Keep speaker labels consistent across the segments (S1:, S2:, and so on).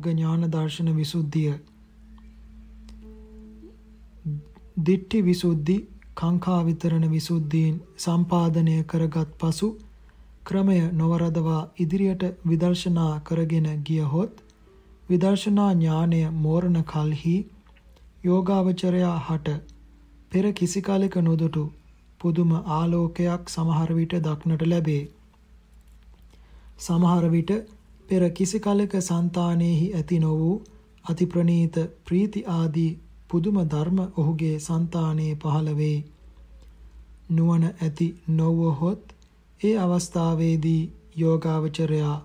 S1: මග්ගා මග්ග ඥාන දර්ශන විසුද්ධිය දිට්ඨි විසුද්ධි කාංකා විතරණ විසුද්ධීන් සම්පාදනය කරගත් පසු ක්‍රමය නොවරදවා ඉදිරියට විදර්ශනා කරගෙන ගියහොත් විදර්ශනා ඥානය මෝරණ කල්හි යෝගාවචරයා හට පෙර කිසි කලෙක නොදුටු පුදුම ආලෝකයක් සමහර විට දක්නට ලැබේ. සමහර විට පෙර කිසි කලෙක సంతානෙහි ඇති නො වූ අතිප්‍රණීත ප්‍රීති ආදී පුදුම ධර්ම ඔහුගේ సంతානයේ පහළ වේ. නුවණ ඇති නොවහොත් ඒ අවස්ථාවේදී යෝගාවචරයා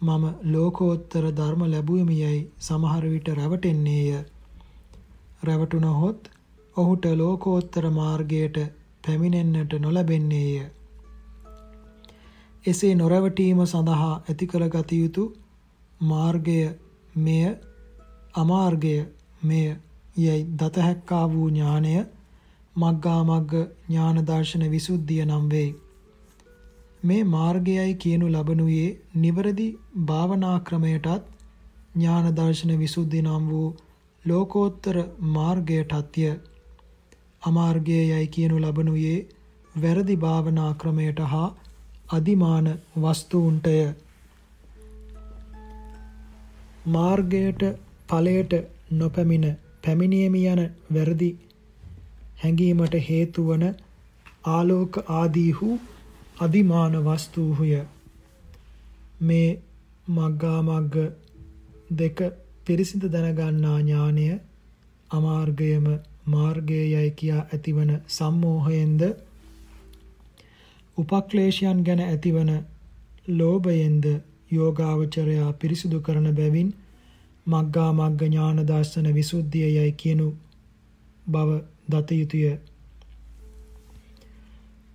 S1: මම ලෝකෝත්තර ධර්ම ලැබුවෙමි යයි සමහර විට රැවටෙන්නේය. රැවටුනහොත් ඔහුට ලෝකෝත්තර මාර්ගයට පැමිණෙන්නට නොලැබෙන්නේය. එසේ නොරැවටීම සඳහා ඇති කළ ගත යුතු මාර්ගය මෙය අමාර්ගය මෙය යයි දත හැක්කා වූ ඥානය මග්ගා මග්ග ඥාන දර්ශන විසුද්ධිය නම් වේ. මේ මාර්ගයයි කියනු ලබනුයේ නිවරදි භාවනා ක්‍රමයටත් ඥාන දර්ශන විසුද්ධි නම් වූ ලෝකෝත්තර මාර්ගයටත්ය. අමාර්ගයයි කියනු ලබනුයේ වැරදි භාවනා ක්‍රමයට හා අදිමාන වස්තුන්ටය. මාර්ගයට ඵලයට නොපැමිණ පැමිණීම යන වැරදි හැඟීමට හේතු වන ආලෝක ආදීහු අදිමාන වස්තුහුය. මේ මග්ගා මග්ග දෙක පිරිසිදු දැනගන්නා ඥානය අමාර්ගයම මාර්ගයයි කියා ඇතිවන සම්මෝහයෙන්ද උපක්ලේශයන් ගැන ඇතිවන ලෝභයෙන්ද යෝගාවචරයා පිරිසිදු කරන බැවින් මග්ගා මග්ග ඥාන දර්ශන විසුද්ධිය යයි කියනු බව දත යුතුය.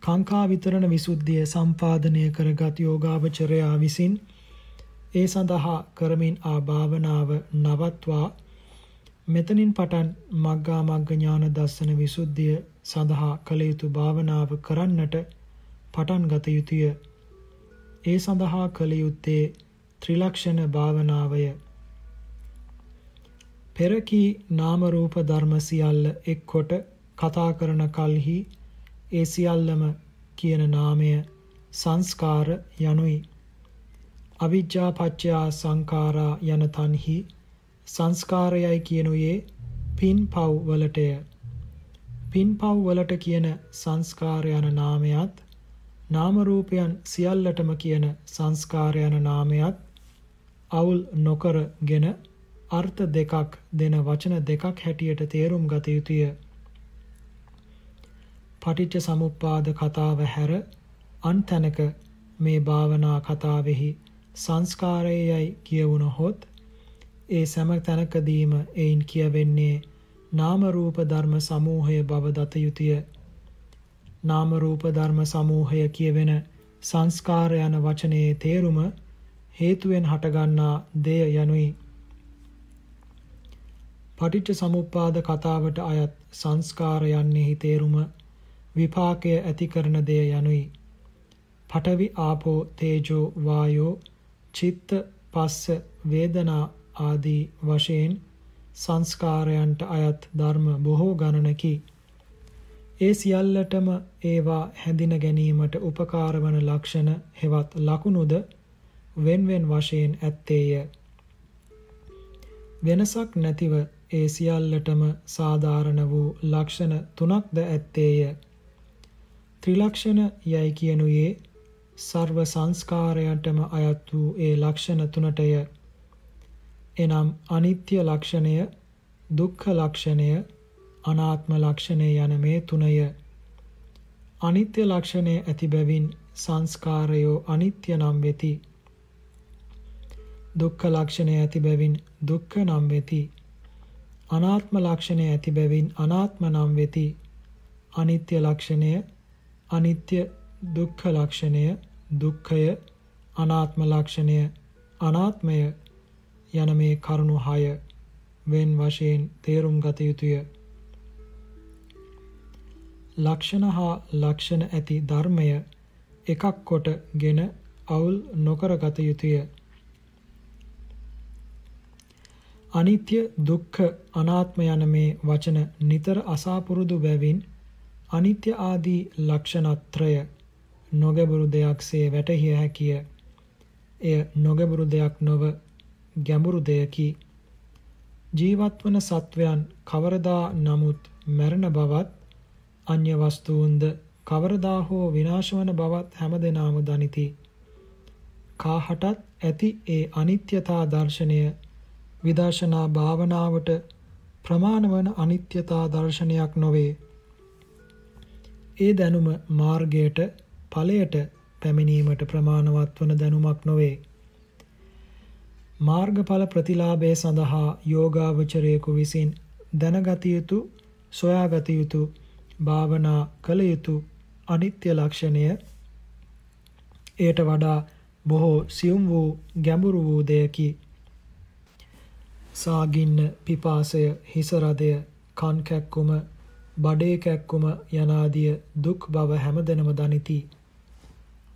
S1: කාංකා විතරණ විසුද්ධිය සම්පාදනය කරගත් යෝගාවචරයා විසින් ඒ සඳහා කරමින් ආ භාවනාව නවත්වා මෙතනින් පටන් මග්ගා මග්ග ඥාන දර්ශන විසුද්ධිය සඳහා කළ යුතු භාවනාව කරන්නට පටන් ගත යුතුය. ඒ සඳහා කළ යුත්තේ ත්‍රිලක්ෂණ භාවනාවය. පෙරකී නාම රූප ධර්ම සියල්ල එක්කොට කතා කරන කල්හි ඒ සියල්ලම කියන නාමය සංස්කාර යනුයි. අවිජ්ජා පච්චයා සංඛාරා යන තන්හි සංස්කාරයයි කියනුයේ පින් පව් වලටය. පින් පව් වලට කියන සංස්කාර යන නාමයත් නාම රූපයන් සියල්ලටම කියන සංස්කාර යන නාමයත් අවුල් නොකරගෙන අර්ථ දෙකක් දෙන වචන දෙකක් හැටියට තේරුම් ගත යුතුය. පටිච්ච සමුප්පාද කතාව හැර අන් තැනක මේ භාවනා කතාවෙහි සංස්කාරයයි කියවුණහොත් ඒ සෑම තැනකදීම එයින් කියවෙන්නේ නාම රූප ධර්ම සමූහය බව දත යුතුය. නාම රූප ධර්ම සමූහය කියවෙන සංස්කාර යන වචනයේ තේරුම හේතුවෙන් හටගන්නා දෙය යනුයි. පටිච්ච සමුප්පාද කතාවට අයත් සංස්කාර යන්නේහි තේරුම විපාකය ඇති කරන දෙය යනුයි. පඨවි ආපෝ තේජෝ වායෝ චිත්ත පස්ස වේදනා ආදී වශයෙන් සංස්කාරයන්ට අයත් ධර්ම බොහෝ ගණනකි. ඒ සියල්ලටම ඒවා හැඳින ගැනීමට උපකාර වන ලක්ෂණ හෙවත් ලකුණුද වෙන්වෙන් වශයෙන් ඇත්තේය. වෙනසක් නැතිව ඒ සියල්ලටම සාධාරණ වූ ලක්ෂණ තුනක්ද ඇත්තේය. ත්‍රිලක්ෂණ යයි කියනුයේ සර්ව සංස්කාරයන්ටම අයත් වූ ඒ ලක්ෂණ තුනටය. එනම් අනිත්‍ය ලක්ෂණය, දුක්ඛ ලක්ෂණය, අනාත්ම ලක්ෂණය යන මේ තුනය අනිත්‍ය ලක්ෂණය ඇති බැවින් සංස්කාරයෝ අනිත්‍ය නම් වෙති. දුක්ඛ ලක්ෂණය ඇති බැවින් දුක්ඛ නම් වෙති. අනාත්ම ලක්ෂණය ඇති බැවින් අනාත්ම නම් වෙති. අනිත්‍ය ලක්ෂණය අනිත්‍ය දුක්ඛ ලක්ෂණය දුක්ඛය අනාත්ම ලක්ෂණය අනාත්මය යන මේ කරුණු 6 වෙන් වශයෙන් තේරුම් ගත යුතුය. ලක්ෂණ හා ලක්ෂණ ඇති ධර්මය එකක් කොටගෙන අවුල් නොකර ගත යුතුය. අනිත්‍ය දුක්ඛ අනාත්ම යන මේ වචන නිතර අසාපුරුදු බැවින් අනිත්‍ය ආදී ලක්ෂණත්‍රය නොගැඹුරු දෙයක්සේ වැටහිය හැකිය. එය නොගැඹුරු දෙයක් නොව ගැඹුරු දෙයකි. ජීවත් වන සත්වයන් කවරදා නමුත් මරණ බවත් අන්‍ය වස්තුන්ද කවරදා හෝ විනාශ වන බවත් හැමදෙනාම දනිති. කාහටත් ඇති ඒ අනිත්‍යතා දර්ශනය විදර්ශනා භාවනාවට ප්‍රමාණ වන අනිත්‍යතා දර්ශනයක් නොවේ. ඒ දැනුම මාර්ගයට ඵලයට පැමිණීමට ප්‍රමාණවත් වන දැනුමක් නොවේ. මාර්ගඵල ප්‍රතිලාභය සඳහා යෝගාවචරයෙකු විසින් දැනගත යුතු සොයාගත යුතු භාවනා කළ යුතු අනිත්‍ය ලක්ෂණය එයට වඩා බොහෝ සියුම් වූ ගැඹුරු වූ දෙයකි. සාගින්න පිපාසය හිස රදය කන් කැක්කුම බඩේ කැක්කුම යනාදිය දුක් බව හැමදෙනම දනිති.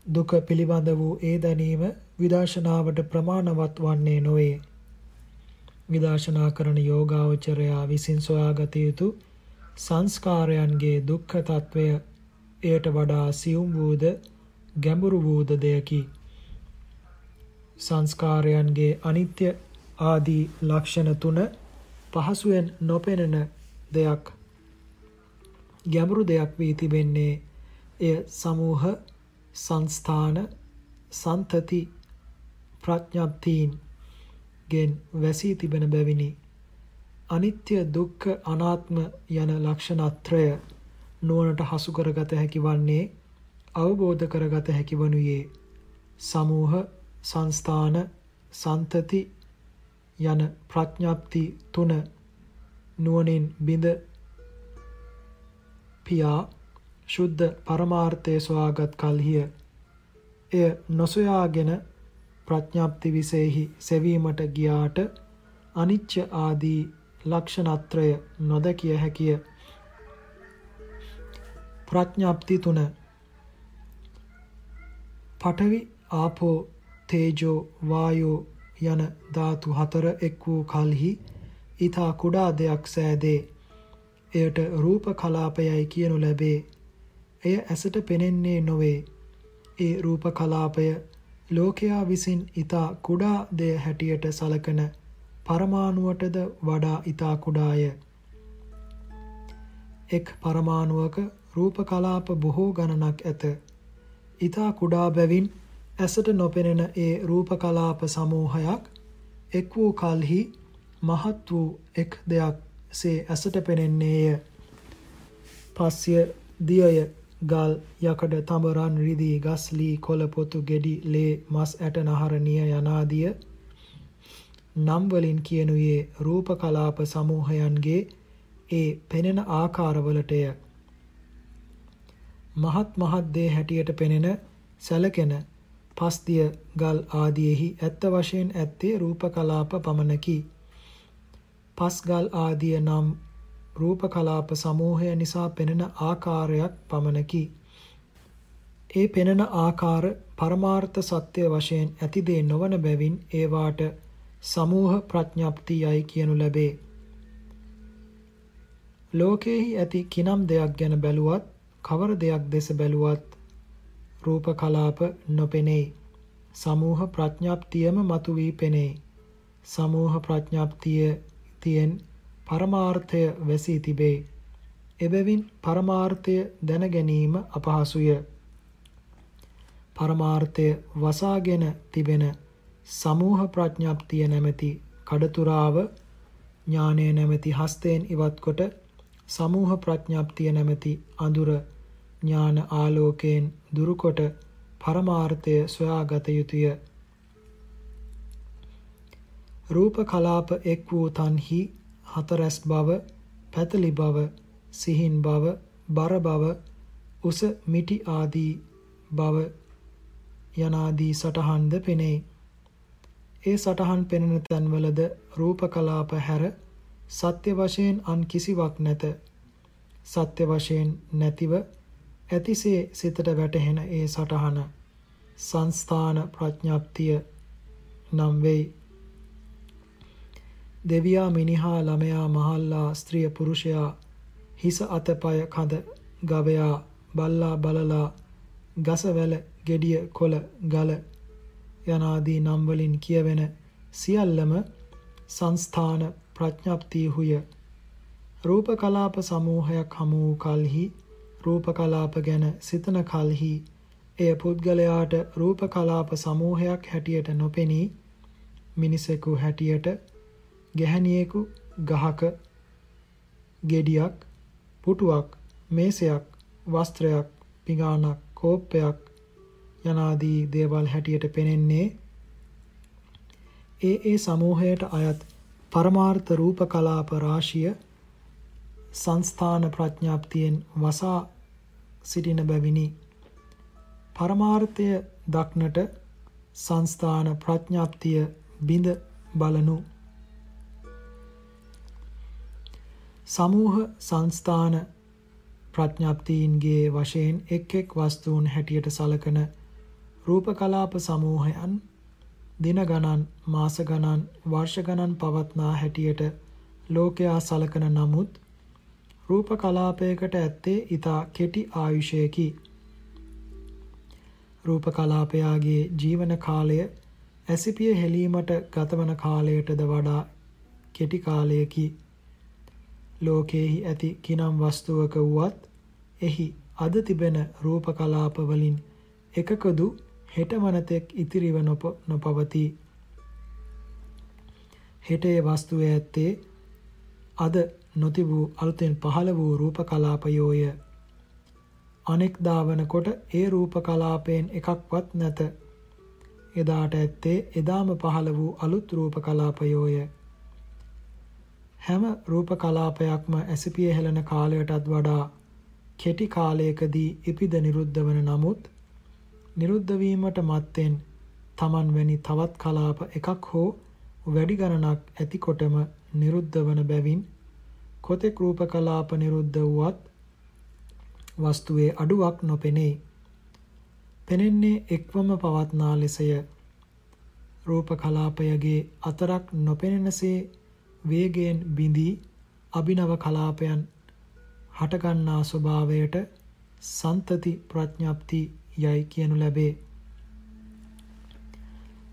S1: දුක පිළිබඳ වූ ඒ දැනීම විදර්ශනාවට ප්‍රමාණවත් වන්නේ නොවේ. විදර්ශනා කරන යෝගාවචරයා විසින් සොයාගත යුතු සංස්කාරයන්ගේ දුක්ඛ తත්වය එයට වඩා සියුම් වූද ගැඹුරු වූද දෙයකි. සංස්කාරයන්ගේ අනිත්‍ය ආදී ලක්ෂණ තුන පහසුවෙන් නොපෙනෙන දෙයක් ගැඹුරු දෙයක් වී තිබෙන්නේ එය සමූහ සංස්ථාන සන්තති ප්‍රඥප්තීන් ගෙන් වැසී තිබෙන බැවිනි අනිත්‍ය දුක්ඛ අනාත්ම යන ලක්ෂණත්‍රය නුවණට හසු කරගත හැකි වන්නේ අවබෝධ කරගත හැකි වනුයේ සමූහ සංස්ථාන සන්තති යන ප්‍රඥප්ති තුන නුවණින් බිඳ පියා ශුද්ධ පරමාර්ථයේ සොයාගත් කල්හිය. එය නොසොයාගෙන ප්‍රඥප්ති විසෙහි සෙවීමට ගියාට අනිච්ච ආදී ලක්ෂණත්‍රය නොදකිය හැකිය ප්‍රඥප්ති තුන පඨවි ආපෝ තේජෝ වායෝ යන ධාතු හතර එක් වූ කලෙහි ඊතා කුඩා දෙයක් සෑදේ. එයට රූප කලාපයයි කියනු ලැබේ. එය ඇසට පෙනෙන්නේ නොවේ. ඒ රූප කලාපය ලෝකයා විසින් ඊතා කුඩා දෙය හැටියට සලකන පරමාණුවටද වඩා ඊතා කුඩාය. එක් පරමාණුවක රූප කලාප බොහෝ ගණනක් ඇත. ඊතා කුඩා බැවින් ඇසට නොපෙනෙන ඒ රූප කලාප සමූහයක් එක් වූ කලෙහි මහත් වූ එක් දෙයක් සේ ඇසට පෙනෙන්නේය. පස්ය දියය ගල් යකඩ තඹරන් රිදී ගස් ලී කොළ පොතු ගෙඩි ලේ මස් ඇට නහර නිය යනාදිය නම් වලින් කියනුයේ රූප කලාප සමූහයන්ගේ ඒ පෙනෙන ආකාරවලටය. මහත් මහත් දේ හැටියට පෙනෙන සැලකෙන පස්තිය ගල් ආදියෙහි ඇත්ත වශයෙන් ඇත්තේ රූප කලාප පමණකි. පස් ගල් ආදිය නම් රූප කලාප සමූහය නිසා පෙනෙන ආකාරයක් පමණකි. ඒ පෙනෙන ආකාර පරමාර්ථ සත්‍ය වශයෙන් ඇති දේ නොවන බැවින් ඒවාට සමූහ ප්‍රඥප්තියයි කියනු ලැබේ. ලෝකෙහි ඇති කිනම් දෙයක් ගැන බැලුවත් කවර දෙයක් දෙස බැලුවත් රූප කලාප නොපෙනේ. සමූහ ප්‍රඥාප්තියම මතු වී පෙනේ. සමූහ ප්‍රඥාප්තිය තියෙන් පරමාර්ථය වැසී තිබේ. එබැවින් පරමාර්ථය දැන ගැනීම අපහසුය. පරමාර්ථය වසාගෙන තිබෙන සමූහ ප්‍රඥාප්තිය නැමැති කඩතුරාව ඥානය නැමැති හස්තයෙන් ඉවත් කොට සමූහ ප්‍රඥාප්තිය නැමැති අඳුර ඥාන ආලෝකයෙන් දුරුකොට පරමාර්ථය සොයාගත යුතුය. රූප කලාප එක් වූ තන්හි හතරැස් බව, පැතලි බව, සිහින් බව, බර බව, උස මිටි ආදී බව යනාදී සටහන්ද පෙනෙයි. ඒ සටහන් පෙනෙන තැන්වලද රූප කලාප හැර සත්‍ය වශයෙන් අන් කිසිවක් නැත. සත්‍ය වශයෙන් නැතිව ඇතිසේ සිතට වැටහෙන ඒ සටහන සංස්ථාන ප්‍රඥප්තිය නම් වෙයි. දෙවියා මිනිහා ළමයා මහල්ලා ස්ත්‍රිය පුරුෂයා හිස අතපය කඳ ගවයා බල්ලා බලලා ගසවැල ගෙඩිය කොළ ගල යනාදී නම් වලින් කියවෙන සියල්ලම සංස්ථාන ප්‍රඥප්තියහුය රූප කලාප සමූහයක් හමු වූ කලෙහි රූප කලාප ගැන සිතන කලෙහි එය පුද්ගලයාට රූප කලාප සමූහයක් හැටියට නොපෙනී මිනිසෙකු හැටියට ගැහණියෙකු ගහක ගෙඩියක් පුටුවක් මේසයක් වස්ත්‍රයක් පිඟානක් කෝප්පයක් යනාදී දේවල් හැටියට පෙනෙන්නේ ඒ ඒ සමූහයට අයත් පරමාර්ථ රූප කලාප රාශිය සංස්ථාන ප්‍රඥාප්තියෙන් වසා සිටින බැවිනි. පරමාර්ථය දක්නට සංස්ථාන ප්‍රඥාප්තිය බිඳ බලනු. සමූහ සංස්ථාන ප්‍රඥප්තියින්ගේ වශයෙන් එක් එක් වස්තුන් හැටියට සලකන රූප කලාප සමූහයන් දින ගණන් මාස ගණන් වර්ෂ ගණන් පවත්නා හැටියට ලෝකයා සලකන නමුත් රූප කලාපයකට ඇත්තේ ඊතා කෙටි ආයුෂයකි. රූප කලාපයාගේ ජීවන කාලය ඇසිපිය හෙලීමට ගතවන කාලයටද වඩා කෙටි කාලයකි. ලෝකයේහි ඇති කිනම් වස්තුවක වුවත් එහි අද තිබෙන රූප කලාප වලින් එකකදු හෙට මනතෙක් ඉතිරිව නොපවතී. හෙටේ වස්තුවේ ඇත්තේ අද නොතිබූ අලුතෙන් පහළ වූ රූප කලාපයෝය. අනෙක් දාවන කොට ඒ රූප කලාපයෙන් එකක්වත් නැත. එදාට ඇත්තේ එදාම පහළ වූ අලුත් රූප කලාපයෝය. හැම රූප කලාපයක්ම ඇසිපිය හෙළන කාලයටත් වඩා කෙටි කාලයකදී ඉපිද නිරුද්ධ වන නමුත් නිරුද්ධ වීමට මත්තෙන් Taman වැනි තවත් කලාප එකක් හෝ වැඩි ගණනක් ඇතිකොටම නිරුද්ධ වන බැවින් කොතෙක් රූප කලාප නිරුද්ධ වුවත් වස්තුවේ අඩුවක් නොපෙනේ. පෙනෙන්නේ එක්වම පවත්නා ලෙසය. රූප කලාපයගේ අතරක් නොපෙනෙනසේ වේගයෙන් බිඳී අභිනව කලාපයන් හටගන්නා ස්වභාවයට සන්තති ප්‍රඥප්ති යයි කියනු ලැබේ.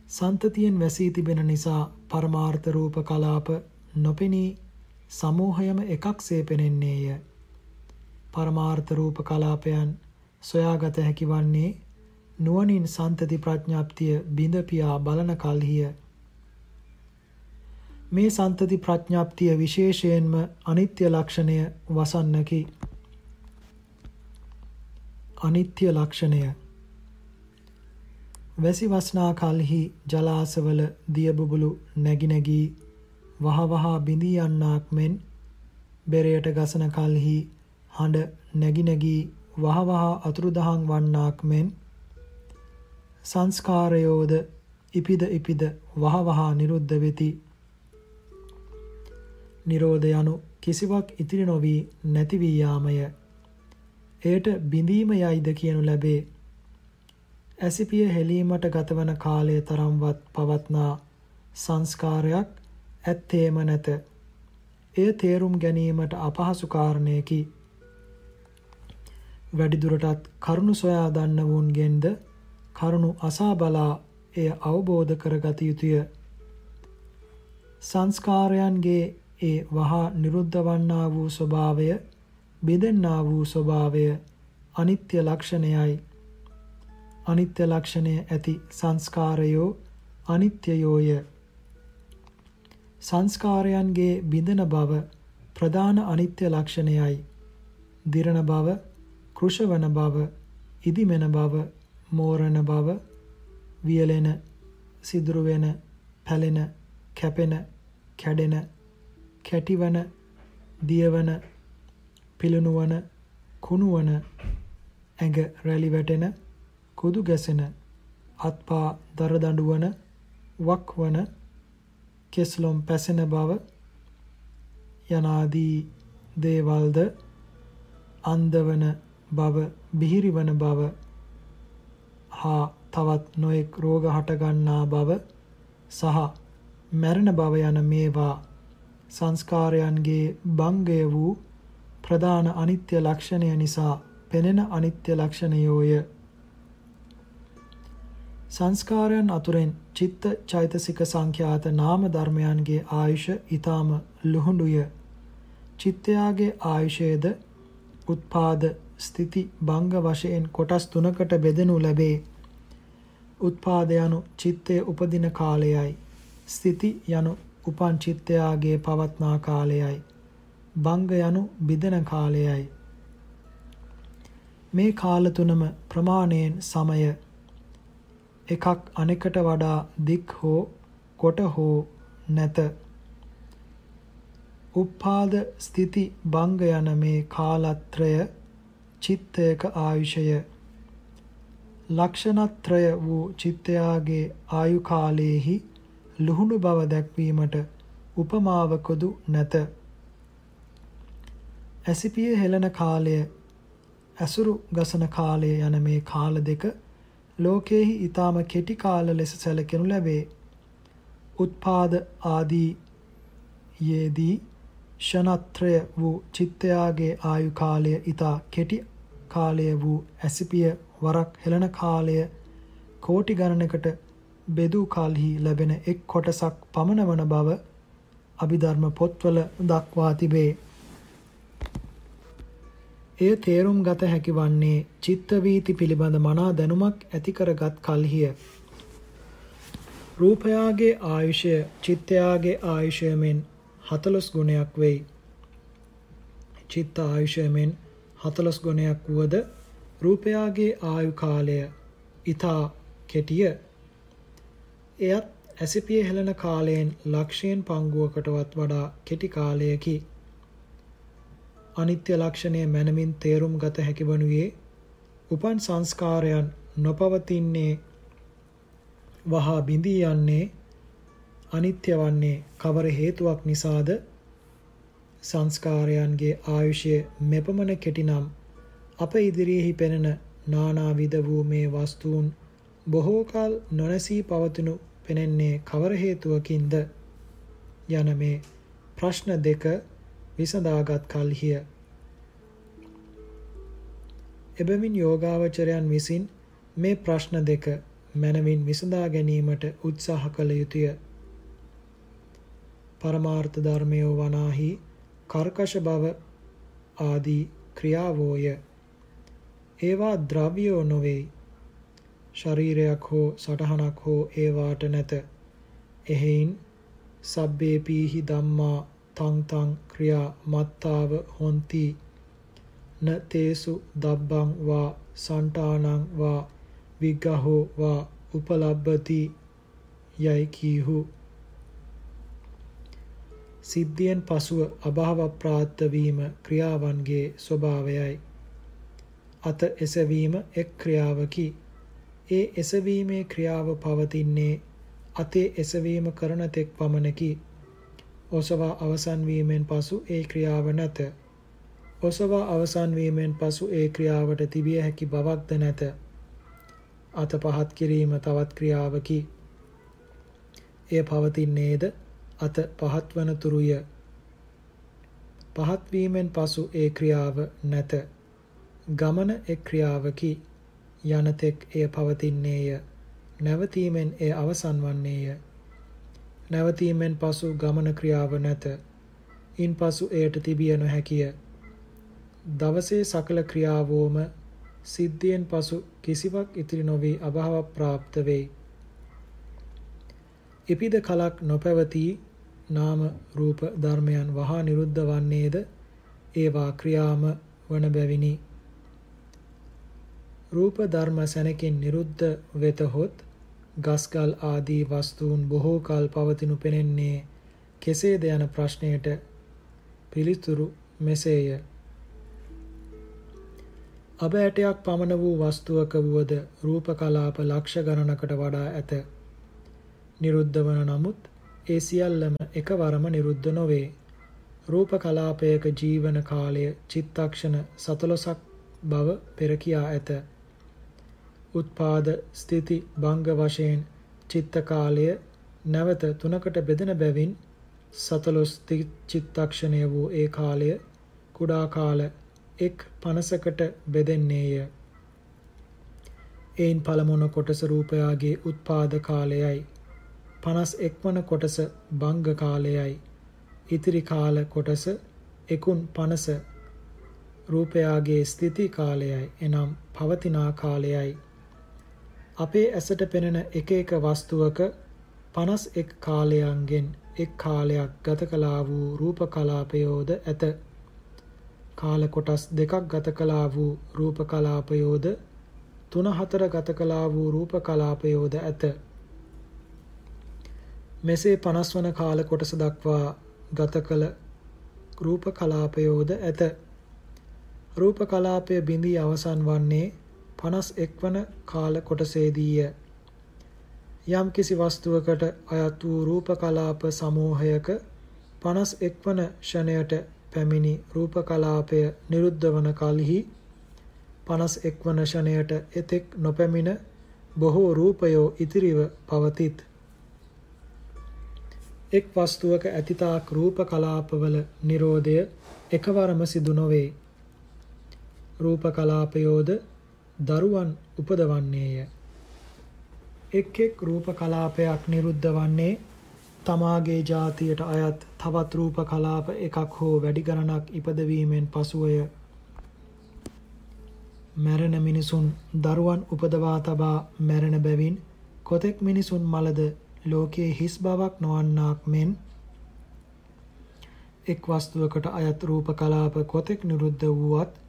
S1: සන්තතියෙන් වැසී තිබෙන නිසා පරමාර්ථ රූප කලාප නොපෙනී සමූහයම එකක්සේ පෙනෙන්නේය. පරමාර්ථ රූප කලාපයන් සොයාගත හැකි වන්නේ නුවණින් සන්තති ප්‍රඥාප්තිය බිඳ පියා බලන කල්හිය. මේ සන්තති ප්‍රඥාප්තිය විශේෂයෙන්ම අනිත්‍ය ලක්ෂණය වසන්නකි. අනිත්‍ය ලක්ෂණය වැසි වස්නා කලෙහි ජලාසවල දිය බුබුලු නැగి නැගී වහ වහ බිඳී යන්නාක් මෙන් බෙරයට ගසන කලෙහි හඬ නැగి නැගී වහ වහ අතුරුදහන් වන්නාක් මෙන් සංස්කාරයෝද ඉපිද ඉපිද වහ වහ නිරුද්ධ වෙති නිරෝධ යනු කිසිවක් ඉතිරි නොවි නැති වී යාමය. එයට බිඳීම යයිද කියනු ලැබේ. ඇසිපිය හෙලීමට ගතවන කාලය තරම්වත් පවත්නා සංස්කාරයක් ඇත්තේම නැත. එය තේරුම් ගැනීමට අපහසු කාරණයකි. වැඩිදුරටත් කරුණු සොයා දන්නවුන්ගෙන්ද කරුණු අසා බලා එය අවබෝධ කරගත යුතුය. සංස්කාරයන්ගේ ඒ වහා නිරුද්ධ වන්නා වූ ස්වභාවය බෙදෙන්නා වූ ස්වභාවය අනිත්‍ය ලක්ෂණයයි. අනිත්‍ය ලක්ෂණය ඇති සංස්කාරයෝ අනිත්‍යයෝය. සංස්කාරයන්ගේ බිඳන බව ප්‍රධාන අනිත්‍ය ලක්ෂණයයි. දිරණ බව කෘෂවන බව ඉදිමෙන බව මෝරණ බව වියලෙන සිදුරු වෙන පැලෙන කැපෙන කැඩෙන කැටිවන දියවන පිලුණුවන කුණුවන ඇඟ රැලි වැටෙන කුදු ගැසෙන අත්පා දරදඬුවන වක්වන කෙස්ලොම් පැසෙන බව යනාදී දේවල්ද අන්දවන බව බිහිරිවන බව හා තවත් නොයෙක් රෝග හටගන්නා බව සහ මැරෙන බව යන මේවා සංස්කාරයන්ගේ භංගය වූ ප්‍රධාන අනිත්‍ය ලක්ෂණය නිසා පෙනෙන අනිත්‍ය ලක්ෂණයෝය. සංස්කාරයන් අතුරෙන් චිත්ත චෛතසික සංඛ්‍යාත නාම ධර්මයන්ගේ ආයුෂ ඊටාම ලුහුඬුය. චිත්තයාගේ ආයුෂයේද උත්පාද ස්ථಿತಿ භංග වශයෙන් කොටස් තුනකට බෙදනු ලැබේ. උත්පාද යනු චිත්තයේ උපදින කාලයයි. ස්ථಿತಿ යනු උපන් චිත්තයාගේ පවත්නා කාලයයි. භංග යනු බිදෙන කාලයයි. මේ කාල තුනම ප්‍රමාණයෙන් සමය එකක් අනෙකට වඩා දික් හෝ කොට හෝ නැත. උපාද ස්ථಿತಿ භංග යන මේ කාලත්‍රය චිත්තයක ආයුෂය ලක්ෂණත්‍රය වූ චිත්තයාගේ ආයු කාලයේහි ලුහුණු බව දැක්වීමට උපමාවකොදු නැත. ඇසිපිය හෙළන කාලය ඇසුරු ගසන කාලය යන මේ කාල දෙක ලෝකයේහි ඊටාම කෙටි කාල ලෙස සැලකෙනු ලැබේ. උත්පාද ආදී යේදී ෂණත්‍රය වූ චිත්තයාගේ ආයු කාලය ඊටා කෙටි කාලය වූ ඇසිපිය වරක් හෙළන කාලය කෝටි ගණනකට බෙදූ කලෙහි ලැබෙන එක් කොටසක් පමණ වන බව අභිධර්ම පොත්වල දක්වා තිබේ. එය තේරුම් ගත හැකි වන්නේ චිත්ත වීති පිළිබඳ මනා දැනුමක් ඇති කරගත් කල්හිය. රූපයාගේ ආයුෂය චිත්තයාගේ ආයුෂය මෙන් 40 ගුණයක් වෙයි. චිත්ත ආයුෂය මෙන් 40 ගුණයක් වුවද රූපයාගේ ආයු කාලය ඊතා කෙටිය. එයත් ඇසිපිය හෙළන කාලයෙන් ලක්ෂයෙන් පංගුවකටවත් වඩා කෙටි කාලයකි. අනිත්‍ය ලක්ෂණය මනමින් තේරුම් ගත හැකි වනුයේ උපන් සංස්කාරයන් නොපවතින්නේ වහා බිඳී යන්නේ අනිත්‍ය වන්නේ කවර හේතුවක් නිසාද? සංස්කාරයන්ගේ ආයුෂය මෙපමණ කෙටිනම් අප ඉදිරියෙහි පෙනෙන නානාවිද වූ මේ වස්තුන් බොහෝ කල නොනැසී පවතිනු පෙනෙන්නේ කවර හේතුවකින්ද? යන මේ ප්‍රශ්න දෙක විසඳාගත් කල්හිය. එබැවින් යෝගාවචරයන් විසින් මේ ප්‍රශ්න දෙක මනවින් විසඳා ගැනීමට උත්සාහ කළ යුතුය. පරමාර්ථ ධර්මයෝ වනාහි කර්කශ බව ආදී ක්‍රියාවෝය. ඒවා ද්‍රව්‍යෝ නොවේයි. ශරීරයක් හෝ සටහනක් හෝ ඒවාට නැත. එහෙයින් සබ්බේ පීහි ධම්මා තං තං ක්‍රියා මත්තාව හොಂತಿ න තේසු දබ්බං වා සන්ටානං වා විග්ගහෝ වා උපලබ්බති යයි කීහු. සිද්ධියෙන් පසුව අභාව ප්‍රාත්ත වීම ක්‍රියාවන්ගේ ස්වභාවයයි. අත එසවීම එක් ක්‍රියාවකි. ඒ එසවීමේ ක්‍රියාව පවතින්නේ අතේ එසවීම කරන තෙක් පමණකි. ඔසවා අවසන් වීමෙන් පසු ඒ ක්‍රියාව නැත. ඔසවා අවසන් වීමෙන් පසු ඒ ක්‍රියාවට තිබිය හැකි බවක්ද නැත. අත පහත් කිරීම තවත් ක්‍රියාවකි. එය පවතින්නේද අත පහත් වන තුරුය. පහත් වීමෙන් පසු ඒ ක්‍රියාව නැත. ගමන එක් ක්‍රියාවකි. යනතෙක් එය පවතින්නේය. නැවතීමෙන් එය අවසන් වන්නේය. නැවතීමෙන් පසු ගමන ක්‍රියාව නැත. ඉන්පසු එයට තිබිය නොහැකිය. දවසේ සකල ක්‍රියාවෝම සිද්ධියෙන් පසු කිසිවක් ඉතිරි නොවී අභාව ප්‍රාප්ත වෙයි. ඉපිද කලක් නොපැවතී නාම රූප ධර්මයන් වහා නිරුද්ධ වන්නේද ඒවා ක්‍රියාම වන බැවිනි. රූප ධර්ම සැනකින් නිරුද්ධ වෙතහොත් ගස්ගල් ආදී වස්තුන් බොහෝ කල් පවතිනු පෙනෙන්නේ කෙසේද යන ප්‍රශ්නයට පිළිතුරු මෙසේය. අබ ඇටයක් පමණ වූ වස්තුවක වුවද රූප කලාප ලක්ෂ ගණනකට වඩා ඇත. නිරුද්ධ වන නමුත් ඒ සියල්ලම එකවරම නිරුද්ධ නොවේ. රූප කලාපයක ජීවන කාලය චිත්තක්ෂණ 14ක් බව පෙර කියා ඇත. උත්පාද ස්ථಿತಿ භංග වශයෙන් චිත්ත කාලය නැවත තුනකට බෙදෙන බැවින් සතලොස් චිත්තක්ෂණය වූ ඒ කාලය කුඩා කාල එක් 50කට බෙදෙන්නේය. එයින් පළමුවන කොටස රූපයාගේ උත්පාද කාලයයි. 51 වන කොටස භංග කාලයයි. ඉතිරි කාල කොටස එකුන් 50 රූපයාගේ ස්ථಿತಿ කාලයයි. එනම් පවතිනා කාලයයි. අපේ ඇසට පෙනෙන එක එක වස්තුවක 51 කාලයන්ගෙන් එක් කාලයක් ගත කළා වූ රූප කලාපයෝද ඇත. කාල කොටස් දෙකක් ගත කළා වූ රූප කලාපයෝද තුන හතර ගත කළා වූ රූප කලාපයෝද ඇත. මෙසේ 50 වන කාල කොටස දක්වා ගත කළ රූප කලාපයෝද ඇත. රූප කලාපය බිඳී අවසන් වන්නේ 51 වන කාල කොටසේදීය. යම් කිසි වස්තුවකට අයත් වූ රූප කලාප සමූහයක 51 වන ෂණයට පැමිණි රූප කලාපය නිරුද්ධ වන කලෙහි 51 වන ෂණයට එතෙක් නොපැමිණ බොහෝ රූපයෝ ඉතිරිව පවතිත්. එක් වස්තුවක ඇතිතාක් රූප කලාපවල Nirodhaය එකවරම සිදු නොවේ. රූප කලාපයෝද දරුවන් උපදවන්නේය. එක් එක් රූප කලාපයක් නිරුද්ධ වන්නේ තමාගේ ජාතියට අයත් තවත් රූප කලාප එකක් හෝ වැඩි ගණනක් ඉපදවීමෙන් පසුවය. මැරෙන මිනිසුන් දරුවන් උපදවා තබා මැරෙන බැවින් කොතෙක් මිනිසුන් මලද ලෝකයේ හිස් බවක් නොවන්නාක් මෙන් එක් වස්තුවකට අයත් රූප කලාප කොතෙක් නිරුද්ධ වුවත්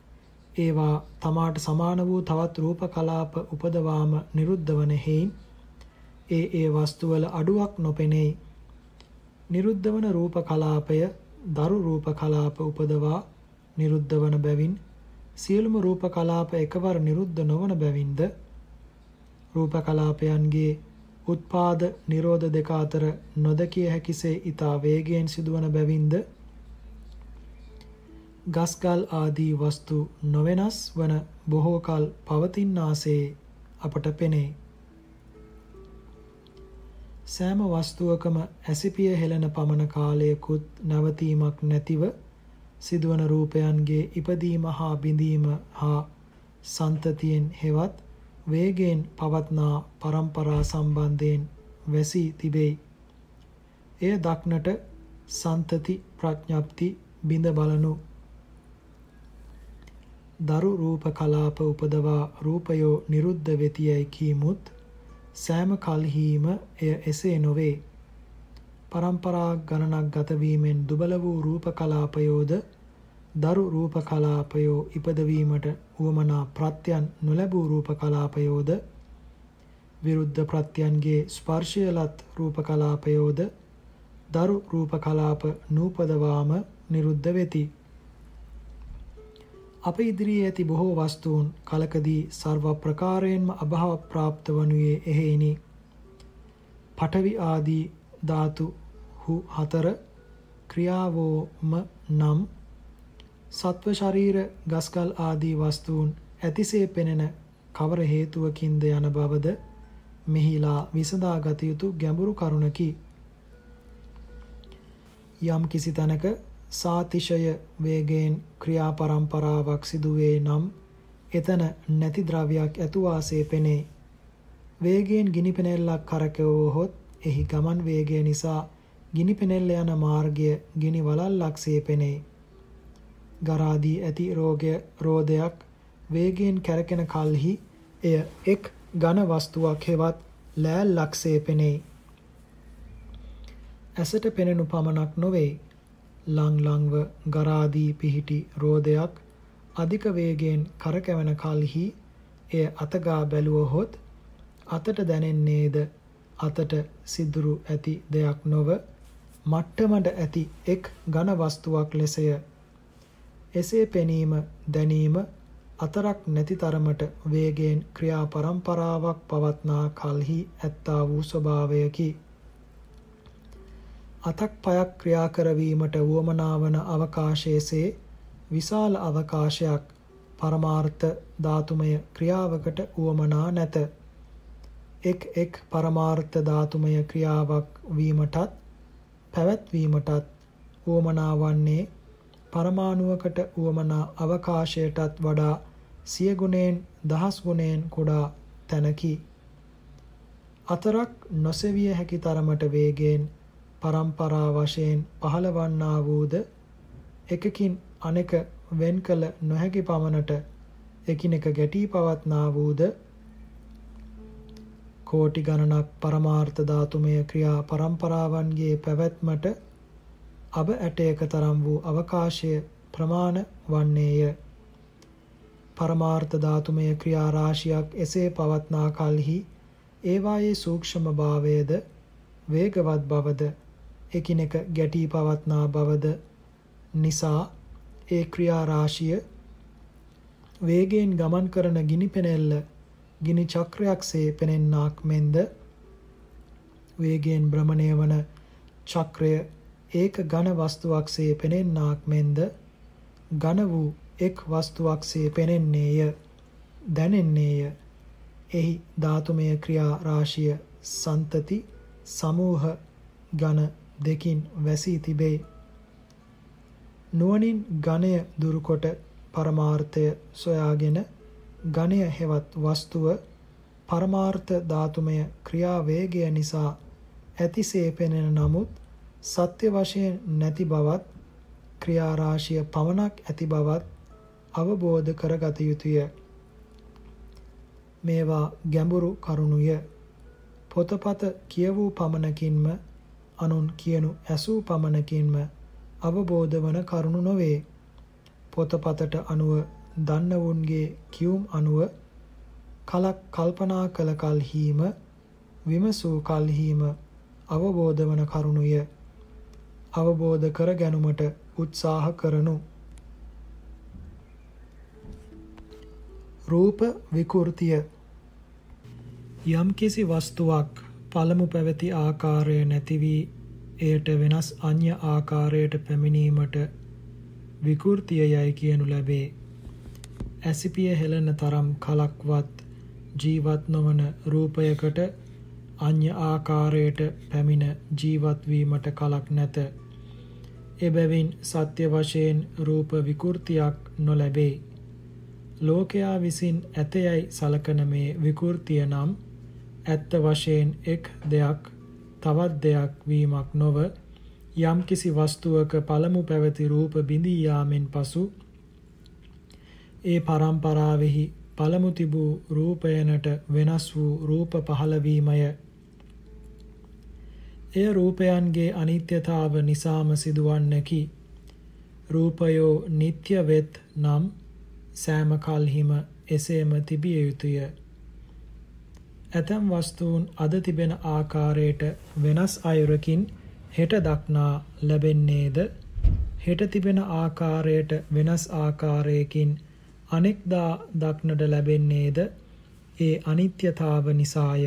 S1: ඒවා තමාට සමාන වූ තවත් රූප කලාප උපදවාම නිරුද්ධ වන හේයින් ඒ ඒ වස්තුවල අඩුවක් නොපෙනෙයි. නිරුද්ධ වන රූප කලාපය දරු රූප කලාප උපදවා නිරුද්ධ වන බැවින් සියලුම රූප කලාප එකවර නිරුද්ධ නොවන බැවින්ද රූප කලාපයන්ගේ උත්පාද නිරෝධ දෙක අතර නොදකිය හැකිසේ ඊතා වේගයෙන් සිදුවන බැවින්ද ගස්ගල් ආදී වස්තු නොවෙනස් වන බොහෝ කල පවතිනාසේ අපට පෙනේ. සෑම වස්තුවකම ඇසිපිය හෙළන පමණ කාලයකුත් නැවතීමක් නැතිව සිදුවන රූපයන්ගේ ඉපදීම හා බිඳීම හා සන්තතියෙන් හෙවත් වේගයෙන් පවත්නා પરම්පරා සම්බන්ධයෙන් වැසී තිබේ. එය දක්නට සන්තති ප්‍රඥප්ති බිඳ බලනු. දරු රූප කලාප උපදවා රූපයෝ නිරුද්ධ වෙතියයි කීමුත් සෑම කල්හිම එය එසේ නොවේ. પરම්පරා ගණනක් ගත වීමෙන් දුබල වූ රූප කලාපයෝද දරු රූප කලාපයෝ ඉපදවීමට උවමනා ප්‍රත්‍යයන් නොලැබූ රූප කලාපයෝද විරුද්ධ ප්‍රත්‍යයන්ගේ ස්පර්ශයලත් රූප කලාපයෝද දරු රූප කලාප නූපදවාම නිරුද්ධ වෙති. අප ඉදිරියේ ඇති බොහෝ වස්තුන් කලකදී සර්ව ප්‍රකාරයෙන්ම අභාව ප්‍රාප්ත වනුයේ එහෙයිනි. පඨවි ආදී ධාතු හු හතර ක්‍රියාවෝම නම් සත්ව ශරීර ගස්කල් ආදී වස්තුන් ඇතිසේ පෙනෙන කවර හේතුවකින්ද යන බවද මෙහිලා විසඳා ගත යුතු ගැඹුරු කරුණකි. යම් කිසි තැනක සාතිශය වේගයෙන් ක්‍රියා පරම්පරාවක් සිදුවේ නම් එතන නැති ද්‍රව්‍යයක් ඇතුවාසේ පෙනේ. වේගයෙන් ගිනි පෙනෙල්ලක් කරකවුවහොත් එහි ගමන් වේගය නිසා ගිනි පෙනෙල්ල යන මාර්ගය ගිනි වලල්ලක්සේ පෙනේ. ගරාදී ඇති රෝගය රෝදයක් වේගයෙන් කැරකෙන කල්හි එය එක් ඝන වස්තුවක් හෙවත් ලෑල්ලක්සේ පෙනෙයි. ඇසට පෙනෙනු පමණක් නොවේ. ලං ලංව ගරාදී පිහිටි රෝදයක් අධික වේගයෙන් කරකැවෙන කල්හි එය අතගා බැලුවහොත් අතට දැනෙන්නේද අතට සිදුරු ඇති දෙයක් නොව මට්ටමට ඇති එක් ඝන වස්තුවක් ලෙසය එසේ පෙනීම දැනීම අතරක් නැති තරමට වේගයෙන් ක්‍රියා පරම්පරාවක් පවත්නා කල්හි ඇත්තා වූ ස්වභාවයකි. අතක් පයක් ක්‍රියා කරවීමට වුවමනා වන අවකාශයේසේ විශාල අවකාශයක් පරමාර්ථ ධාතුමය ක්‍රියාවකට වුවමනා නැත. එක් එක් පරමාර්ථ ධාතුමය ක්‍රියාවක් වීමටත් පැවැත්වීමටත් උවමනා වන්නේ පරමාණුවකට උවමනා අවකාශයටත් වඩා සිය ගුණයෙන් දහස් ගුණයෙන් කුඩා තැනකි. අතරක් නොසෙවිය හැකි තරමට වේගයෙන් පරම්පරා වශයෙන් පහළවන්නා වූද එකකින් අනෙක වෙන් කළ නොහැකි පමණට එකිනෙක ගැටී පවත්නා වූද කෝටි ගණනක් පරමාර්ථ ධාතුමය ක්‍රියා පරම්පරාවන්ගේ පැවැත්මට අබ ඇටයක තරම් වූ අවකාශය ප්‍රමාණ වන්නේය. පරමාර්ථ ධාතුමය ක්‍රියා රාශියක් එසේ පවත්නා කලෙහි ඒවායේ සූක්ෂම භාවයද වේගවත් බවද එකිනෙක ගැටී පවත්නා බවද නිසා ඒ ක්‍රියා රාශිය වේගයෙන් ගමන් කරන ගිනි පෙනෙල්ල ගිනි චක්‍රයක්සේ පෙනෙන්නාක් මෙන්ද වේගයෙන් භ්‍රමණය වන චක්‍රය ඒක ඝන වස්තුවක්සේ පෙනෙන්නාක් මෙන්ද ඝන වූ එක් වස්තුවක්සේ පෙනෙන්නේය දැනෙන්නේය. එහි ධාතුමය ක්‍රියා රාශිය සන්තති සමූහ ඝන දෙකින් වැසී තිබේ නුවණින් ඝණය දුරුකොට පරමාර්ථය සොයාගෙන ඝණය හෙවත් වස්තුව පරමාර්ථ ධාතුමය ක්‍රියා වේගය නිසා ඇතිසේ පෙනෙන නමුත් සත්‍ය වශයෙන් නැති බවත් ක්‍රියා රාශිය පවණක් ඇති බවත් අවබෝධ කරගත යුතුය. මේවා ගැඹුරු කරුණුය. පොතපත කියවූ පමණකින්ම අනුන් කියනු ඇසූ පමණකින්ම අවබෝධ වන කරුණු නොවේ. පොතපතට අනුව දන්නවුන්ගේ කියුම් අනුව කලක් කල්පනා කළ කල්හිම විමසූ කල්හිම අවබෝධ වන කරුණුය. අවබෝධ කර ගැනුමට උත්සාහ කරනු. රූප විකෘතිය. යම්කිසි වස්තුවක් පළමු පැවති ආකාරය නැති වී එයට වෙනස් අන්‍ය ආකාරයට පැමිණීමට විකෘතිය යයි කියනු ලැබේ ඇසිපිය හෙළන තරම් කලක්වත් ජීවත් නොවන රූපයකට අන්‍ය ආකාරයට පැමිණ ජීවත් වීමට කලක් නැත. එබැවින් සත්‍ය වශයෙන් රූප විකෘතියක් නොලැබේ. ලෝකයා විසින් ඇතයයි සලකන මේ විකෘතිය නම් ඇත්ත වශයෙන් එක් දෙයක් තවත් දෙයක් වීමක් නොව යම්කිසි වස්තුවක පළමු පැවති රූප බිඳී යාමෙන් පසු ඒ පරම්පරාවෙහි පළමු තිබූ රූපයනට වෙනස් වූ රූප පහළවීමය. එය රූපයන්ගේ අනිත්‍යතාව නිසාම සිදුවන්නකි. රූපයෝ නিত্য වෙත් නම් සෑම කල්හිම එසේම තිබිය යුතුය. ඇතම් වස්තුන් අද තිබෙන ආකාරයට වෙනස් අයුරකින් හෙට දක්නා ලැබෙන්නේද හෙට තිබෙන ආකාරයට වෙනස් ආකාරයකින් අනෙක්දා දක්නට ලැබෙන්නේද ඒ අනිත්‍යතාව නිසාය.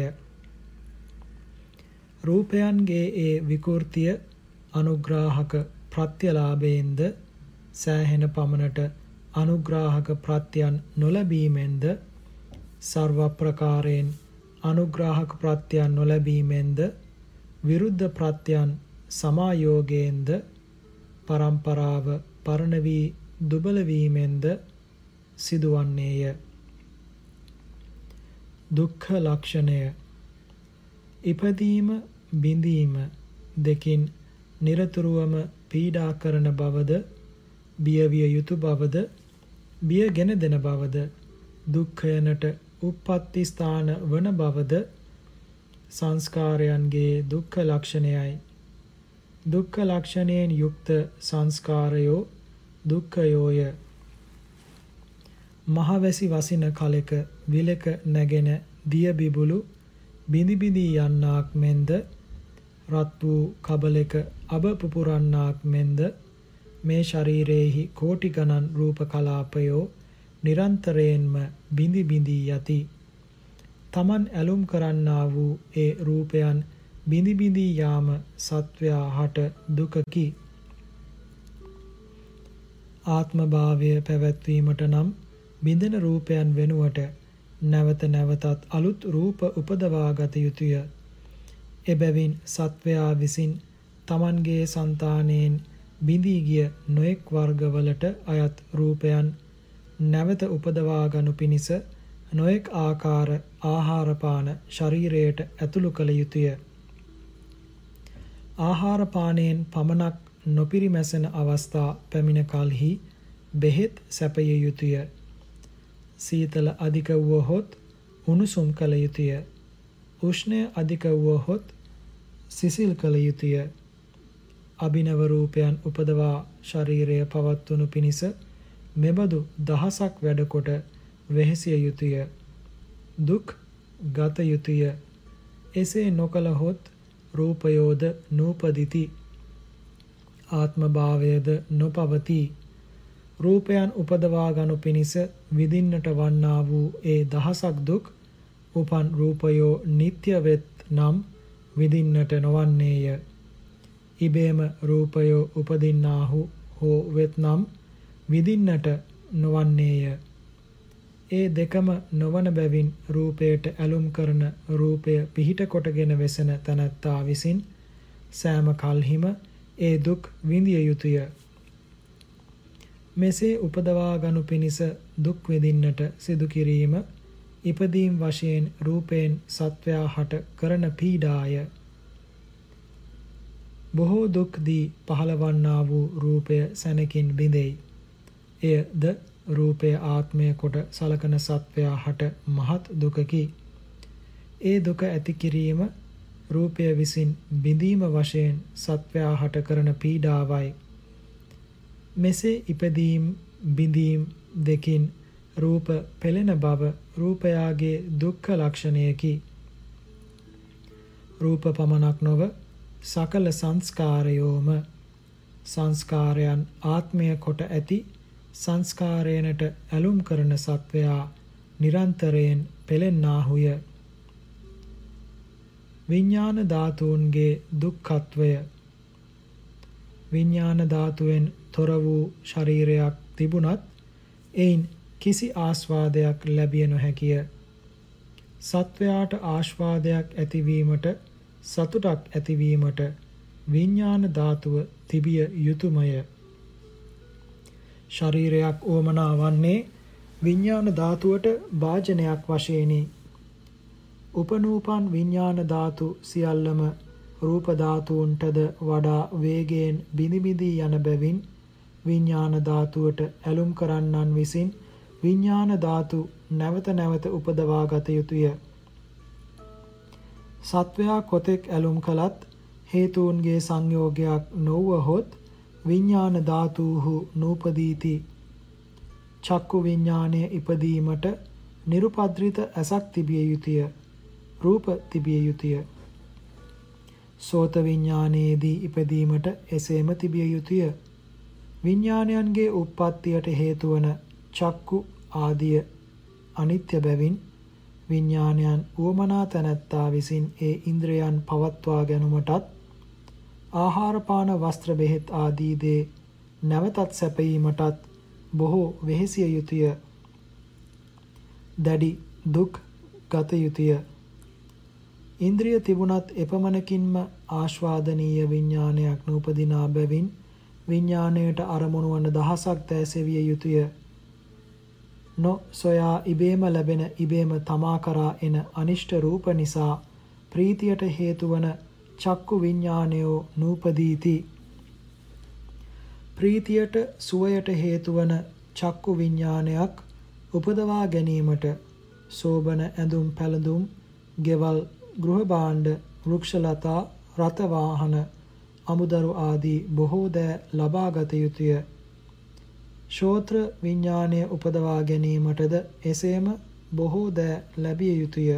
S1: රූපයන්ගේ ඒ විකෘතිය අනුග්‍රාහක ප්‍රත්‍යලාභයෙන්ද සෑහෙන පමණට අනුග්‍රාහක ප්‍රත්‍යයන් නොලැබීමෙන්ද ਸਰව ප්‍රකාරයෙන් අනුග්‍රාහක ප්‍රත්‍යයන් නොලැබීමෙන්ද විරුද්ධ ප්‍රත්‍යයන් සමායෝගයෙන්ද පරම්පරාව පරණ වී දුබල වීමෙන්ද සිදුවන්නේය. දුක්ඛ ලක්ෂණය ඉපදීම බිඳීම දෙකින් নিরතුරුවම පීඩා කරන බවද බියවිය යුතු බවද බියගෙන දෙන බවද දුක්ඛයනට උප්පත්ති ස්ථාන වන බවද සංස්කාරයන්ගේ දුක්ඛ ලක්ෂණයයි. දුක්ඛ ලක්ෂණයෙන් යුක්ත සංස්කාරයෝ දුක්ඛයෝය. මහවැසි වසින කලෙක විලක නැගෙන දිය බිබුලු බිඳි බිඳී යන්නාක් මෙන්ද රත් වූ කබලෙක අබ පුපුරන්නාක් මෙන්ද මේ ශරීරයේහි කෝටි ගණන් රූප කලාපයෝ නිරන්තරයෙන්ම බිඳි බිඳී යති. තමන් ඇලුම් කරන්නා වූ ඒ රූපයන් බිඳි බිඳී යාම සත්වයා හට දුකකි. ආත්ම භාවය පැවැත්වීමට නම් බිඳෙන රූපයන් වෙනුවට නැවත නැවතත් අලුත් රූප උපදවා ගත යුතුය. එබැවින් සත්වයා විසින් Tamanගේ సంతානයෙන් බිඳී ගිය නොඑක් වර්ගවලට අයත් රූපයන් නැවත උපදවා ගනු පිණිස නොඑක් ආකාර ආහාර පාන ශරීරයට ඇතුළු කළ යුතුය. ආහාර පානයෙන් පමණක් නොපිරිමැසෙන අවස්ථා පැමිණ කලෙහි බෙහෙත් සැපය යුතුය. සීතල අධික වුවහොත් උණුසුම් කළ යුතුය. උෂ්ණය අධික වුවහොත් සිසිල් කළ යුතුය. අභිනව රූපයන් උපදවා ශරීරය පවත්වනු පිණිස මෙබඳු දහසක් වැඩකොට වෙහෙසිය යුතුය. දුක් ගත යුතුය. එසේ නොකලහොත් රූපයෝද නූපදිති. ආත්ම භාවයද නොපවතී. රූපයන් උපදවා ගනු පිණිස විඳින්නට වන්නා වූ ඒ දහසක් දුක් උපන් රූපයෝ නিত্য වෙත් නම් විඳින්නට නොවන්නේය. ඉබේම රූපයෝ උපදින්නාහු හෝ වෙත්නම් විඳින්නට නොවන්නේය. ඒ දෙකම නොවන බැවින් රූපයට ඇලුම් කරන රූපය පිහිට කොටගෙන වෙසෙන තනත්තා විසින් සෑම කල්හිම ඒ දුක් විඳිය යුතුය. මෙසේ උපදවා ගනු පිණිස දුක් විඳින්නට සිදු කිරීම ඉපදීම් වශයෙන් රූපයෙන් සත්වයා හට කරන පීඩාය. බොහෝ දුක් දී පහළවන්නා වූ රූපය සැනකින් බිඳෙයි. එයද රූපය ආත්මය කොට සලකන සත්වයා හට මහත් දුකකි. ඒ දුක ඇති කිරීම රූපය විසින් බිඳීම වශයෙන් සත්වයා හට කරන පීඩාවයි. මෙසේ ඉපදීම් බිඳීම් දෙකින් රූප පෙළෙන බව රූපයාගේ දුක්ඛ ලක්ෂණයකි. රූප පමණක් නොව සකල සංස්කාරයෝම සංස්කාරයන් ආත්මය කොට ඇති සංස්කාරයනට ඇලුම් කරන සත්වයා නිරන්තරයෙන් පෙළෙන්නාහුය. විඥාන ධාතුන්ගේ දුක්ඛත්වය විඥාන ධාතුවෙන් තොර වූ ශරීරයක් තිබුණත් එයින් කිසි ආස්වාදයක් ලැබිය නොහැකිය. සත්වයාට ආස්වාදයක් ඇතිවීමට සතුටක් ඇතිවීමට විඥාන ධාතුව තිබිය යුතුයමය. ශරීරයක් ඕමනා වන්නේ විඥාන ධාතුවට වාජනයක් වශයෙනි. උපනූපන් විඥාන ධාතු සියල්ලම රූප ධාතුන්ටද වඩා වේගයෙන් බිනි බිඳී යන බැවින් විඥාන ධාතුවට ඇලුම් කරන්නන් විසින් විඥාන ධාතු නැවත නැවත උපදවා ගත යුතුය. සත්වයා කොතෙක් ඇලුම් කළත් හේතුන්ගේ සංයෝගයක් නොවහොත් විඥාන ධාතුහු නූපදීති. චක්කු විඥානය ඉපදීමට nirupadrita ඇසක් තිබිය යුතුය. රූප තිබිය යුතුය. සෝත විඥානයේදී ඉපදීමට එසේම තිබිය යුතුය. විඥානයන්ගේ උප්පත්තියට හේතු වන චක්කු ආදිය අනිත්‍ය බැවින් විඥානයන් උවමනා තැනැත්තා විසින් ඒ ඉන්ද්‍රයන් පවත්වා ගැනීමටත් ආහාර පාන වස්ත්‍ර බෙහෙත් ආදී දේ නැවතත් සැපයීමටත් බොහෝ වෙහෙසිය යුතුය. දැඩි දුක් ගත යුතුය. ඉන්ද්‍රිය තිබුණත් එපමණකින්ම ආස්වාදනීය විඥානයක් නූපදිනා බැවින් විඥාණයට අරමුණු වන දහසක් දැසෙවිය යුතුය. නො සොයා ඉබේම ලැබෙන ඉබේම තමා කරා එන අනිෂ්ට රූප නිසා ප්‍රීතියට හේතු වන චක්කු විඥානයෝ නූපදීති ප්‍රීතියට සුවයට හේතු වන චක්කු විඥානයක් උපදවා ගැනීමට සෝබන ඇඳුම් පැළඳුම් ගෙවල් ගෘහ භාණ්ඩ වෘක්ෂලතා රත වාහන අමුදරු ආදී බොහෝ දෑ ලබාගත යුතුය. ශෝත්‍ර විඥානය උපදවා ගැනීමටද එසේම බොහෝ දෑ ලැබිය යුතුය.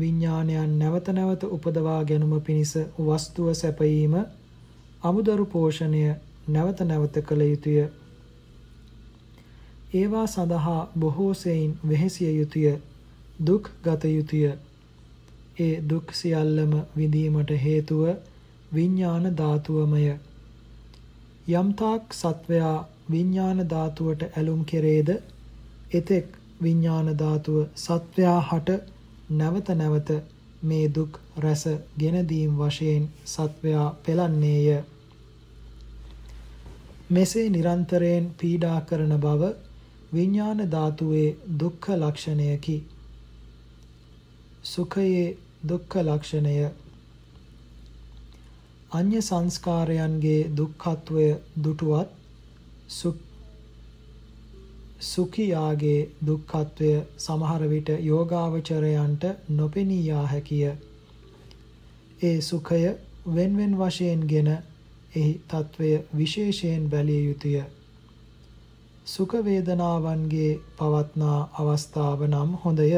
S1: විඥානයන් නැවත නැවත උපදවා ගැනීම පිණිස වස්තුව සැපයීම අමුදරු පෝෂණය නැවත නැවත කළ යුතුය. ඒවා සඳහා බොහෝ සෙයින් වෙහෙසිය යුතුය. දුක් ගත යුතුය. ඒ දුක් සියල්ලම විඳීමට හේතුව විඥාන ධාතුවමය. යම්තාක් සත්වයා විඥාන ධාතුවට ඇලුම් කෙරේද එතෙක් විඥාන ධාතුව සත්වයා හට නැවත නැවත මේ දුක් රැස ගෙන දීම් වශයෙන් සත්වයා පෙළන්නේය. මෙසේ නිරන්තරයෙන් පීඩා කරන බව විඥාන ධාතුවේ දුක්ඛ ලක්ෂණයකි. සුඛයේ දුක්ඛ ලක්ෂණය අඤ්‍ය සංස්කාරයන්ගේ දුක්ඛත්වය දුටුවත් සුඛියාගේ දුක්ඛත්වය සමහර විට යෝගාවචරයන්ට නොපෙනී යා හැකිය. ඒ සුඛය wen wen වශයෙන්ගෙන එහි తත්වය විශේෂයෙන් බැලිය යුතුය. සුඛ වේදනාවන්ගේ පවත්නා අවස්ථාව නම් හොඳය.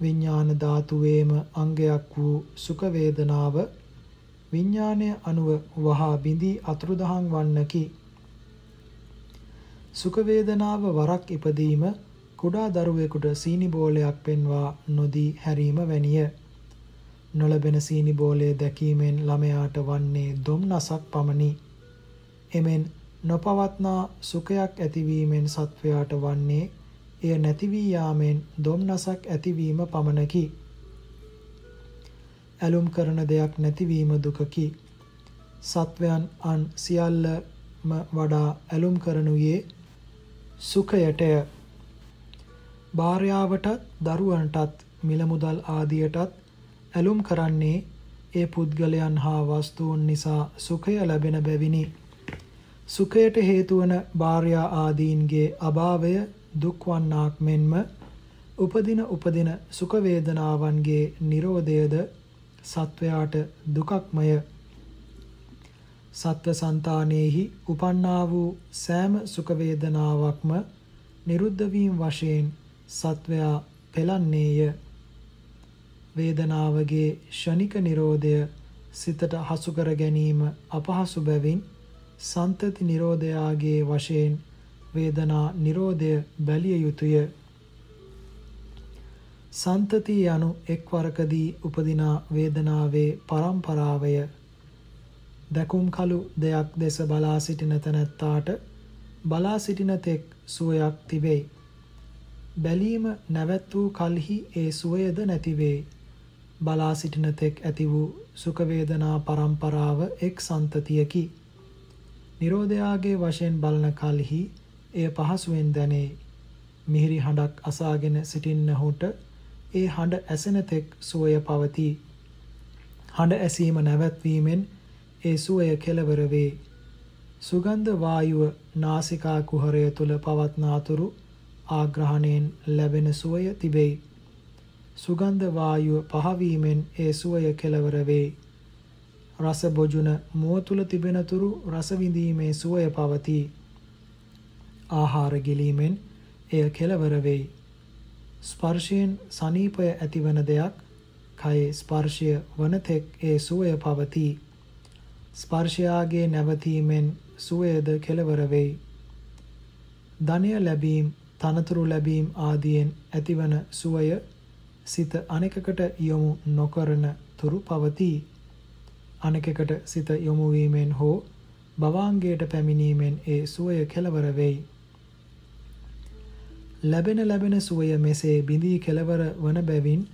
S1: විඥාන ධාතුවේම අංගයක් වූ සුඛ වේදනාව විඥානය අනුව වහා බිඳී අතුරුදහන් වන්නකි. සුඛ වේදනාව වරක් ඉපදීම කුඩා දරුවෙකුට සීනි බෝලයක් පෙන්වා නොදී හැරීම වැනිය. නොලබෙන සීනි බෝලය දැකීමෙන් ළමයාට වන්නේ දුම්නසක් පමණි. එමෙන් නොපවත්නා සුඛයක් ඇතිවීමෙන් සත්වයාට වන්නේ එය නැති වී යාමෙන් දුම්නසක් ඇතිවීම පමණකි. ඇලුම් කරන දෙයක් නැතිවීම දුකකි. සත්වයන් අන් සියල්ලම වඩා ඇලුම් කරනුයේ සුඛයටය. භාර්යාවටත් දරුවන්ටත් මිල මුදල් ආදියටත් ඇලුම් කරන්නේ ඒ පුද්ගලයන් හා වස්තුන් නිසා සුඛය ලැබෙන බැවිනි. සුඛයට හේතු වන භාර්යා ආදීන්ගේ අභාවය දුක් වන්නාක් මෙන්ම උපදින උපදින සුඛ වේදනාවන්ගේ Nirodhayද සත්වයාට දුකක්මය. සත්ව సంతානෙහි උපන්නා වූ සෑම සුඛ වේදනාවක්ම නිරුද්ධ වීම වශයෙන් සත්වයා පෙළන්නේය. වේදනාවගේ ෂණික නිරෝධය සිතට හසු කර ගැනීම අපහසු බැවින් සන්තති නිරෝධයාගේ වශයෙන් වේදනා නිරෝධය බැලිය යුතුය. සන්තති යනු එක්වරකදී උපදිනා වේදනාවේ පරම්පරාවය දැකුම් කළු දෙයක් දෙස බලා සිටින තැනැත්තාට බලා සිටින තෙක් සුවයක් තිබෙයි. බැලීම නැවැත් වූ කල්හි ඒ සුවයද නැතිවේ. බලා සිටින තෙක් ඇති වූ සුඛ වේදනා පරම්පරාව එක් සන්තතියකි. නිරෝධයාගේ වශයෙන් බලන කල්හි එය පහසුවෙන් දැනේ. මිහිරි හඬක් අසාගෙන සිටින්නහුට ඒ හඬ ඇසෙන තෙක් සුවය පවතී. හඬ ඇසීම නැවැත්වීමෙන් ඒ සුවය කෙලවර වේ. සුගන්ධ වායුව නාසිකා කුහරය තුල පවත්නාතුරු ආග්‍රහණයෙන් ලැබෙන සුවය තිබෙයි. සුගන්ධ වායුව පහවීමෙන් ඒ සුවය කෙලවර වේ. රස බොජුන මුව තුල තිබෙනතුරු රස විඳීමේ සුවය පවතී. ආහාර ගිලීමෙන් එය කෙලවර වෙයි. ස්පර්ශයෙන් සනීපය ඇතිවන දෙයක් කයේ ස්පර්ශය වනතෙක් ඒ සුවය පවතී. ස්පර්ශයාගේ නැවතීමෙන් සුවයද කෙලවර වෙයි. ධනය ලැබීම, තනතුරු ලැබීම ආදියෙන් ඇතිවන සුවය සිත අනෙකකට යොමු නොකරන තුරු පවතී. අනෙකකට සිත යොමු වීමෙන් හෝ භවාංගයට පැමිණීමෙන් ඒ සුවය කෙලවර වෙයි. ලැබෙන ලැබෙන සුවය මෙසේ බිඳී කෙලවර වන බැවින්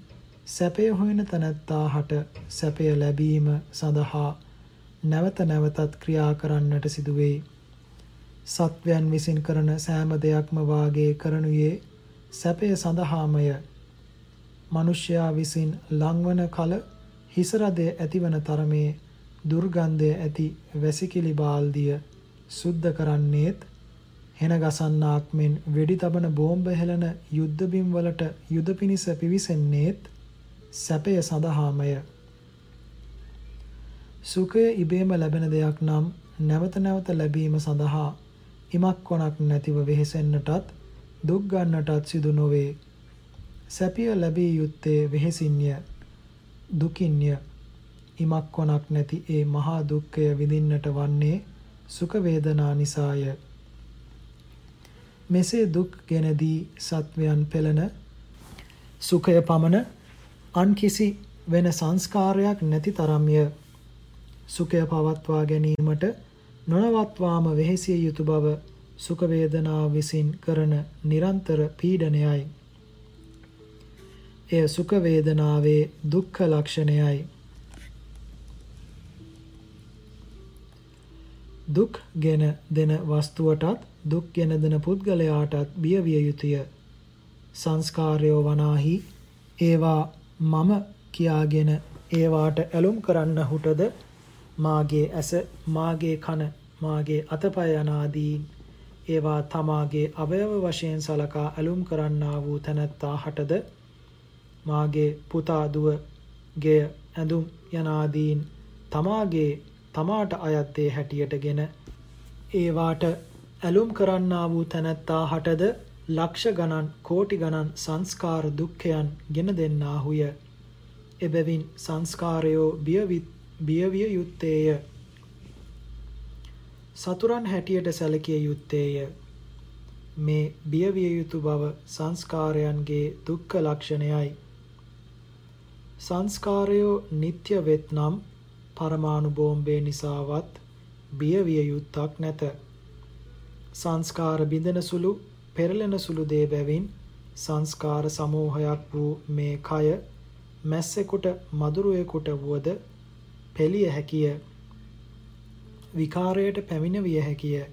S1: සැපය හොයන තනත්තා හට සැපය ලැබීම සඳහා නැවත නැවතත් ක්‍රියා කරන්නට සිදුවෙයි. සත්වයන් විසින් කරන සෑම දෙයක්ම වාගේ කරනුයේ සැපය සඳහාමය. මිනිසයා විසින් ලංවන කල හිස රදය ඇතිවන තරමේ දුර්ගන්ධය ඇති වැසිකිලි බාල්දිය සුද්ධ කරන්නේත් හෙන ගසන්නාක් මෙන් වෙඩි තබන බෝම්බ හෙලන යුද්ධ බිම් වලට යුද පිනිස පිවිසෙන්නේත් සැපය සඳහාමය. සුඛය ඉබේම ලැබෙන දෙයක් නම් නැවත නැවත ලැබීම සඳහා ඉමක් කොනක් නැතිව වෙහෙසෙන්නටත් දුක් ගන්නටත් සිදු නොවේ. සැපිය ලැබිය යුත්තේ වෙහෙසින්ය දුකින්ය ඉමක් කොනක් නැති ඒ මහා දුක්ඛය විඳින්නට වන්නේ සුඛ වේදනා නිසාය. මෙසේ දුක් ගෙනදී සත්වයන් පෙළන සුඛය පමණ අන් කිසි වෙන සංස්කාරයක් නැති තරම්ය. සුඛය පවත්වා ගැනීමට නොනවත්වාම වෙහෙසිය යුතු බව සුඛ වේදනා විසින් කරන නිරන්තර පීඩනයයි. එය සුඛ වේදනාවේ දුක්ඛ ලක්ෂණයයි. දුක් ගෙන දෙන වස්තුවටත් දුක් ගෙන දෙන පුද්ගලයාටත් බිය විය යුතුය. සංස්කාරයෝ වනාහි ඒවා මම කියාගෙන ඒවාට ඇලුම් කරන්නහුටද මාගේ ඇස මාගේ කන මාගේ අතපය යනාදී ඒවා තමාගේ අවයව වශයෙන් සලකා ඇලුම් කරන්නා වූ තැනැත්තා හටද? මාගේ පුතා දුව ගෙය ඇඳුම් යනාදීන් තමාගේ තමාට අයත් දේ හැටියටගෙන ඒවාට ඇලුම් කරන්නා වූ තැනැත්තා හටද? ලක්ෂ ගණන් කෝටි ගණන් සංස්කාර දුක්ඛයන් ගෙන දෙන්නාහුය. එබැවින් සංස්කාරයෝ බියවිය යුත්තේය. සතුරන් හැටියට සැලකිය යුත්තේය. මේ බියවිය යුතු බව සංස්කාරයන්ගේ දුක්ඛ ලක්ෂණයයි. සංස්කාරයෝ නিত্য වෙත්නම් පරමාණු බෝම්බේ නිසාවත් බියවිය යුත්තක් නැත. සංස්කාර බිඳෙන සුළු පෙරලෙන සුළු දේ බැවින් සංස්කාර සමූහයක් වූ මේ කය මැස්සෙකුට මදුරුවෙකුට වුවද පෙළිය හැකිය. විකාරයට පැමිණ විය හැකිය.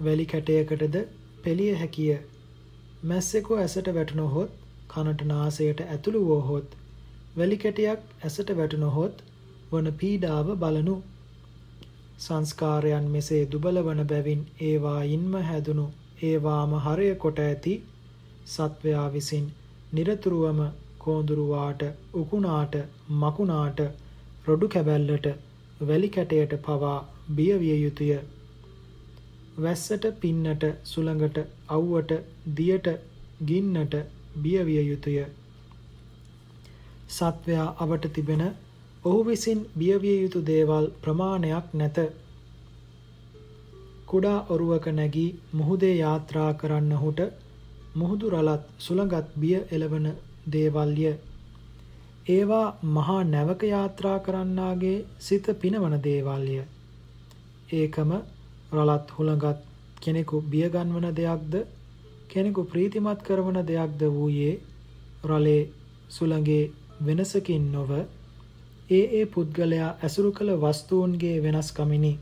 S1: වැලි කැටයකටද පෙළිය හැකිය. මැස්සෙකු ඇසට වැටුණොත් කනට නාසයට ඇතුළු වුවහොත් වැලි කැටයක් ඇසට වැටුණොත් වන පීඩාව බලනු. සංස්කාරයන් මෙසේ දුබල වන බැවින් ඒවායින්ම හැදුණු ඒවාම හරය කොට ඇති සත්වයා විසින් নিরතුරුවම කෝඳුරුවාට උකුණාට මකුණාට රොඩු කැබැල්ලට වැලි කැටයට පවා බිය විය යුතුය. වැස්සට පින්නට සුළඟට අව්වට දියට ගින්නට බිය විය යුතුය. සත්වයා අවට තිබෙන ඔහු විසින් බියවිය යුතු දේවල් ප්‍රමාණයක් නැත. කුඩා ඔරුවක නැගී මුහුදේ යාත්‍රා කරන්නහුට මුහුදු රළත් සුළඟත් බිය එළවන දේවල්ය. ඒවා මහා නැවක යාත්‍රා කරන්නාගේ සිත පිනවන දේවල්ය. ඒකම රළත් හුළඟත් කෙනෙකු බියගන්වන දෙයක්ද කෙනෙකු ප්‍රීතිමත් කරවන දෙයක්ද වූයේ රළේ සුළඟේ වෙනසකින් නොව ඒ ඒ පුද්ගලයා ඇසුරු කළ වස්තුූන්ගේ වෙනස්කමිනි.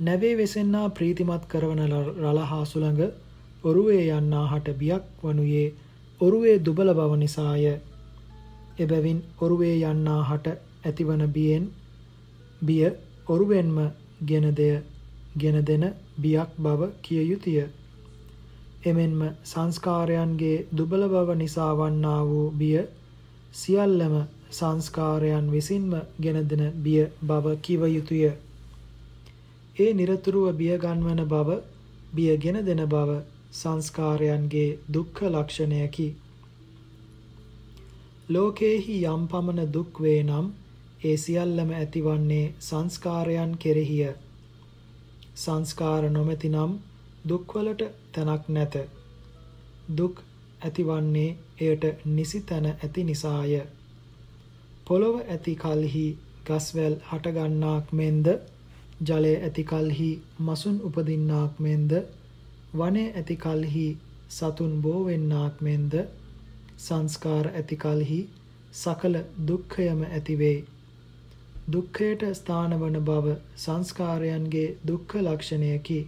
S1: නැවේ වෙසෙන්නා ප්‍රීතිමත් කරවන රලහා සුළඟ ඔරුවේ යන්නා හට බියක් වනුයේ ඔරුවේ දුබල බව නිසාය. එබැවින් ඔරුවේ යන්නා හට ඇතිවන බියෙන් බිය ඔරුවෙන්ම ගෙන දෙය ගෙන දෙන බියක් බව කිය යුතුය. එමෙන්ම සංස්කාරයන්ගේ දුබල බව නිසා වන්නා වූ බිය සියල්ලම සංස්කාරයන් විසින්ම ගෙන දෙන බිය බව කිව යුතුය. ඒ নিরතුරුව බිය ගන්වන බව, බිය ගෙන දෙන බව සංස්කාරයන්ගේ දුක්ඛ ලක්ෂණයකි. ලෝකේහි යම් පමණ දුක් වේ නම් ඒ සියල්ලම ඇතිවන්නේ සංස්කාරයන් කෙරෙහිය. සංස්කාර නොමැති නම් දුක්වලට තැනක් නැත. දුක් ඇතිවන්නේ එයට නිසි තැන ඇති නිසාය. පොළොව ඇති කල්හි ගස්වැල් හටගන්නාක් මෙන්ද ජලය ඇති කල්හි මසුන් උපදින්නාක් මෙන්ද වනයේ ඇති කල්හි සතුන් බෝ වෙන්නාක් මෙන්ද සංස්කාර ඇති කල්හි සකල දුක්ඛයම ඇතිවේ. දුක්ඛයට ස්ථානවන බව සංස්කාරයන්ගේ දුක්ඛ ලක්ෂණයකි.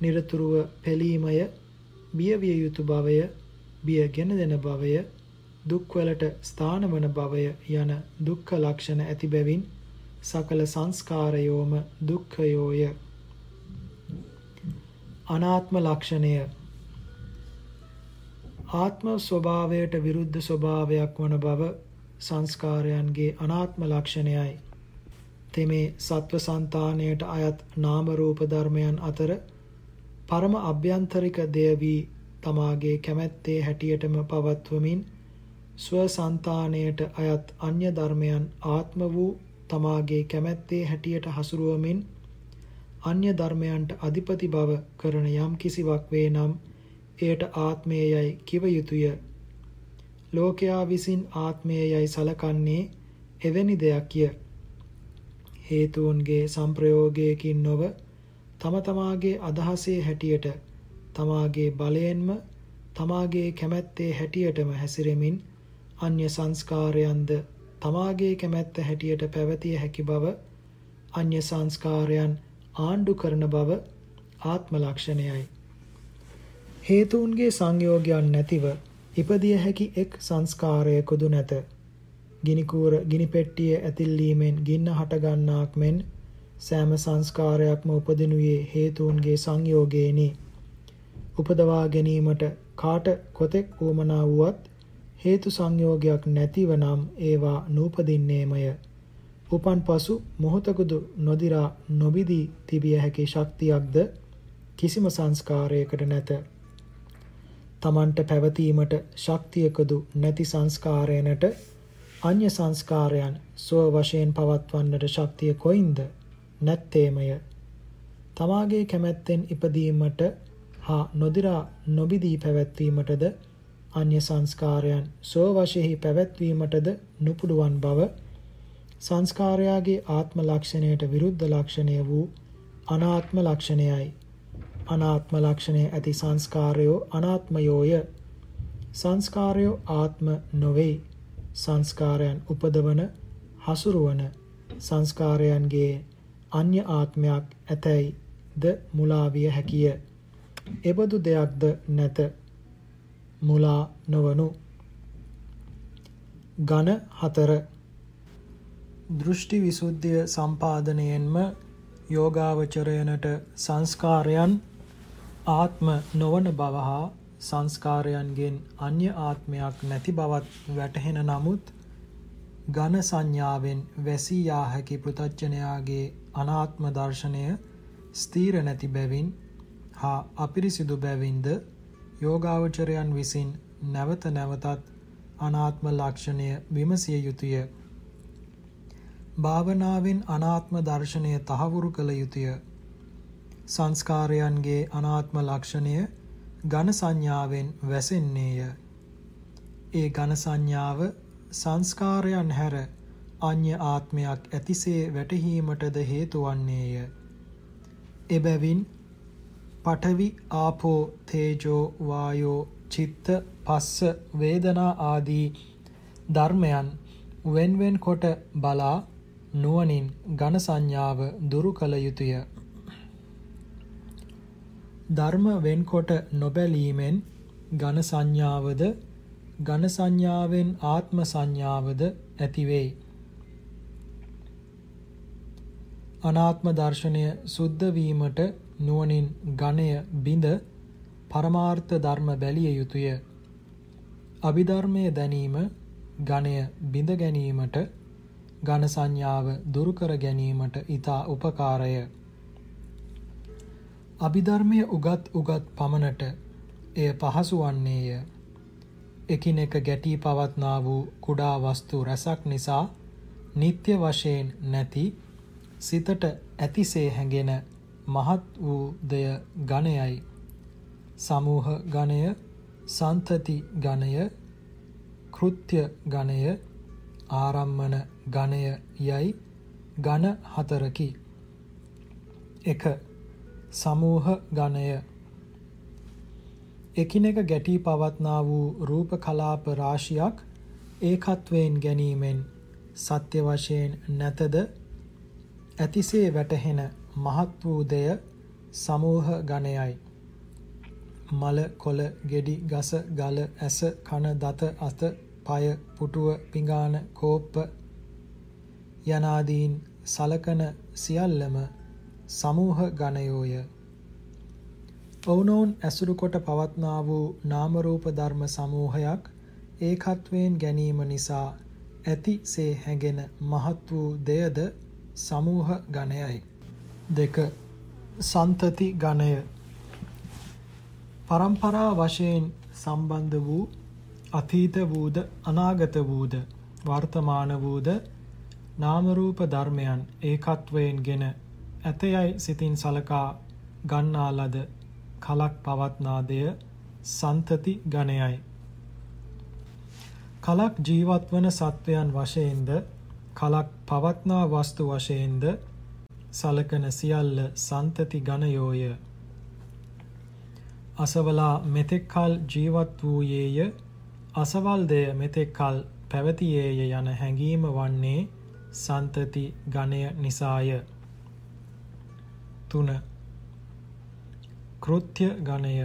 S1: নিরතුරුව පෙළීමය බියවිය යුතු බවය බියගෙන දෙන බවය දුක්වලට ස්ථානවන බවය යන දුක්ඛ ලක්ෂණ ඇති බැවින් සකල සංස්කාරයෝම දුක්ඛයෝය අනාත්ම ලක්ෂණය ආත්ම ස්වභාවයට විරුද්ධ ස්වභාවයක් වන බව සංස්කාරයන්ගේ අනාත්ම ලක්ෂණයයි. තෙමේ සත්ව సంతාණයට අයත් නාම රූප ධර්මයන් අතර පරම අභ්‍යන්තරික දෙය වී තමාගේ කැමැත්තේ හැටියටම පවත්වමින් ස්වසන්තානයට අයත් අන්‍ය ධර්මයන් ආත්ම වූ තමාගේ කැමැත්තේ හැටියට හසුරුවමින් අන්‍ය ධර්මයන්ට අධිපති බව කරන යම් කිසිවක් වේ නම් එයට ආත්මයයි කිව යුතුය. ලෝකයා විසින් ආත්මයයි සලකන්නේ එවැනි දෙයක්ය. හේතුන්ගේ සංප්‍රයෝගයකින් නොව තම තමාගේ අදහසේ හැටියට තමාගේ බලයෙන්ම තමාගේ කැමැත්තේ හැටියටම හැසිරෙමින් අන්‍ය සංස්කාරයන්ද තමාගේ කැමැත්ත හැටියට පැවතිය හැකි බව අන්‍ය සංස්කාරයන් ආණ්ඩු කරන බව ආත්ම ලක්ෂණයයි. හේතුන්ගේ සංයෝගයන් නැතිව ඉපදිය හැකි එක් සංස්කාරයකුදු නැත. ගිනිකූර ගිනි පෙට්ටියේ ඇතිල්ලීමෙන් ගින්න හටගන්නාක් මෙන් සෑම සංස්කාරයක්ම උපදිනුයේ හේතුන්ගේ සංයෝගයෙනි. උපදවා ගැනීමට කාට කොතෙක් උවමනා වුවත් හේතු සංයෝගයක් නැතිව නම් ඒවා නූපදින්නේමය. උපන් පසු මොහොතකුදු නොදිරා නොබිදී තිබිය හැකි ශක්තියක්ද කිසිම සංස්කාරයකට නැත. තමන්ට පැවතීමට ශක්තියකදු නැති සංස්කාරයනට අන්‍ය සංස්කාරයන් සුව වශයෙන් පවත්වන්නට ශක්තිය කොයින්ද නැත්තේමය. තමාගේ කැමැත්තෙන් ඉපදීමට හා නොදිරා නොබිදී පැවැත්වීමටද අන්‍ය සංස්කාරයන් සෝ වශයෙහි පැවැත්වීමටද නුපුඩුවන් බව සංස්කාරයාගේ ආත්ම ලක්ෂණයට විරුද්ධ ලක්ෂණය වූ අනාත්ම ලක්ෂණයයි. අනාත්ම ලක්ෂණය ඇති සංස්කාරයෝ අනාත්මයෝය. සංස්කාරයෝ ආත්ම නොවේ. සංස්කාරයන් උපදවන හසුරුවන සංස්කාරයන්ගේ අන්‍ය ආත්මයක් ඇතැයිද මුලා විය හැකිය. එබඳු දෙයක්ද නැත. මුලා නොවනු. ඝන හතර දෘෂ්ටි විසුද්ධිය සම්පාදනයෙන්ම යෝගාවචරයනට සංස්කාරයන් ආත්ම නොවන බව හා සංස්කාරයන්ගෙන් අන්‍ය ආත්මයක් නැති බවත් වැටහෙන නමුත් ඝන සංඥාවෙන් වැසී යා හැකි පෘතජ්ජනයාගේ අනාත්ම දර්ශනය ස්ථීර නැති බැවින් හා අපිරිසිදු බැවින්ද යෝගාවචරයන් විසින් නැවත නැවතත් අනාත්ම ලක්ෂණය විමසිය යුතුය. භාවනාවෙන් අනාත්ම දර්ශනය තහවුරු කළ යුතුය. සංස්කාරයන්ගේ අනාත්ම ලක්ෂණය ඝන සංඥාවෙන් වැසෙන්නේය. ඒ ඝන සංඥාව සංස්කාරයන් හැර අන්‍ය ආත්මයක් ඇතිසේ වැටහීමටද හේතු වන්නේය. එබැවින් පඨවි ආපෝ තේජෝ වායෝ චිත්ත පස්ස වේදනා ආදී ධර්මයන් වෙන්වෙන් කොට බලා නුවණින් ඝන සංඥාව දුරු කළ යුතුය. ධර්ම වෙන්කොට නොබැලීමෙන් ඝන සංඥාවද ඝන සංඥාවෙන් ආත්ම සංඥාවද ඇතිවෙයි. අනාත්ම දර්ශනය සුද්ධ වීමට නුවණින් ඝණය බිඳ පරමාර්ථ ධර්ම බැලිය යුතුය. අභිධර්මයේ දැනීම ඝණය බිඳ ගැනීමට ඝන සංඥාව දුරු කර ගැනීමට ඊතා උපකාරය. අභිධර්මයේ උගත් උගත් පමණට එය පහසු වන්නේය. එකිනෙක ගැටී පවත්නා වූ කුඩා වස්තු රසක් නිසා නিত্য වශයෙන් නැති සිතට ඇතිසේ හැඟෙන මහත් වූ දෙය ගණයයි. සමූහ ගණය, සන්තති ගණය, කෘත්‍ය ගණය, ආරම්මන ගණය යයි ගණ හතරකි. 1. සමූහ ගණය එකිනෙක ගැටී පවත්නා වූ රූප කලාප රාශියක් ඒකත්වයෙන් ගැනීමෙන් සත්‍ය වශයෙන් නැතද ඇතිසේ වැටහෙන මහත් වූ දෙය සමූහ ගණයයි. මල කොළ ගෙඩි ගස ගල ඇස කන දත අත පය පුටුව පිඟාන කෝප්ප යනාදීන් සලකන සියල්ලම සමූහ ගණයෝය. ඔවුනොවුන් ඇසුරු කොට පවත්නා වූ නාම රූප ධර්ම සමූහයක් ඒකත්වයෙන් ගැනීම නිසා ඇතිසේ හැඟෙන මහත් වූ දෙයද සමූහ ගණයයි. දෙක සන්තති ගණය පරම්පරා වශයෙන් සම්බන්ධ වූ අතීත වූද අනාගත වූද වර්තමාන වූද නාම රූප ධර්මයන් ඒකත්වයෙන් ගෙන ඇතයයි සිතින් සලකා ගන්නා ලද කලක් පවත්නා දෙය සන්තති ගණයයි. කලක් ජීවත් වන සත්වයන් වශයෙන්ද කලක් පවත්නා වස්තු වශයෙන්ද සලකන සියල්ල සන්තති ගණයෝය. අසවලා මෙතෙක් කල ජීවත් වූයේය අසවල් දෙය මෙතෙක් කල පැවතියේය යන හැඟීම වන්නේ සන්තති ගණය නිසාය. 3 කෘත්‍ය ගණය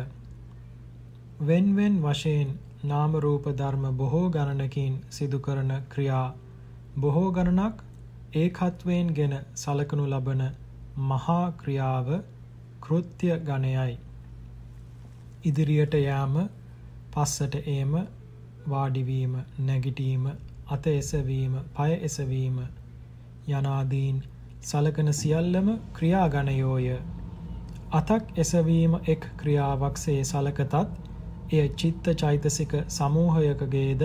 S1: wen wen වශයෙන් නාම රූප ධර්ම බොහෝ ගණනකින් සිදු කරන ක්‍රියා බොහෝ ගණනක් ඒකත්වයෙන් ගෙන සලකනු ලබන මහා ක්‍රියාව කෘත්‍ය ගණයයි ඉදිරියට යාම පස්සට ඒම වාඩිවීම නැගිටීම අත එසවීම පය එසවීම යනාදීන් සලකන සියල්ලම ක්‍රියා ගණයෝය අතක් එසවීම එක් ක්‍රියාවක්සේ සලකතත් එය චිත්ත චෛතසික සමූහයකගේද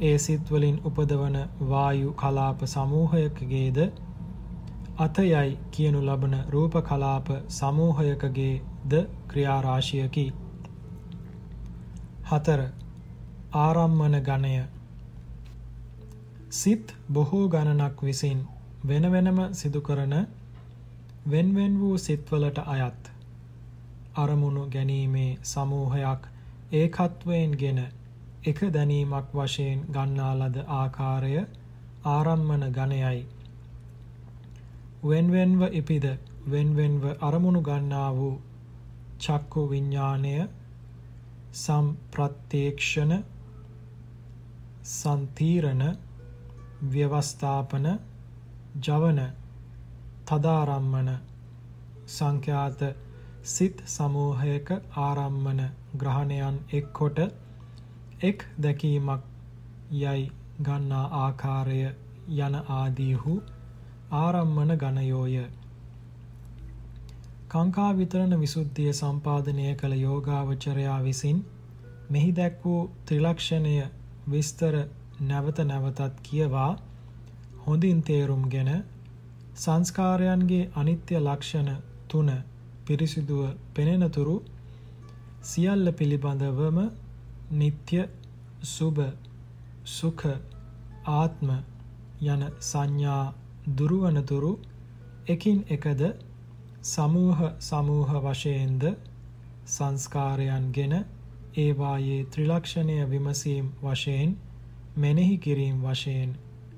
S1: ඒ සිත්වලින් උපදවන වායු කලාප සමූහයකගේද අතයයි කියනු ලබන රූප කලාප සමූහයකගේද ක්‍රියාරාශියකි. හතර. ආරම්මන ගණය. සිත් බොහෝ ගණනක් විසින් වෙන වෙනම සිදු කරන වෙන්වෙන් වූ සිත්වලට අයත් අරමුණු ගැනීමේ සමූහයක් ඒකත්වයෙන් ගෙන එක දැනීමක් වශයෙන් ගන්නා ලද ආකාරය ආරම්මන ගණයයි. වෙන්වෙන්ව ඉපිද වෙන්වෙන්ව අරමුණු ගන්නා වූ චක්කු විඤ්ඥානය සම්ප්‍රත්්‍යේක්ෂණ සන්තීරණ ව්‍යවස්ථාපන ජවන තදාරම්මන සංඛ්‍යාත සිත් සමූහයක ආරම්මන ග්‍රහණයන් එක්කොට එක් දැකීමක් යයි ගන්නා ආකාරය යන ආදීහු ආරම්මන ගණයෝය කාංකා විතරණ විසුද්ධිය සම්පාදනය කළ යෝගාවචරයා විසින් මෙහි දැක් වූ ත්‍රිලක්ෂණය විස්තර නැවත නැවතත් කියවා හොඳින් තේරුම්ගෙන සංස්කාරයන්ගේ අනිත්‍ය ලක්ෂණ තුන පිරිසිදුව පෙනෙනතුරු සියල්ල පිළිබඳවම නিত্য සුභ සුඛ ආත්ම යන සංඥා දුරවනතුරු එකින් එකද සමූහ සමූහ වශයෙන්ද සංස්කාරයන්ගෙන ඒවායේ ත්‍රිලක්ෂණය විමසීම් වශයෙන් මෙනෙහි කිරීම වශයෙන්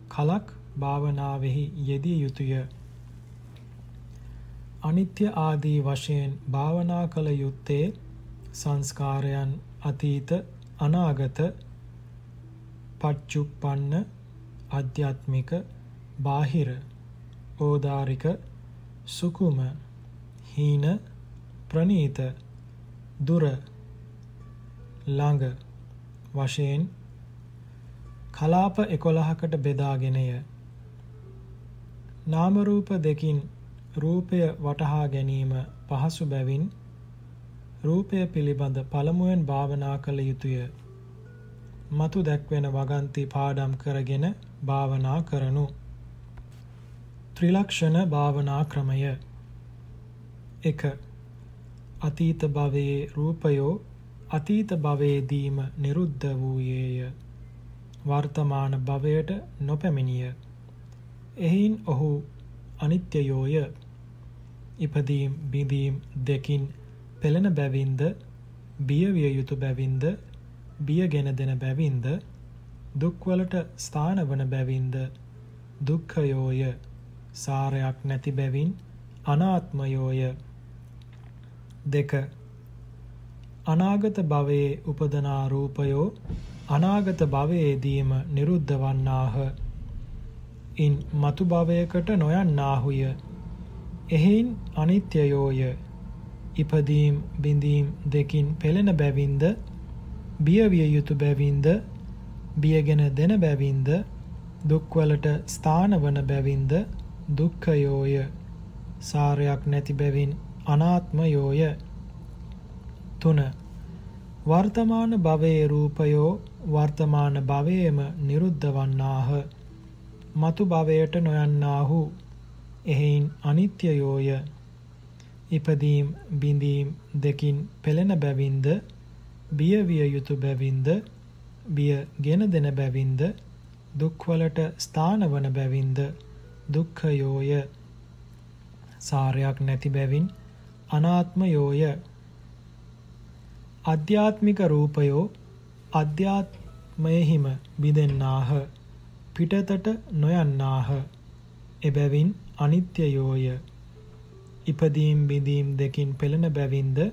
S1: කලක් භාවනාවෙහි යෙදිය යුතුය. අනිත්‍ය ආදී වශයෙන් භාවනා කළ යුත්තේ සංස්කාරයන් අතීත අනාගත පච්චුප්පන්න අධ්‍යාත්මික බාහිර ඕදාරික සුකුම හීන ප්‍රනීත දුර ළඟ වශයෙන් කලාප 11කට බෙදාගෙනය නාම රූප දෙකින් රූපය වටහා ගැනීම පහසු බැවින් රූපය පිළිබඳ පළමුවෙන් භාවනා කළ යුතුය. මතු දැක්වෙන වගන්ති පාඩම් කරගෙන භාවනා කරනු. ත්‍රිලක්ෂණ භාවනා ක්‍රමය 1. අතීත භවයේ රූපයෝ අතීත භවයේදීම නිරුද්ධ වූයේය. වර්තමාන භවයට නොපැමිණිය. එහින් ඔහු අනිත්‍යයෝය. ඉපදීම් බිඳීම් දෙකින් පෙළෙන බැවින්ද බියවිය යුතු බැවින්ද බියගෙන දෙන බැවින්ද දුක්වලට ස්ථාන වන බැවින්ද දුක්ඛයෝය. සාරයක් නැති බැවින් අනාත්මයෝය. දෙක. අනාගත භවයේ උපදනා රූපයෝ අනාගත භවයේදීම නිරුද්ධ වන්නාහ. ඉන් මතු භවයකට නොයන්නාහුය. එහෙයින් අනිත්‍යයෝය. ඉපදීම් බිඳීම් දෙකින් පෙළෙන බැවින්ද බියවිය යුතු බැවින්ද බියගෙන දෙන බැවින්ද දුක්වලට ස්ථානවන බැවින්ද දුක්ඛයෝය. සාරයක් නැති බැවින් අනාත්මයෝය. 3 වර්තමාන භවයේ රූපයෝ වර්තමාන භවයේම නිරුද්ධ වන්නාහ මතු භවයට නොයන්නාහු. එහෙයින් අනිත්‍යයෝය. ඉපදීම් බිඳීම් දෙකින් පෙළෙන බැවින්ද බිය විය යුතු බැවින්ද බිය ගෙන දෙන බැවින්ද දුක්වලට ස්ථාන වන බැවින්ද දුක්ඛයෝය. සාරයක් නැති බැවින් අනාත්මයෝය. අධ්‍යාත්මික රූපයෝ අධ්‍යාත්මයෙහිම බිඳෙන්නාහ. පිටතට නොයන්නාහ. එබැවින් අනිත්‍යයෝය. ඉපදීම් බිඳීම් දෙකින් පෙළෙන බැවින්ද?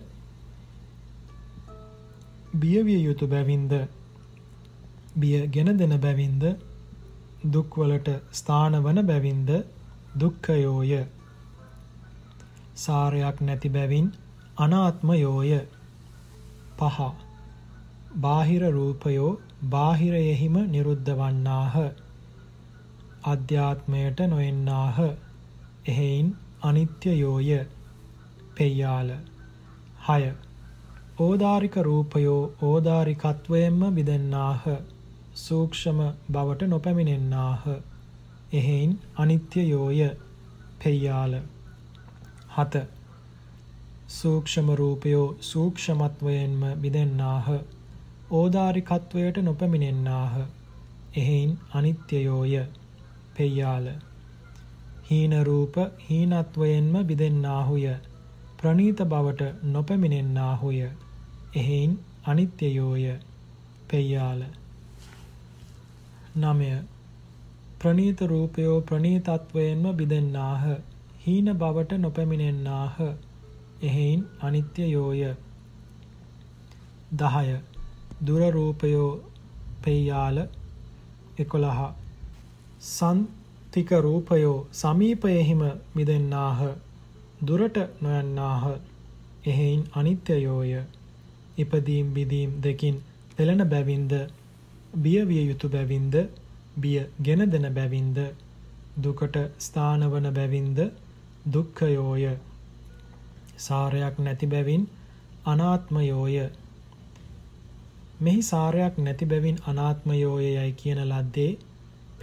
S1: බියවිය යුතු බැවින්ද? බිය ගෙන දෙන බැවින්ද? දුක්වලට ස්ථාන වන බැවින්ද? දුක්ඛයෝය. සාරයක් නැති බැවින් අනාත්මයෝය. පහ. බාහිර රූපයෝ බාහිරයෙහිම නිරුද්ධ වන්නාහ. අධ්‍යාත්මයට නොෙන්නාහ එහෙයින් අනිත්‍යයෝය. පෙය්‍යාල. 6 ඕදාරික රූපයෝ ඕදාරිකත්වයෙන්ම බිදෙන්නාහ සූක්ෂම බවට නොපැමිණෙන්නාහ. එහෙයින් අනිත්‍යයෝය. පෙය්‍යාල. 7 සූක්ෂම රූපයෝ සූක්ෂමත්වයෙන්ම බිදෙන්නාහ ඕදාරිකත්වයට නොපැමිණෙන්නාහ. එහෙයින් අනිත්‍යයෝය. පෙය්‍යාල. හීන රූප හීනත්වයෙන්ම බිදෙන්නාහුය ප්‍රනීත බවට නොපැමිණෙන්නාහුය. එහෙයින් අනිත්‍යයෝය. පෙය්‍යාල. නමය. ප්‍රනීත රූපයෝ ප්‍රනීතත්වයෙන්ම බිදෙන්නාහ හීන බවට නොපැමිණෙන්නාහ. එහෙයින් අනිත්‍යයෝය. දහය. දුර රූපයෝ පෙය්‍යාල එකොළහ. සන්තික රූපයෝ සමීපයෙහිම මිදෙන්නාහ දුරට නොයන්නාහ. එහෙයින් අනිත්‍යයෝය. ඉපදීම් බිදීම් දෙකින් පෙළෙන බැවින්ද බිය විය යුතු බැවින්ද බිය ගෙන දෙන බැවින්ද දුකට ස්ථානවන බැවින්ද දුක්ඛයෝය. සාරයක් නැති බැවින් අනාත්මයෝය. මෙහි සාරයක් නැති බැවින් අනාත්මයෝය යයි කියන ලද්දේ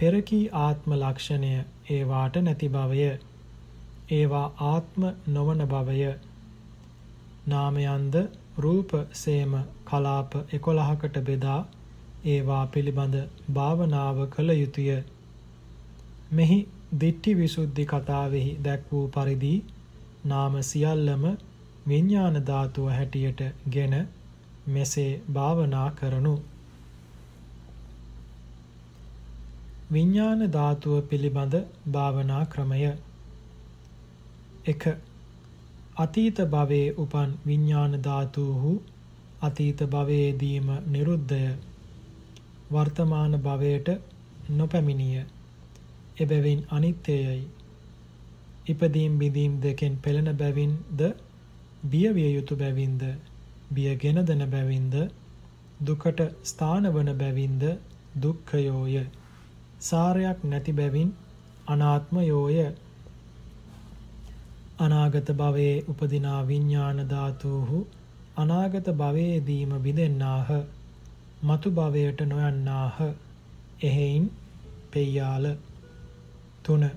S1: පෙරකී ආත්ම ලක්ෂණය ඒවාට නැති බවය. ඒවා ආත්ම නොවන බවය. නාමයන්ද රූප සේම කලාප 11කට බෙදා ඒවා පිළිබඳ භාවනාව කළ යුතුය. මෙහි දිට්ඨි විසුද්ධි කතාවෙහි දැක් වූ පරිදි නාම සියල්ලම විඥාන ධාතුව හැටියට ගෙන මෙසේ භාවනා කරනු විඥාන ධාතුව පිළිබඳ භාවනා ක්‍රමය. 1 අතීත භවයේ උපන් විඥාන ධාතුහු අතීත භවයේදීම නිරුද්ධය. වර්තමාන භවයට නොපැමිණිය. එබැවින් අනිත්‍යයයි. ඉපදීම් බිඳීම් දෙකෙන් පෙළෙන බැවින්ද බිය විය යුතු බැවින්ද බියගෙන දෙන බැවින්ද දුකට ස්ථාන වන බැවින්ද දුක්ඛයෝය. සාරයක් නැති බැවින් අනාත්මයෝය අනාගත භවයේ උපදිනා විඥාන ධාතුහු අනාගත භවයේදීම බිඳෙන්නාහ. මතු භවයට නොයන්නාහ. එහෙයින් පෙය්‍යාල. 3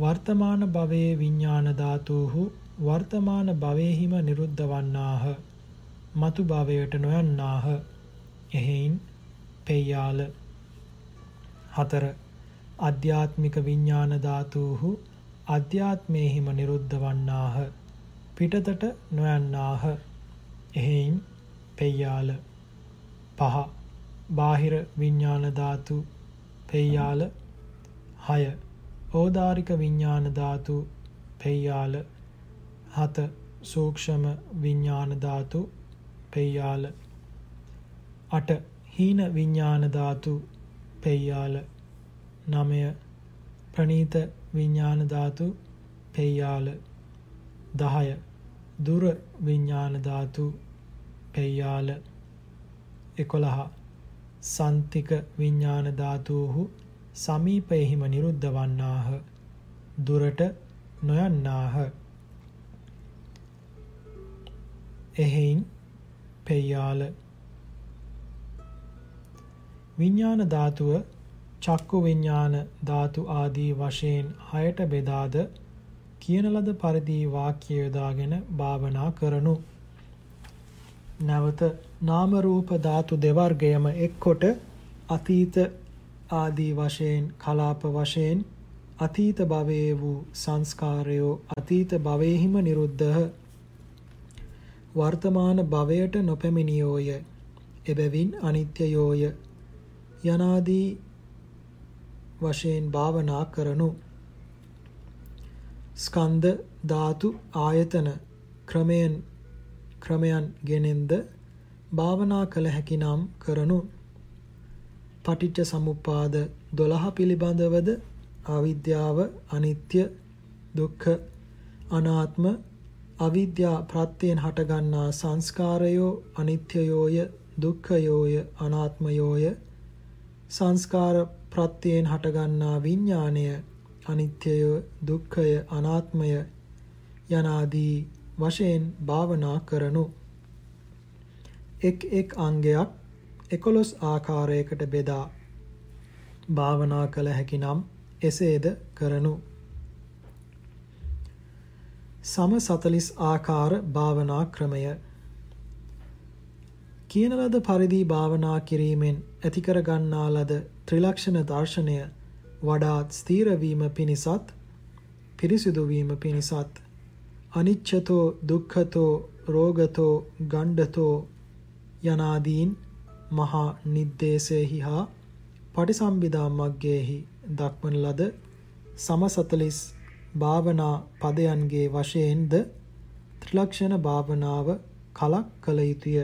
S1: වර්තමාන භවයේ විඥාන ධාතුහු වර්තමාන භවයේහිම නිරුද්ධ වන්නාහ. මතු භවයට නොයන්නාහ. එහෙයින් පෙය්‍යාල. 4 අධ්‍යාත්මික විඥාන ධාතුහු අධ්‍යාත්මේහිම නිරුද්ධ වන්නාහ. පිටතට නොයන්නාහ. එහෙයින් පෙය්‍යාල. 5 බාහිර විඥාන ධාතු. පෙය්‍යාල. 6 ඕදාරික විඥාන ධාතු. පෙය්‍යාල. 7 සූක්ෂම විඥාන ධාතු. පෙය්‍යාල. 8 හීන විඥාන ධාතු. පෙය්‍යාල. නමය. ප්‍රනීත විඥාන ධාතු පෙය්‍යාල. 10 දුර විඥාන ධාතු පෙය්‍යාල. 11 සන්තික විඥාන ධාතුහු සමීපයෙහිම නිරුද්ධ වන්නාහ. දුරට නොයන්නාහ. එහෙයින් පෙය්‍යාල. විඥාන ධාතුව චක්කු විඥාන ධාතු ආදී වශයෙන් හයට බෙදාද කියන ලද පරිදි වාක්‍ය යොදාගෙන භාවනා කරනු. නැවත නාම රූප ධාතු දෙවර්ගයම එක්කොට අතීත ආදී වශයෙන් කලාප වශයෙන් අතීත භවයේ වූ සංස්කාරයෝ අතීත භවයේහිම නිරුද්ධහ වර්තමාන භවයට නොපැමිණියෝය. එබැවින් අනිත්‍යයෝය. යනාදී වශයෙන් භාවනා කරනු. ස්කන්ධ ධාතු ආයතන ක්‍රමයෙන් ක්‍රමයන් ගෙනෙන්ද භාවනා කළ හැකි නම් කරනු. පටිච්ච සමුප්පාද 12 පිළිබඳවද අවිද්‍යාව අනිත්‍ය දුක්ඛ අනාත්ම අවිද්‍යා ප්‍රත්‍යයෙන් හටගන්නා සංස්කාරයෝ අනිත්‍යයෝය දුක්ඛයෝය අනාත්මයෝය සංස්කාර ප්‍රත්‍යයෙන් හටගන්නා විඥාණය අනිත්‍යය දුක්ඛය අනාත්මය යනාදී වශයෙන් භාවනා කරනු. එක් එක් අංගයක් 11 ආකාරයකට බෙදා භාවනා කළ හැකි නම් එසේද කරනු. සම 40 ආකාර භාවනා ක්‍රමය. කියන ලද පරිදි භාවනා කිරීමෙන් ඇති කර ගන්නා ලද ත්‍රිලක්ෂණ දර්ශනය වඩාත් ස්ථීර වීම පිණිසත් පිරිසිදු වීම පිණිසත් අනිච්චතෝ දුක්ඛතෝ රෝගතෝ ගණ්ඩතෝ යනාදීන් මහා නිද්දේශේහි හා පටිසම්භිදා මග්ගයේහි දක්වන ලද සම 40 භාවනා පදයන්ගේ වශයෙන්ද ත්‍රිලක්ෂණ භාවනාව කලක් කළ යුතුය.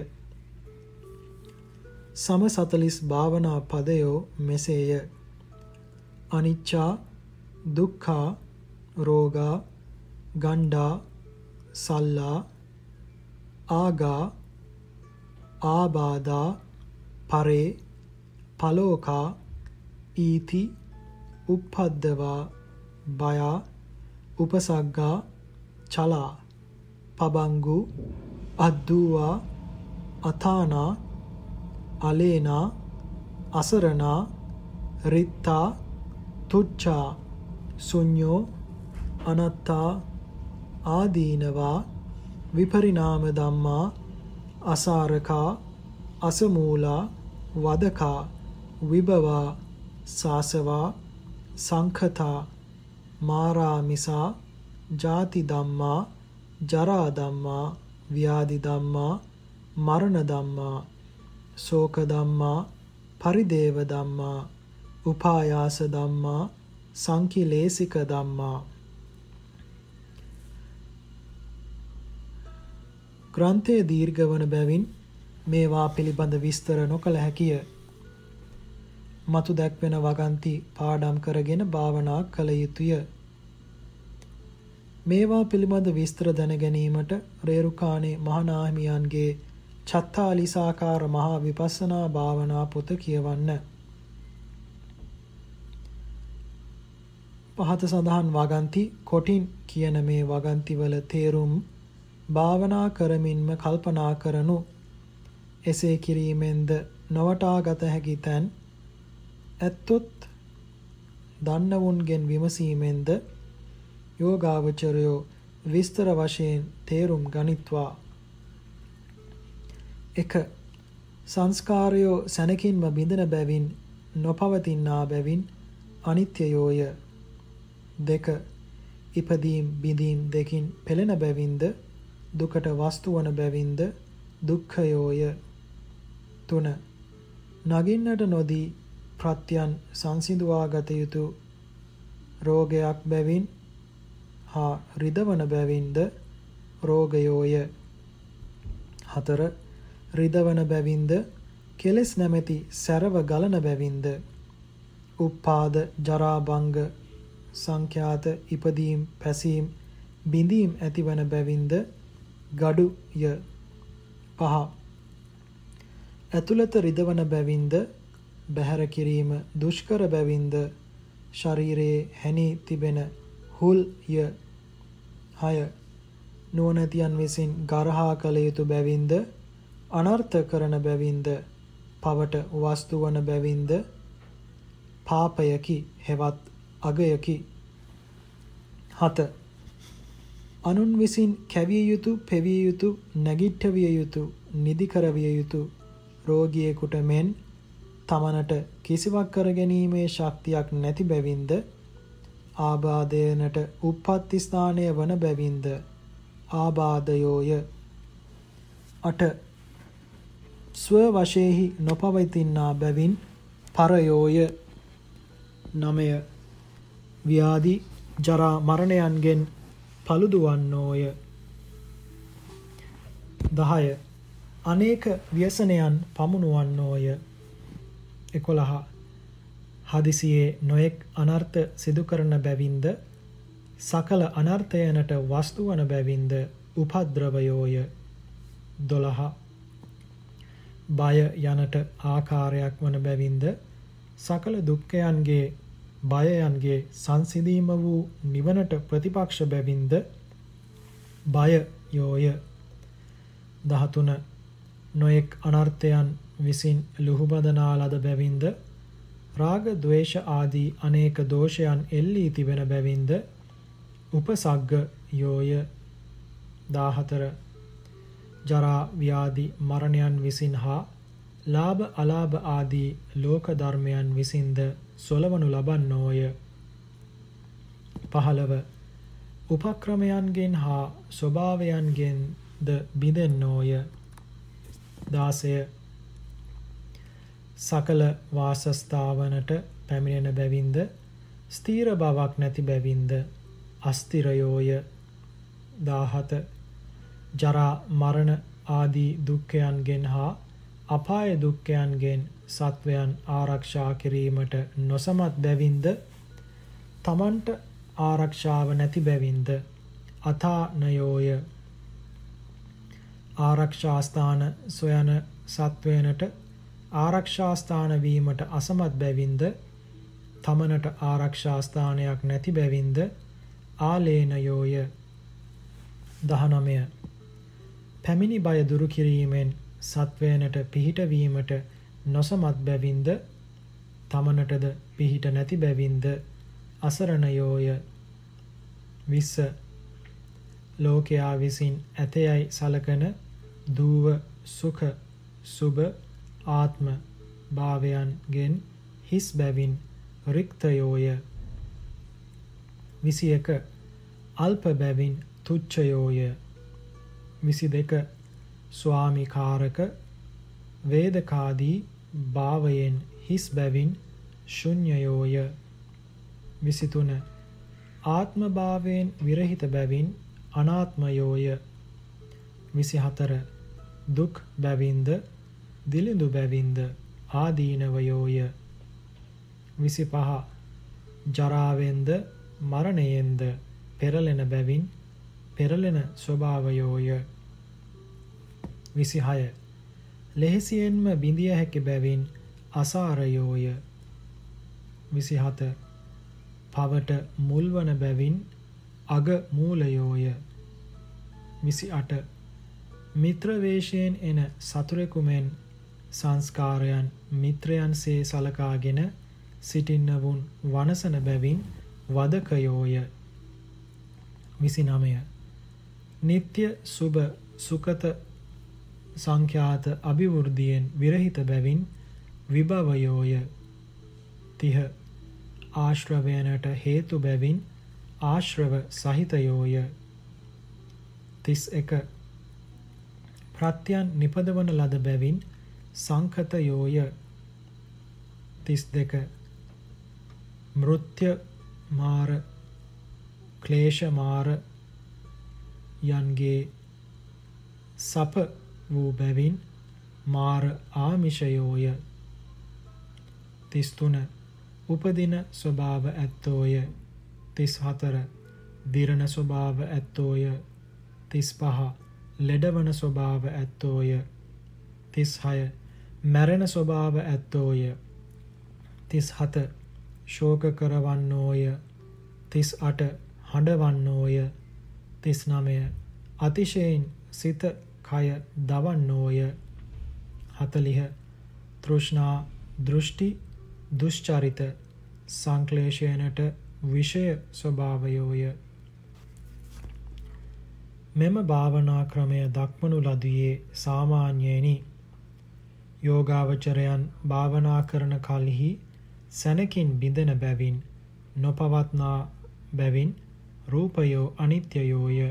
S1: සම 40 භාවනා පදයෝ මෙසේය. අනිච්චා දුක්ඛා රෝගා ගණ්ඩා සල්ලා ආගා ආබාධා පරේ පලෝකා ඊති උප්පද්දවා බයා උපසග්ගා චලා පබංගු අද්දුවා අතානා අලේනා අසරණා රිත්තා තුච්ඡා සුඤ්ඤෝ අනත්තා ආදීනවා විපරිණාම ධම්මා අසාරකා අසමූලා වදකා විභවා සාසවා සංඛතා මාරාමිසා ජාති ධම්මා ජරා ධම්මා ව්‍යාධි ධම්මා මරණ ධම්මා ශෝක ධම්මා පරිදේව ධම්මා උපායාස ධම්මා සංකිලේසික ධම්මා ග්‍රන්ථය දීර්ඝ වන බැවින් මේවා පිළිබඳ විස්තර නොකළ හැකිය. මතු දැක්වෙන වගන්ති පාඩම් කරගෙන භාවනා කළ යුතුය. මේවා පිළිබඳ විස්තර දැන ගැනීමට රේරුකාණේ මහනාහිමියන්ගේ චත්තාලිසාකාර මහා විපස්සනා භාවනා පොත කියවන්න. පහත සඳහන් වගන්ති කොටින් කියන මේ වගන්තිවල තේරුම් භාවනා කරමින්ම කල්පනා කරනු. එසේ කිරීමෙන්ද නොවටාගත හැකි තැන් ඇත්තොත් දන්නවුන්ගෙන් විමසීමෙන්ද යෝගාවචරයෝ විස්තර වශයෙන් තේරුම් ගනිත්වා එක සංස්කාරයෝ සැනකින්ම බිඳන බැවින් නොපවතිනා බැවින් අනිත්‍යයෝය. දෙක ඉපදීම් බිඳීම් දෙකින් පෙළෙන බැවින්ද දුකට වස්තු වන බැවින්ද දුක්ඛයෝය. තුන නගින්නට නොදී ප්‍රත්‍යයන් සංසිඳුවා ගත යුතු රෝගයක් බැවින් හා රිදවන බැවින්ද රෝගයෝය. හතර රිදවන බැවින්ද කෙලෙස් නැමැති සැරව ගලන බැවින්ද? උප්පාද ජරා භංග සංඛ්‍යාත ඉපදීම් පැසීම් බිඳීම් ඇතිවන බැවින්ද? gadu ය. පහ. ඇතුළත රිදවන බැවින්ද බැහැර කිරීම දුෂ්කර බැවින්ද? ශරීරයේ හැනී තිබෙන හුල් ය. හය. නුවණැතියන් විසින් ගරහා කළ යුතු බැවින්ද? අනර්ථ කරන බැවින්ද? පවට වස්තු වන බැවින්ද? පාපයකි හෙවත් අගයකි. හත. අනුන් විසින් කැවිය යුතු පෙවිය යුතු නැගිට්ටවිය යුතු නිදි කරවිය යුතු රෝගියෙකුට මෙන් තමනට කිසිවක් කර ගැනීමේ ශක්තියක් නැති බැවින්ද? ආබාධයනට උප්පත්ති ස්ථානය වන බැවින්ද? ආබාධයෝය. 8 ස්ව වශයෙහි නොපවතිනා බැවින් පරයෝය 9 ව්‍යාධි ජරා මරණයන්ගෙන් paluduwannෝය 10 අනේක ව්‍යසනයන් පමුණුවන්නෝය. 11 හදිසියේ නොඑක් අනර්ථ සිදු කරන බැවින්ද සකල අනර්ථයනට වස්තු වන බැවින්ද උපද්‍රවයෝය. 12 බය යනට ආකාරයක් වන බැවින්ද සකල දුක්ඛයන්ගේ බයයන්ගේ සංසිඳීම වූ නිවනට ප්‍රතිපක්ෂ බැවින්ද? බය යෝය. 13 නොඑක් අනර්ථයන් විසින් ලුහුබදනා ලද බැවින්ද? රාග ద్వේෂ ආදී අනේක දෝෂයන් එල්ලී තිබෙන බැවින්ද? උපසග්ග යෝය. 14 ජරා ව්‍යාධි මරණයන් විසින් හා ලාභ අලාභ ආදී ලෝක ධර්මයන් විසින්ද සොලවනු ලබන්නෝය. 15 උපක්‍රමයන්ගෙන් හා ස්වභාවයන්ගෙන්ද බිඳෙන්නෝය. 16 සකල වාසස්ථාවනට පැමිණෙන බැවින්ද ස්ථීර බවක් නැති බැවින්ද අස්තිරයෝය. 17 ජරා මරණ ආදී දුක්ඛයන්ගෙන් හා අපාය දුක්ඛයන්ගෙන් සත්වයන් ආරක්ෂා කිරීමට නොසමත් බැවින්ද? තමන්ට ආරක්ෂාව නැති බැවින්ද? අතානයෝය. ආරක්ෂාස්ථාන සොයන සත්වයනට ආරක්ෂාස්ථාන වීමට අසමත් බැවින්ද? තමනට ආරක්ෂාස්ථානයක් නැති බැවින්ද? ආලේනයෝය. 19 පැමිණි බය දුරු කිරීමෙන් සත්වයනට පිහිට වීමට නොසමත් බැවින්ද? තමනටද පිහිට නැති බැවින්ද? අසරණයෝය. 20 ලෝකයා විසින් ඇතයයි සලකන දූව සුඛ සුබ ආත්ම භාවයන්ගෙන් හිස් බැවින් රික්තයෝය. 21 අල්ප බැවින් තුච්ඡයෝය. 22 ස්වාමිකාරක වේදකාදී භාවයෙන් හිස් බැවින් ශුන්‍යයෝය. 23 ආත්ම භාවයෙන් විරහිත බැවින් අනාත්මයෝය. 24 දුක් බැවින්ද දිලිඳු බැවින්ද ආදීනවයෝය. 25 ජරාවෙන්ද මරණයෙන්ද පෙරලෙන බැවින් පෙරලෙන ස්වභාවයෝය. 26 ලෙහෙසියෙන්ම බිඳිය හැකි බැවින් අසාරයෝය. 27 පවට මුල්වන බැවින් අග මූලයෝය. 28 මිත්‍ර වේශයෙන් එන සතුරෙකුමෙන් සංස්කාරයන් මිත්‍රයන්සේ සලකාගෙන සිටින්නවුන් වනසන බැවින් වදකයෝය. 29 නিত্য සුභ සුකත සංඛ්‍යාත අභිවෘද්ධියෙන් විරහිත බැවින් විභවයෝය. 30 ආශ්‍රවයනට හේතු බැවින් ආශ්‍රව සහිතයෝය. 31 ප්‍රත්‍යයන් නිපදවන ලද බැවින් සංකතයෝය 32 මෘත්‍ය මාර ක්ලේශ මාර යන්ගේ සප වූ බැවින් මාර ආමිෂයෝය. 33 උපදින ස්වභාව ඇත්තෝය. 34 දිරණ ස්වභාව ඇත්තෝය. 35 ලෙඩවන ස්වභාව ඇත්තෝය. 36 මැරෙන ස්වභාව ඇත්තෝය. 37 ශෝක කරවන්නෝය. 38 හඬවන්නෝය. 39 අතිශයින් සිත කය දවන්නෝය. 40 තෘෂ්ණා දෘෂ්ටි දුෂ්චරිත සංක්ලේශයනට විෂය ස්වභාවයෝය. මෙම භාවනා ක්‍රමය දක්වනු ලදුවේ සාමාන්‍යයෙනි. යෝගාවචරයන් භාවනා කරන කල්හි සැනකින් බිඳෙන බැවින් නොපවත්නා බැවින් රූපයෝ අනිත්‍යයෝය.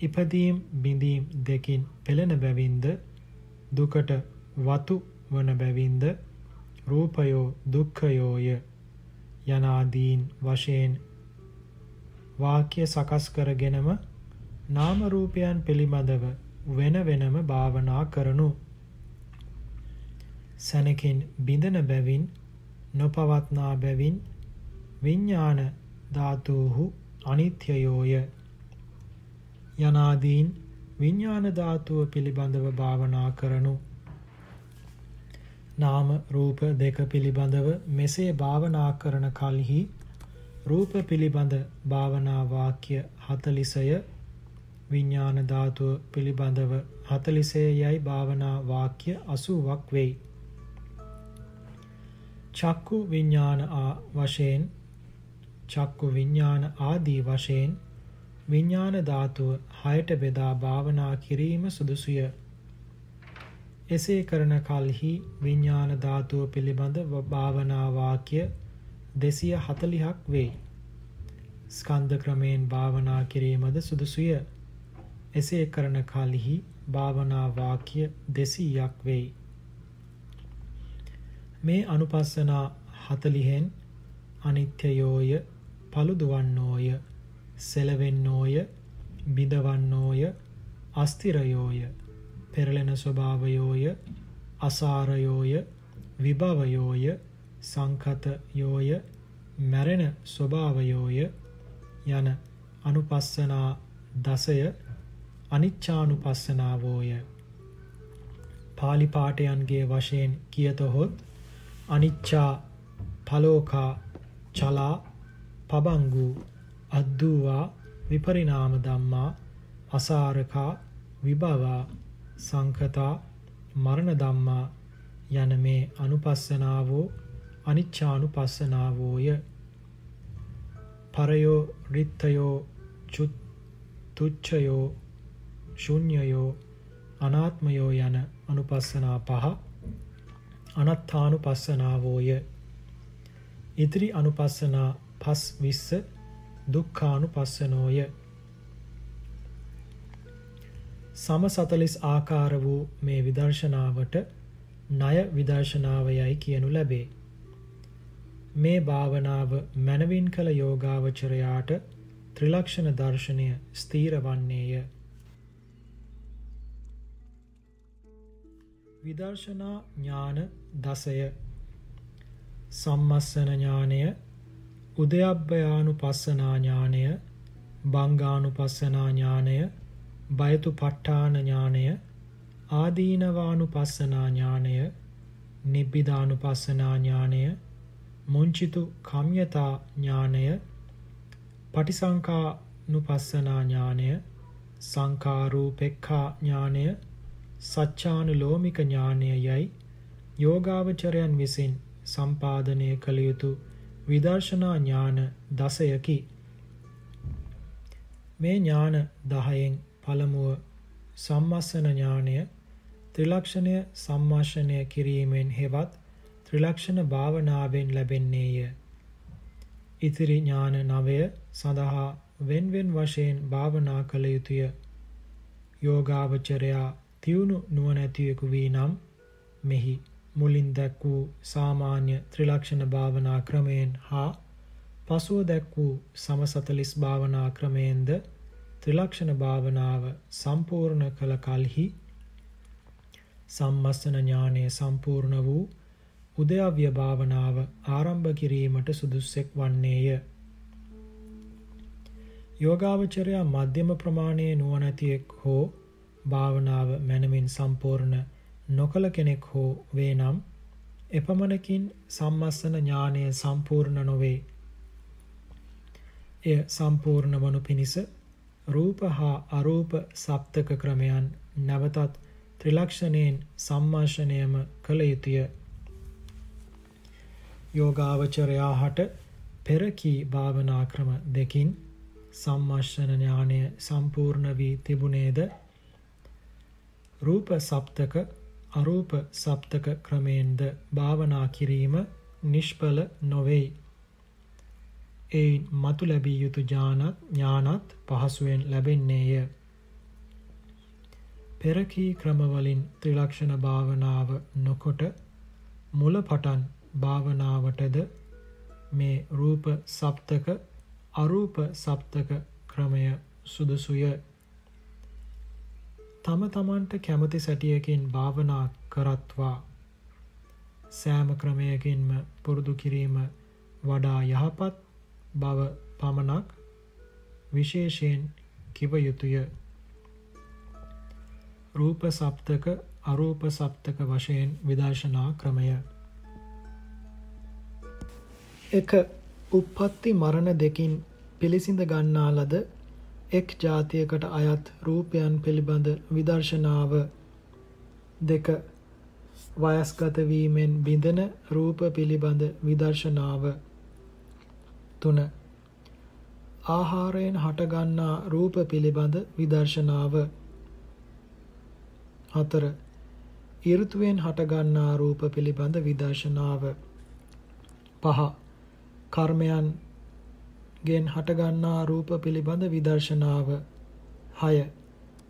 S1: ඉපදීම් බිඳීම් දෙකින් පෙළෙන බැවින්ද දුකට වතු වන බැවින්ද රූපයෝ දුක්ඛයෝය යනාදීන් වශයෙන් වාක්‍ය සකස් කරගෙනම නාම රූපයන් පිළිබඳව වෙන වෙනම භාවනා කරනු. සැනකින් බිඳන බැවින් නොපවත්නා බැවින් විඤ්ඥාන ධාතුහු අනිත්‍යයෝය. යනාදීන් විඤ්ඥාන ධාතුව පිළිබඳව භාවනා කරනු. නාම රූප දෙක පිළිබඳව මෙසේ භාවනා කරන කල්හි රූප පිළිබඳ භාවනාවාක්‍ය හතලිසය විඤ්ඥාන ධාතුව පිළිබඳව හතලිසේ යැයි භාවනා වාක්‍ය අසුවක් වෙයි. චක්කු විඤ්ඥාන වශයෙන් චක්කු විඤ්ඥාන ආදී වශයෙන් විඤ්ඥාන ධාතුව හයට බෙදා භාවනා කිරීම සුදුසුය. එසේ කරන කල්හි විඤ්ඥාන ධාතුව පිළිබඳ භාවනාවාක්‍ය දෙසිය හතලිහක් වෙයි. ස්කන්ධ ක්‍රමයෙන් භාවනා කිරීමද සුදුසුය. එසේ කරන කල්හි භාවනාවාක්‍ය දෙසීයක් වෙයි. මේ අනුපස්සනා හතලිහෙන් අනිත්‍යයෝය පළුදුවන්නෝය සෙලවෙන්නෝය බිඳවන්නෝය අස්තිරයෝය පෙරලෙන ස්වභාවයෝය අසාරයෝය විභවයෝය සංකතයෝය මැරෙන ස්වභාවයෝය යන අනුපස්සනා දසය අනිච්චානුපස්සනාවෝය පාලිපාටයන්ගේ වශයෙන් කියතහොත් අනිච්චා පලෝකා චලා පබංගු අද්දූවා විපරිනාම දම්මා අසාරකා විභවා සංකතා මරණ දම්මා යන මේ අනුපස්සනාවෝ අනිච්චානුපස්සනාවෝය පරයෝ රිත්තයෝ තුච්චයෝ ශුන්්‍යයෝ අනාත්මයෝ යන අනුපස්සනා පහ අනත්තානු පස්සනාවෝය. ඉදිරි අනුපස්සනා පස් විස්ස දුක්ඛානු පස්සනෝය. සම සතලිස් ආකාර වූ මේ විදර්ශනාවට ණය විදර්ශනාවයයි කියනු ලැබේ. මේ භාවනාව මනවින් කළ යෝගාවචරයාට ත්‍රිලක්ෂණ දර්ශනය ස්ථීර වන්නේය. විදර්ශනා ඥාන දසය සම්මස්සන ඥානය උදයබ්බයානු පස්සනා ඥානය බංගානු පස්සනා ඥානය බයතු පට්ඨාන ඥානය ආදීනවානු පස්සනා ඥානය නිබ්බිධානු පස්සනා ඥානය මුංචිතු කම්යතා ඥානය පටිසංකා නුපස්සනා ඥානය සංකාරූපෙක්ඛා ඥානය සච්චානුලෝමික ඥානය යයි යෝගාවචරයන් විසින් සම්පාදනය කළ යුතු විදර්ශනා ඥාන දසයකි. මේ ඥාන දහයෙන් පළමුුව සම්මස්සන ඥානය ත්‍රිලක්ෂණය සම්මාශනය කිරීමෙන් හෙවත් ත්‍රිලක්ෂණ භාවනාවෙන් ලැබෙන්නේය. ඉතිරි ඥාන නවය සඳහා වෙන්වෙන් වශයෙන් භාවනා කළ යුතුය. යෝගාවචරයා තියුණු නුවණැතියෙකු වී නම් මෙහි මුලින් දැක් වූ සාමාන්‍ය ත්‍රිලක්ෂණ භාවනා ක්‍රමයෙන් හා පසුව දැක් වූ සමසතලිස් භාවනා ක්‍රමයෙන්ද ත්‍රිලක්ෂණ භාවනාව සම්පූර්ණ කළ කල්හි සම්මස්සන ඥානය සම්පූර්ණ වූ උදයව්‍ය භාවනාව ආරම්භ කිරීමට සුදුස්සෙක් වන්නේය. යෝගාවචරයා මධ්‍යම ප්‍රමාණයේ නුවණැතියෙක් හෝ භාවනාව මැනමින් සම්පූර්ණ නොකළ කෙනෙක් හෝ වේ නම් එපමණකින් සම්මස්සන ඥානය සම්පූර්ණ නොවේ. එය සම්පූර්ණ වනු පිණිස රූප හා අරූප සප්තක ක්‍රමයන් නැවතත් ත්‍රිලක්ෂණයෙන් සම්මාශනයම කළ යුතුය. යෝගාවචරයා හට පෙරකී භාවනා ක්‍රම දෙකින් සම්මර්ශන ඥානය සම්පූර්ණ වී තිබුණේද රූප සප්තක අරූප සප්තක ක්‍රමයෙන්ද භාවනා කිරීම නිෂ්ඵල නොවෙයි. එයින් මතු ලැබිය යුතු ඥානත් ඥානත් පහසුවෙන් ලැබෙන්නේය. පෙරකී ක්‍රමවලින් ත්‍රිලක්ෂණ භාවනාව නොකොට මුල පටන් භාවනාවටද මේ රූප සප්තක අරූප සප්තක ක්‍රමය සුදුසුය. තම තමන්ට කැමති සැටියකින් භාවනා කරත්වා සෑම ක්‍රමයකින්ම පුරුදු කිරීම වඩා යහපත් බව පමණක් විශේෂයෙන් කිව යුතුය. රූප සප්තක අරූප සප්තක වශයෙන් විදර්ශනා ක්‍රමය එක උප්පත්ති මරණ දෙකින් පිළිසිඳ ගන්නා ලද එක් ජාතියකට අයත් රූපයන් පිළිබඳ විදර්ශනාව දෙක වයස්ගත වීමෙන් බිඳෙන රූප පිළිබඳ විදර්ශනාව තුන. ආහාරයෙන් හටගන්නා රූප පිළිබඳ විදර්ශනාව හතර. ඍතුවෙන් හටගන්නා රූප පිළිබඳ විදර්ශනාව පහ. කර්මයන් ගෙන් හටගන්නා රූප පිළිබඳ විදර්ශනාව. හය.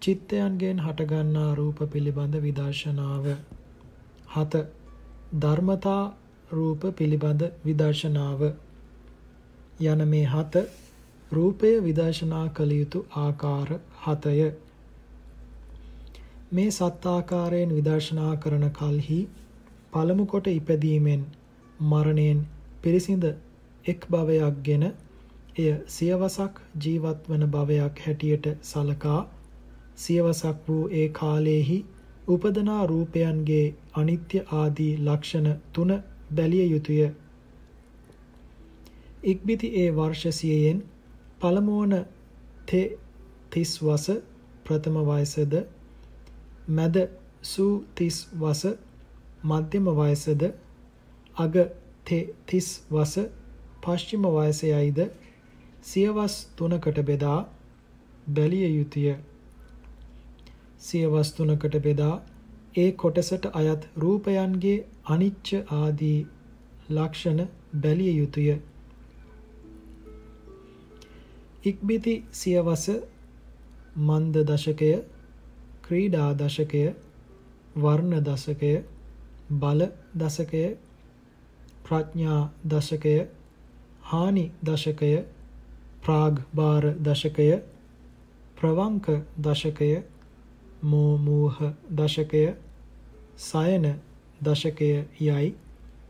S1: චිත්තයන්ගෙන් හටගන්නා රූප පිළිබඳ විදර්ශනාව. හත. ධර්මතා රූප පිළිබඳ විදර්ශනාව. යන මේ හත රූපය විදර්ශනා කළ යුතු ආකාර හතය. මේ සත් ආකාරයෙන් විදර්ශනා කරන කල්හි පළමු කොට ඉපදීමෙන් මරණයෙන් පිරිසිඳ එක් භවයක්ගෙන එය සියවසක් ජීවත් වන භවයක් හැටියට සලකා සියවසක් වූ ඒ කාලයේහි උපදනා රූපයන්ගේ අනිත්‍ය ආදී ලක්ෂණ තුන බැලිය යුතුය. ඉක්බිති ඒ වර්ෂසියයෙන් පළමුවන තෙ තිස් වස ප්‍රථම වයසද මැද සූ 30 වස මධ්‍යම වයසද අග තේ 30 වස පශ්චිම වයසයයිද සියවස් තුනකට බෙදා බැලිය යුතුය. සියවස් තුනකට බෙදා ඒ කොටසට අයත් රූපයන්ගේ අනිච්ච ආදී ලක්ෂණ බැලිය යුතුය. ඉක්බිති සියවස මන්ද දශකය ක්‍රීඩා දශකය වර්ණ දශකය බල දශකය ප්‍රඥා දශකය හානි දශකය ප්‍රාග්භාර දශකය ප්‍රවංක දශකය මෝමූහ දශකය සයන දශකය යයි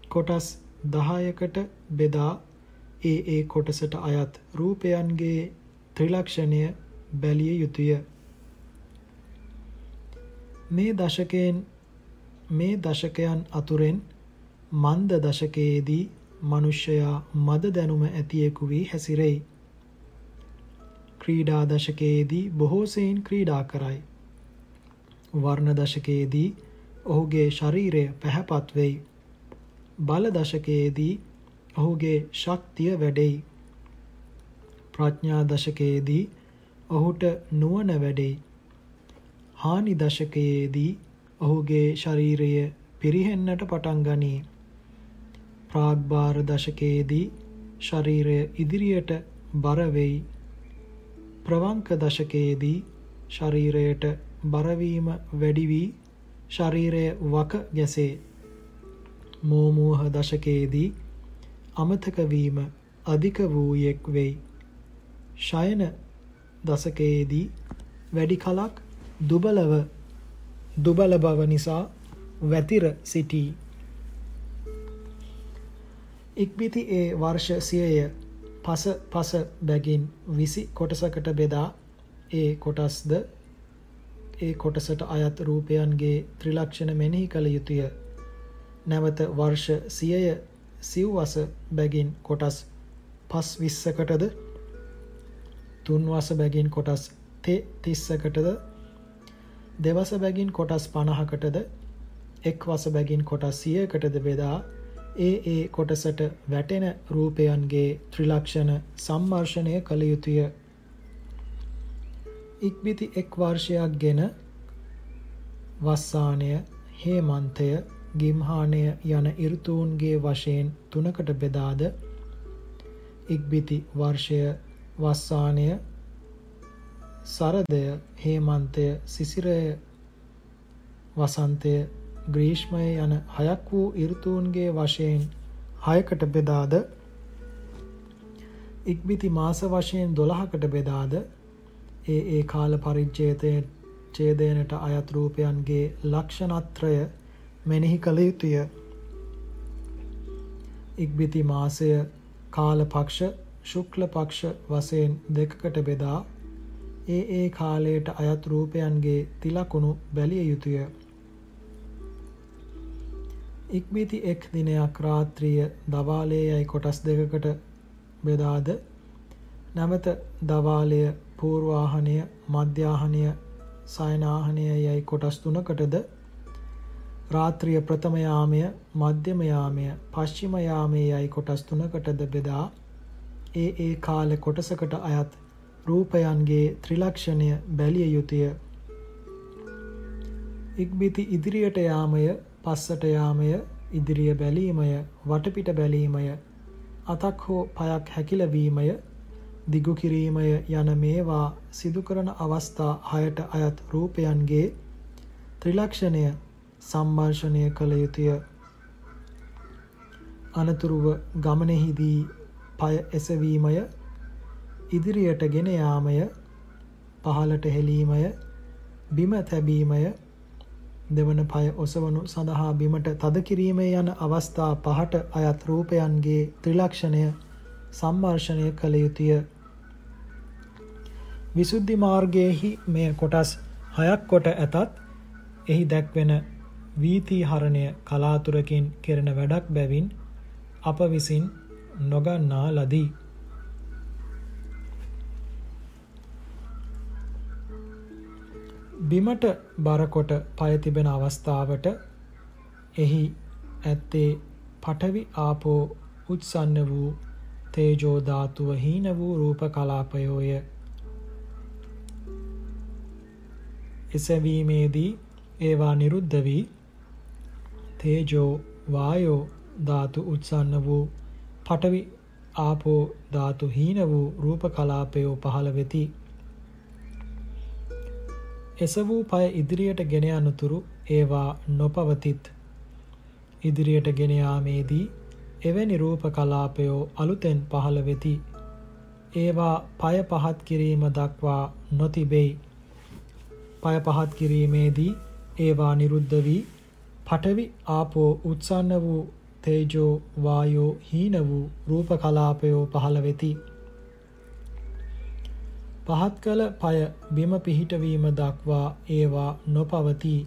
S1: කොටස් දහයකට බෙදා ඒ ඒ කොටසට අයත් රූපයන්ගේ ත්‍රිලක්ෂණය බැලිය යුතුය. මේ දශකයෙන් මේ දශකයන් අතුරෙන් මන්ද දශකයේදී මිනිසයා මද දැනුම ඇතියෙකු වී හැසිරෙයි. ක්‍රීඩා දශකයේදී බොහෝ සෙයින් ක්‍රීඩා කරයි. වර්ණ දශකයේදී ඔහුගේ ශරීරය පැහැපත් වෙයි. බල දශකයේදී ඔහුගේ ශක්තිය වැඩෙයි. ප්‍රඥා දශකයේදී ඔහුට නුවණ වැඩෙයි. හානි දශකයේදී ඔහුගේ ශරීරය පිරිහෙන්නට පටන් ගනී. ප්‍රාග්භාර දශකයේදී ශරීරය ඉදිරියට බර වෙයි. ප්‍රවංක දශකයේදී ශරීරයට බරවීම වැඩි වී ශරීරය වක ගැසේ. මෝමෝහ දශකයේදී අමතක වීම අධික වූයෙක් වෙයි. ශයන දශකයේදී වැඩි කලක් දුබලව දුබල බව නිසා වැතිර සිටී. ඉක්බිති ඒ වර්ෂ සියය පස පස බැගින් විසි කොටසකට බෙදා ඒ කොටස්ද? ඒ කොටසට අයත් රූපයන්ගේ ත්‍රිලක්ෂණ මෙනෙහි කළ යුතුය. නැවත වර්ෂ සියය සිව්වස බැගින් කොටස් පස් විස්සකටද? තුන්වස බැගින් කොටස් තෙ තිස්සකටද? දෙවස බැගින් කොටස් පණහකටද? එක් වස බැගින් කොටස් සියකටද බෙදා ඒ ඒ කොටසට වැටෙන රූපයන්ගේ ත්‍රිලක්ෂණ සම්මර්ෂණය කළ යුතුය. ඉක්බිති එක් වර්ෂයක් ගෙන වස්සානය හේමන්තය ගිම්හානය යන ඉර්තුූන්ගේ වශයෙන් තුනකට බෙදාද ඉක්බිති වර්ෂය වස්සානය සරදය හේමන්තය සිසිරය වසන්තය ග්‍රීෂ්මය යන හයක් වූ ඉර්තුූන්ගේ වශයෙන් හයකට බෙදාද ඉක්බිති මාස වශයෙන් දොළහකට බෙදාද ඒ ඒ කාල පරිච්චේතය චේදයනට අයත් රූපයන්ගේ ලක්ෂණත්‍රය මෙනෙහි කළ යුතුය. ඉක්බිති මාසය කාල පක්ෂ ශුක්ල පක්ෂ වසයෙන් දෙකකට බෙදා ඒ ඒ කාලයට අයත් රූපයන්ගේ තිලකුණු බැලිය යුතුය. ඉක්බිති එක් දිනයක් රාත්‍රිය දවාලේ යයි කොටස් දෙකකට බෙදාද? නැවත දවාලය පූර්වාහනය මධ්‍යාහනය සයනාහනය යයි කොටස් තුනකටද? රාත්‍රිය ප්‍රථම යාමය මධ්‍යම යාමය පශ්චිම යාමය යයි කොටස් තුනකටද බෙදා? ඒ ඒ කාල කොටසකට අයත් රූපයන්ගේ ත්‍රිලක්ෂණය බැලිය යුතුය. ඉක්බිති ඉදිරියට යාමය පස්සට යාමය ඉදිරිය බැලීමය වටපිට බැලීමය අතක් හෝ පයක් හැකිලවීමය දිගු කිරීමය යන මේවා සිදු කරන අවස්ථා හයට අයත් රූපයන්ගේ ත්‍රිලක්ෂණය සම්මර්ෂණය කළ යුතුය. අනතුරුව ගමනෙහිදී පය එසවීමය ඉදිරියට ගෙන යාමය පහළට හෙලීමය බිම තැබීමය දෙවන පය ඔසවනු සඳහා බිමට තද කිරීමේ යන අවස්ථා පහට අයත් රූපයන්ගේ ත්‍රිලක්ෂණය සම්මර්ෂණය කළ යුතුය. විසුද්ධි මාර්ගයේහි මෙය කොටස් හයක් කොට ඇතත් එහි දැක්වෙන වීති හරණය කලාතුරකින් කෙරෙන වැඩක් බැවින් අප විසින් නොගන්නා ලදී. බිමට බරකොට පය තිබෙන අවස්ථාවට එහි ඇත්තේ පඨවි ආපෝ උත්සන්න වූ තේජෝ ධාතුව හීන වූ රූප කලාපයෝය. එසවීමේදී ඒවා නිරුද්ධ වී තේජෝ වායෝ ධාතු උත්සන්න වූ පඨවි ආපෝ ධාතු හීන වූ රූප කලාපයෝ පහළ වෙති. එසවූ පය ඉදිරියට ගෙන යනතුරු ඒවා නොපවතිත්. ඉදිරියට ගෙන යාමේදී එවැනි රූප කලාපයෝ අලුතෙන් පහළ වෙති. ඒවා පය පහත් කිරීම දක්වා නොතිබෙයි. පය පහත් කිරීමේදී ඒවා නිරුද්ධ වී පඨවි ආපෝ උත්සන්න වූ තේජෝ වායෝ හීන වූ රූප කලාපයෝ පහළ වෙති. පහත් කළ පය බිම පිහිටවීම දක්වා ඒවා නොපවතී.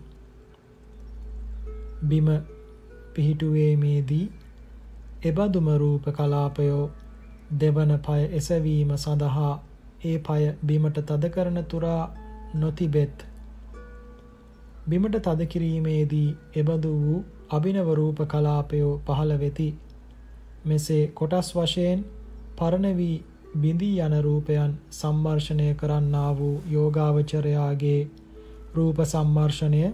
S1: බිම පිහිටුවීමේදී එබඳුම රූප කලාපයෝ දෙවන පය එසවීම සඳහා ඒ පය බිමට තද කරන තුරා නොතිබෙත්. බිමට තද කිරීමේදී එබඳු වූ අභිනව රූප කලාපයෝ පහළ වෙති. මෙසේ කොටස් වශයෙන් පරණ වී බිඳී යන රූපයන් සම්මර්ෂණය කරන්නා වූ යෝගාවචරයාගේ රූප සම්මර්ෂණය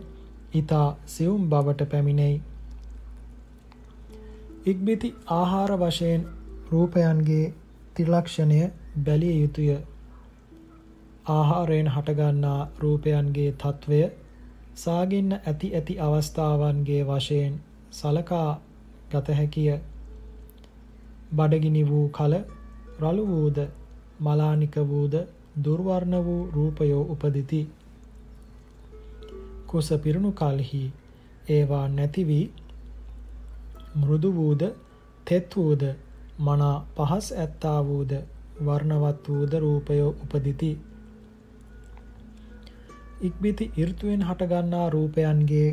S1: ඊතා සියුම් බවට පැමිණෙයි. ඉක්බිති ආහාර වශයෙන් රූපයන්ගේ ත්‍රිලක්ෂණය බැලිය යුතුය. ආහාරයෙන් හටගන්නා රූපයන්ගේ తත්වය සාගින්න ඇති ඇති අවස්ථාවන්ගේ වශයෙන් සලකා ගත හැකිය. බඩගිනි වූ කල රළු වූද මලානික වූද දුර්වර්ණ වූ රූපයෝ උපදිති. කුස පිරුණු කලෙහි ඒවා නැති වී මෘදු වූද තෙත් වූද මනා පහස් ඇත්තා වූද වර්ණවත් වූද රූපයෝ උපදිති. ඉක්බිති ඍතුවෙන් හටගන්නා රූපයන්ගේ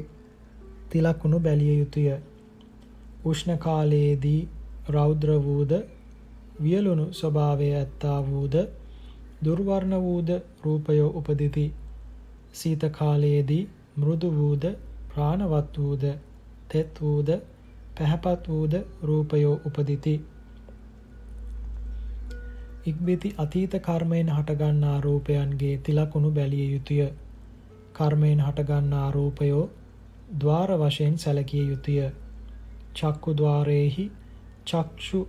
S1: තිලකුණු බැලිය යුතුය. උෂ්ණ කාලයේදී රෞද්‍ර වූද වියලුණු ස්වභාවය ඇත්තා වූද දුර්වර්ණ වූද රූපය උපදිති. සීත කාලයේදී මෘදු වූද ප්‍රාණවත් වූද තෙත් වූද පැහැපත් වූද රූපය උපදිති. ඉක්බිති අතීත කර්මයෙන් හටගන්නා රූපයන්ගේ තිලකුණු බැලිය යුතුය. කර්මයෙන් හටගන්නා රූපයෝ ద్వාර වශයෙන් සැලකිය යුතුය. චක්කු ద్వාරේහි චක්ෂු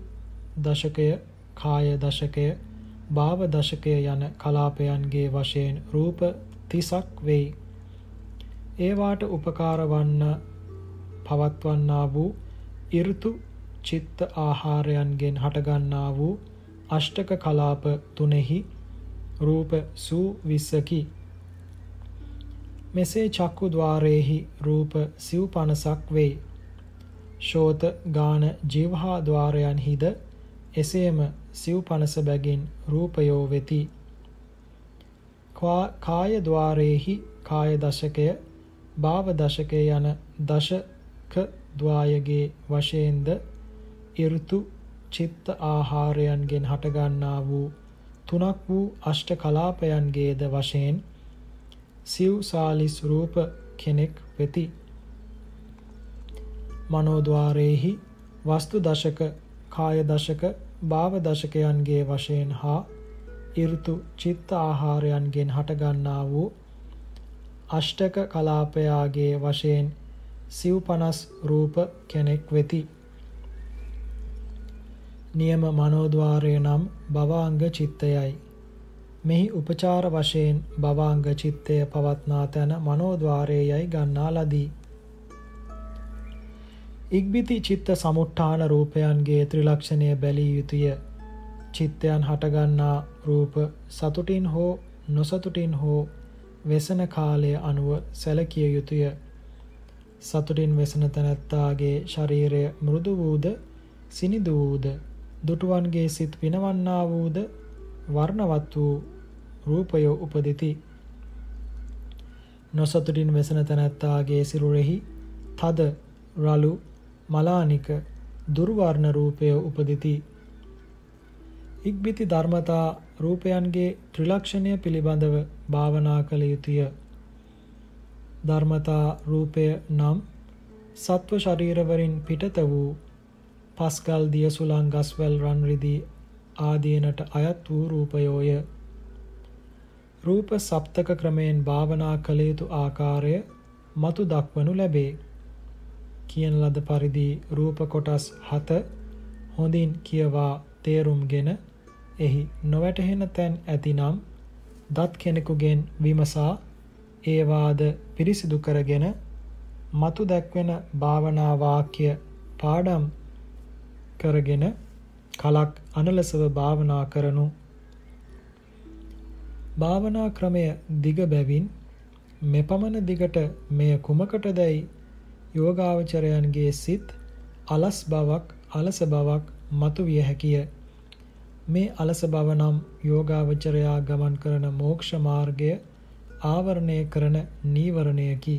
S1: දශකය කාය දශකය භාව දශකය යන කලාපයන්ගේ වශයෙන් රූප 30ක් වෙයි. ඒවාට උපකාර වන්න පවත්වන්නා වූ ඍතු චිත්ත ආහාරයන්ගෙන් හටගන්නා වූ අෂ්ටක කලාප තුනෙහි රූප සූ විස්සකි. මෙසේ චක්කු ద్వාරයේහි රූප සිව් පනසක් වෙයි. ශෝත ගාන ජීවහා ద్వාරයන්හිද එසේම සිව් පනස බැගින් රූපයෝ වෙති. කාය ద్వාරේහි කාය දශකය භාව දශකය යන දශක ద్వායගේ වශයෙන්ද ඍතු චිත්ත ආහාරයන්ගෙන් හටගන්නා වූ තුනක් වූ අෂ්ට කලාපයන්ගේද වශයෙන් සිව් සාලිස් රූප කෙනෙක් වෙති. මනෝද්වාරේහි වස්තු දශක කාය දශක භාව දශකයන්ගේ වශයෙන් හා ඍතු චිත්ත ආහාරයන්ගෙන් හටගන්නා වූ අෂ්ටක කලාපයාගේ වශයෙන් සිව් 50 රූප කෙනෙක් වෙති. නියම මනෝද්වාරය නම් භවාංග චිත්තයයි. මෙහි උපචාර වශයෙන් භවාංග චිත්තය පවත්නා තැන මනෝද්වාරයයි ගන්නා ලදී. ඉක්බිති චිත්ත සමුට්ඨාන රූපයන්ගේ ත්‍රිලක්ෂණය බැලිය යුතුය. චිත්තයන් හටගන්නා රූප සතුටින් හෝ නොසතුටින් හෝ වෙසන කාලය අනුව සැලකිය යුතුය. සතුටින් වෙසන තැනැත්තාගේ ශරීරය මෘදු වූද සිනිදු වූද දුටුවන්ගේ සිත් පිනවන්නා වූද වර්ණවත් වූ රූපය උපදිති. නොසතුටින් වෙසන තැනැත්තාගේ සිරුරෙහි තද රළු මලානික දුර්වර්ණ රූපය උපදිති. ඉක්බිති ධර්මතා රූපයන්ගේ ත්‍රිලක්ෂණය පිළිබඳව භාවනා කළ යුතුය. ධර්මතා රූපය නම් සත්ව ශරීරවරින් පිටත වූ පස්කල් දිය සුළං ගස්වැල් රන් රිදී ආදීනට අයත් වූ රූපයෝය. රූප සප්තක ක්‍රමයෙන් භාවනා කළ යුතු ආකාරය මතු දක්වනු ලැබේ. කියන ලද පරිදි රූප කොටස් 7 හොඳින් කියවා තේරුම්ගෙන එහි නොවැටහෙන තැන් ඇතිනම් දත් කෙනෙකුගෙන් විමසා ඒවාද පිරිසිදු කරගෙන මතු දැක්වෙන භාවනා වාක්‍ය පාඩම් කරගෙන කලක් අනලසව භාවනා කරනු. භාවනා ක්‍රමය දිග බැවින් මෙපමණ දිගට මෙය කුමකටදයි යෝගාවචරයන්ගේ සිත් අලස් බවක් අලස බවක් මතු විය හැකිය මේ අලස බව නම් යෝගාවචරයා ගමන් කරන මෝක්ෂ මාර්ගය ආවරණය කරන නීවරණයකි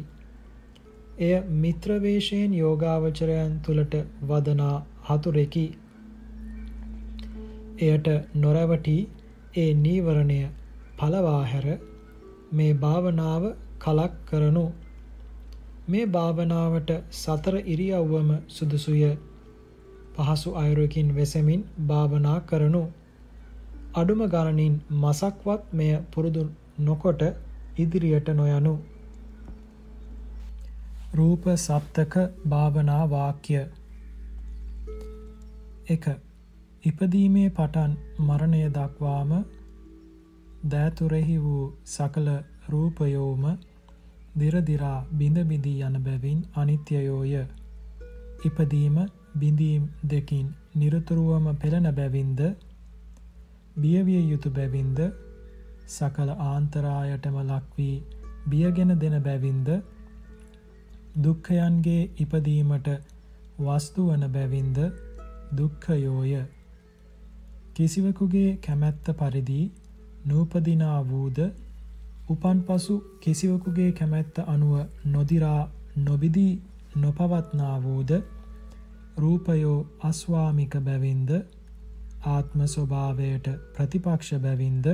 S1: එය මිත්‍ර වේශයෙන් යෝගාවචරයන් තුලට වදනා හතුරෙකි. එයට නොරැවටි ඒ නීවරණය පළවා හැර මේ භාවනාව කලක් කරනු. මේ භාවනාවට සතර ඉරියව්වම සුදුසුය. පහසු අයුරකින් වෙසමින් භාවනා කරනු. අඩුම ගණනින් මසක්වත් මෙය පුරුදු නොකොට ඉදිරියට නොයනු. රූප සප්තක භාවනා වාක්‍ය 1. ඉපදීමේ පටන් මරණය දක්වාම දෑතුරෙහි වූ සකල රූපයෝම දිරදිරා බිඳ බිඳී යන බැවින් අනිත්‍යයෝය. ඉපදීම බිඳීම් දෙකින් නිරතුරුවම පෙළෙන බැවින්ද? බියවිය යුතු බැවින්ද? සකල ආන්තරායටම ලක් වී බියගෙන දෙන බැවින්ද? දුක්ඛයන්ගේ ඉපදීමට වස්තු වන බැවින්ද? දුක්ඛයෝය. කිසිවෙකුගේ කැමැත්ත පරිදි නූපදිනා වූද? උපන් පසු කිසිවෙකුගේ කැමැත්ත අනුව නොදිරා නොබිදී නොපවත්නා වූද රූපයෝ අස්වාමික බැවින්ද? ආත්ම ස්වභාවයට ප්‍රතිපක්ෂ බැවින්ද?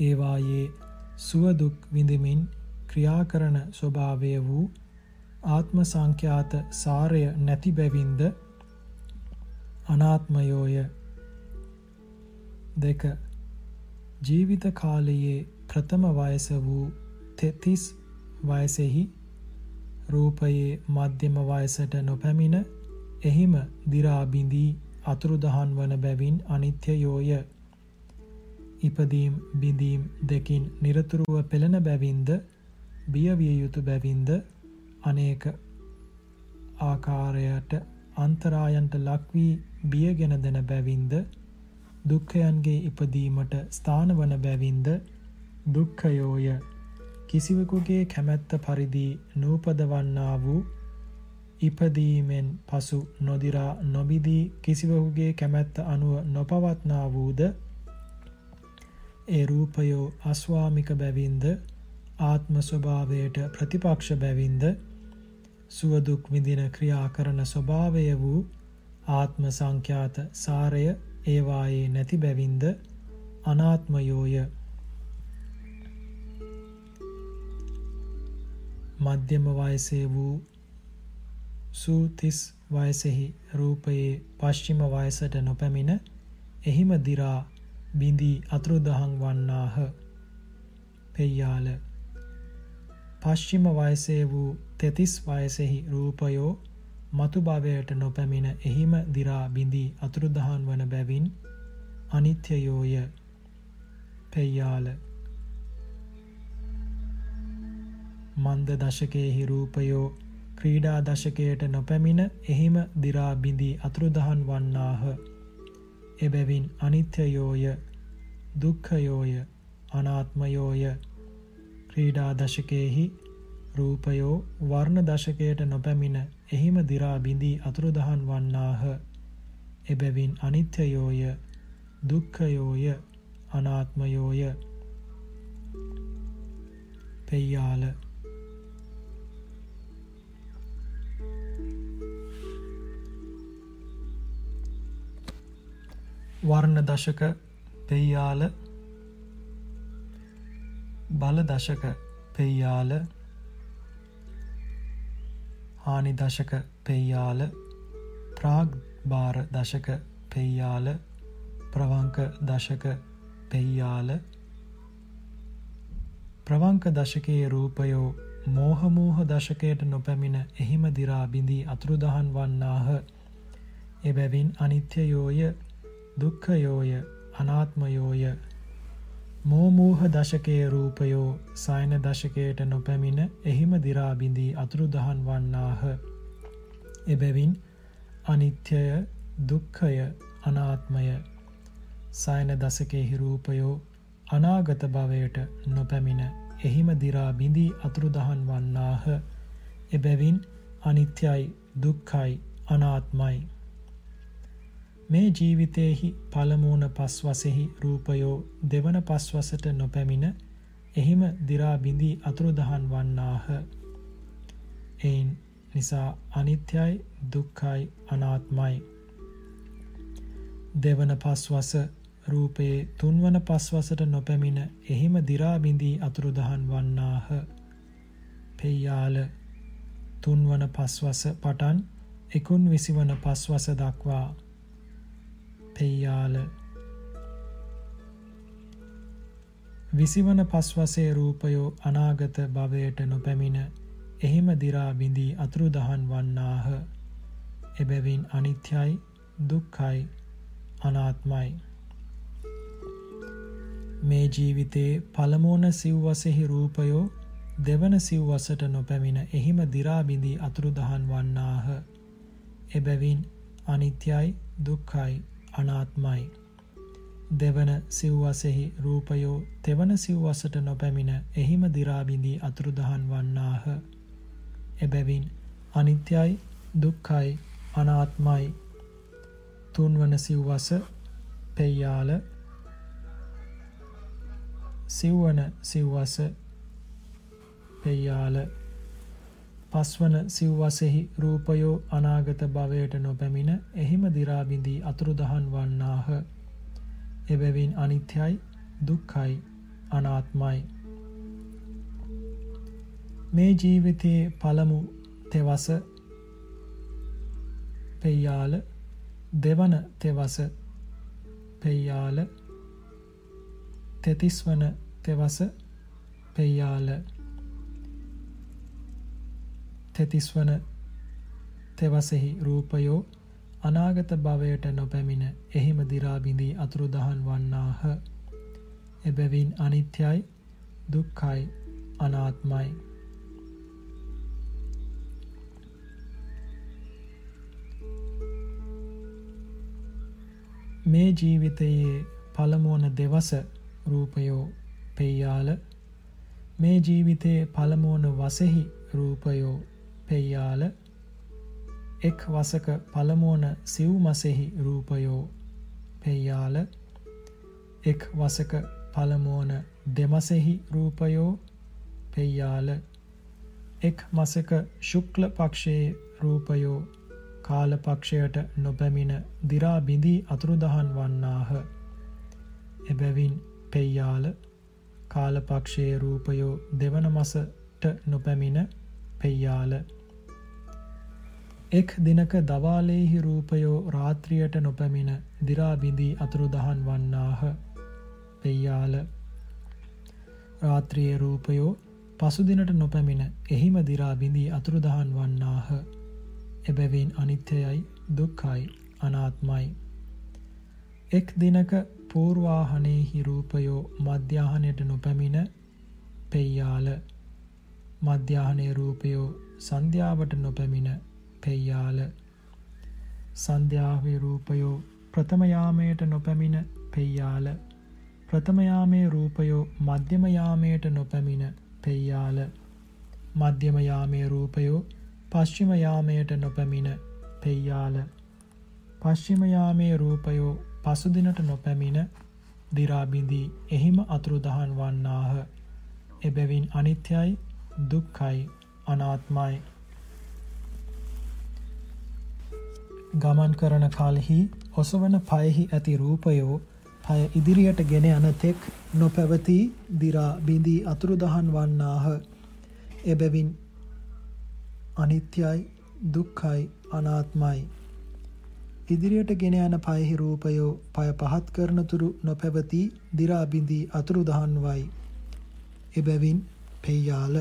S1: ඒවායේ සුවදුක් විඳමින් ක්‍රියා කරන ස්වභාවය වූ ආත්ම සංඛ්‍යාත සාරය නැති බැවින්ද? අනාත්මයෝය. දෙක. ජීවිත කාලයේ ප්‍රථම වයස වූ තෙතිස් වයසෙහි රූපයේ මධ්‍යම වයසට නොපැමිණ එහිම දිරා බිඳී අතුරුදහන් වන බැවින් අනිත්‍යයෝය. ඉපදීම් බිඳීම් දෙකින් নিরතුරුව පෙළෙන බැවින්ද බියවිය යුතු බැවින්ද අනේක ආකාරයට අන්තරායන්ට ලක්වී බියගෙන දෙන බැවින්ද දුක්ඛයන්ගේ ඉපදීමට ස්ථානවන බැවින්ද දුක්ඛයෝය. කිසිවෙකුගේ කැමැත්ත පරිදි නූපදවන්නා වූ ඉපදීමෙන් පසු නොදිරා නොබිදී කිසිවකුගේ කැමැත්ත අනුව නොපවත්නා වූද? ඒ රූපයෝ අස්වාමික බැවින්ද? ආත්ම ස්වභාවයට ප්‍රතිපක්ෂ බැවින්ද? සුවදුක් විඳින ක්‍රියා කරන ස්වභාවය වූ ආත්ම සංඛ්‍යාත සාරය ඒවායේ නැති බැවින්ද? අනාත්මයෝය. මධ්‍යම වයසේ වූ සූතිස් වයසෙහි රූපයේ පශ්චිම වයසට නොපැමිණ එහිම දිරා බිඳී අතුරුදහන් වන්නාහ. පෙයාල පශ්චිම වයසේ වූ තෙතිස් වයසෙහි රූපයෝ මතු භවයට නොපැමිණ එහිම දිරා බිඳී අතුරුදහන් වන බැවින් අනිත්‍යයෝය. පෙයාල මන්ද දශකයේහි රූපයෝ ක්‍රීඩා දශකයට නොපැමිණ එහිම දිරා බිඳී අතුරුදහන් වන්නාහ. එබැවින් අනිත්‍යයෝය දුක්ඛයෝය අනාත්මයෝය ක්‍රීඩා දශකයේහි රූපයෝ වර්ණ දශකයට නොපැමිණ එහිම දිරා බිඳී අතුරුදහන් වන්නාහ. එබැවින් අනිත්‍යයෝය දුක්ඛයෝය අනාත්මයෝය පෙయ్యాල වර්ණ දශක පෙයාල බල දශක පෙයාල හානි දශක පෙයාල ප්‍රාග් භාර දශක පෙයාල ප්‍රවංක දශක පෙයාල ප්‍රවංක දශකයේ රූපයෝ මෝහමූහ දශකයට නොපැමිණ එහිම දිරා බිඳී අතුරුදහන් වන්නාහ. එබැවින් අනිත්‍යයෝය. දුක්ඛයෝය අනාත්මයෝය මෝමූහ දශකයේ රූපයෝ සයන දශකයට නොපැමිණ එහිම දිරා බිඳී අතුරුදහන් වන්නාහ. එබැවින් අනිත්‍යය දුක්ඛය අනාත්මය සයන දශකයේ රූපයෝ අනාගත භවයට නොපැමිණ එහිම දිරා බිඳී අතුරුදහන් වන්නාහ. එබැවින් අනිත්‍යයි දුක්ඛයි අනාත්මයි. මේ ජීවිතයෙහි පළමුවන පස්වසෙහි රූපයෝ දෙවන පස්වසට නොපැමිණ එහිම දිරා බිඳී අතුරුදහන් වන්නාහ. එයින් නිසා අනිත්‍යයි දුක්ඛයි අනාත්මයි. දෙවන පස්වස රූපයේ තුන්වන පස්වසට නොපැමිණ එහිම දිරා බිඳී අතුරුදහන් වන්නාහ. පෙయ్యాල තුන්වන පස්වස පටන් එකුන් විසිවන පස්වස දක්වා පෙయ్యాල විසිවන පස්වසේ රූපයෝ අනාගත භවයට නොපැමිණ එහිම දිරා බිඳී අතුරුදහන් වන්නාහ. එබැවින් අනිත්‍යයි දුක්ඛයි අනාත්මයි. මේ ජීවිතේ පළමුවන සිව්වසෙහි රූපයෝ දෙවන සිව්වසට නොපැමිණ එහිම දිරා බිඳී අතුරුදහන් වන්නාහ. එබැවින් අනිත්‍යයි දුක්ඛයි අනාත්මයි. දෙවන සිව්වසෙහි රූපයෝ තෙවන සිව්වසට නොපැමිණ එහිම දිරාබිඳී අතුරුදහන් වන්නාහ. එබැවින් අනිත්‍යයි දුක්කයි අනාත්මයි තුන්වන සිව්වස පෙයාල සිව්වන සිව්වස පෙයාල පස්වන සිව්වසෙහි රූපයෝ අනාගත භවයට නොපැමිණ එහිම දිරාබිඳී අතුරුදහන් වන්නාහ. එබැවින් අනිත්‍යයි දුක්ඛයි අනාත්මයි. මේ ජීවිතයේ පළමු තෙවස පෙයාල දෙවන තෙවස පෙයාල තෙතිස්වන තෙවස පෙයාල තෙතිස්වන තෙවසෙහි රූපයෝ අනාගත භවයට නොපැමිණ එහිම දිරාබිඳී අතුරුදහන් වන්නාහ. එබැවින් අනිත්‍යයි දුක්ඛයි අනාත්මයි. මේ ජීවිතයේ පළමුවන දෙවස රූපයෝ පෙයාල මේ ජීවිතයේ පළමුවන වසෙහි රූපයෝ පෙයියාල එක් වසක පළමුවන සිව් මසෙහි රූපයෝ පෙයාල එක් වසක පළමුවන දෙමසෙහි රූපයෝ පෙයාල එක් මසක ශුක්ල පක්ෂයේ රූපයෝ කාලපක්ෂයට නොපැමිණ දිරා බිඳී අතුරුදහන් වන්නාහ. එබැවින් පෙයාල කාලපක්ෂයේ රූපයෝ දෙවන මසට නොපැමිණ පෙයාල එක් දිනක දවාලේහි රූපයෝ රාත්‍රියට නොපැමිණ දිරාබිඳී අතුරුදහන් වන්නාහ. පෙයාල රාත්‍රියේ රූපයෝ පසුදිනට නොපැමිණ එහිම දිරාබිඳී අතුරුදහන් වන්නාහ. එබැවින් අනිත්‍යයයි දුක්කයි අනාත්මයි. එක් දිනක පූර්වාහනේහි රූපයෝ මධ්‍යාහනයට නොපැමිණ පෙයාල මධ්‍යාහනය රූපයෝ සන්ධ්‍යාවට නොපැමිණ පෙයාල සන්ධ්‍යාවේ රූපයෝ ප්‍රථමයාමයට නොපැමිණ පෙයාල ප්‍රථමයාමේ රූපයෝ මධ්‍යමයාමයට නොපැමිණ පෙයාල මධ්‍යමයාමේ රූපයෝ පශ්චිමයාමයට නොපැමිණ පෙයාල පශ්චිමයාමේ රූපයෝ පසුදිනට නොපැමිණ දිරාබිඳී. එහිම අතුරුදහන් වන්නාහ. එබැවින් අනිත්‍යයි දුක්කයි අනාත්මයි. ගමන් කරන කල්හි ඔසවන පයහි ඇති රූපයෝ පය ඉදිරියට ගෙන යනතෙක් නොපැවති දිරා බිඳී අතුරුදහන් වන්නාහ. එබැවින් අනිත්‍යයි දුක්කයි අනාත්මයි. ඉදිරියට ගෙන යන පයහි රූපයෝ පය පහත් කරනතුරු නොපැවති දිරාබිඳී අතුරුදහන් වයි. එබැවින් පෙයාල.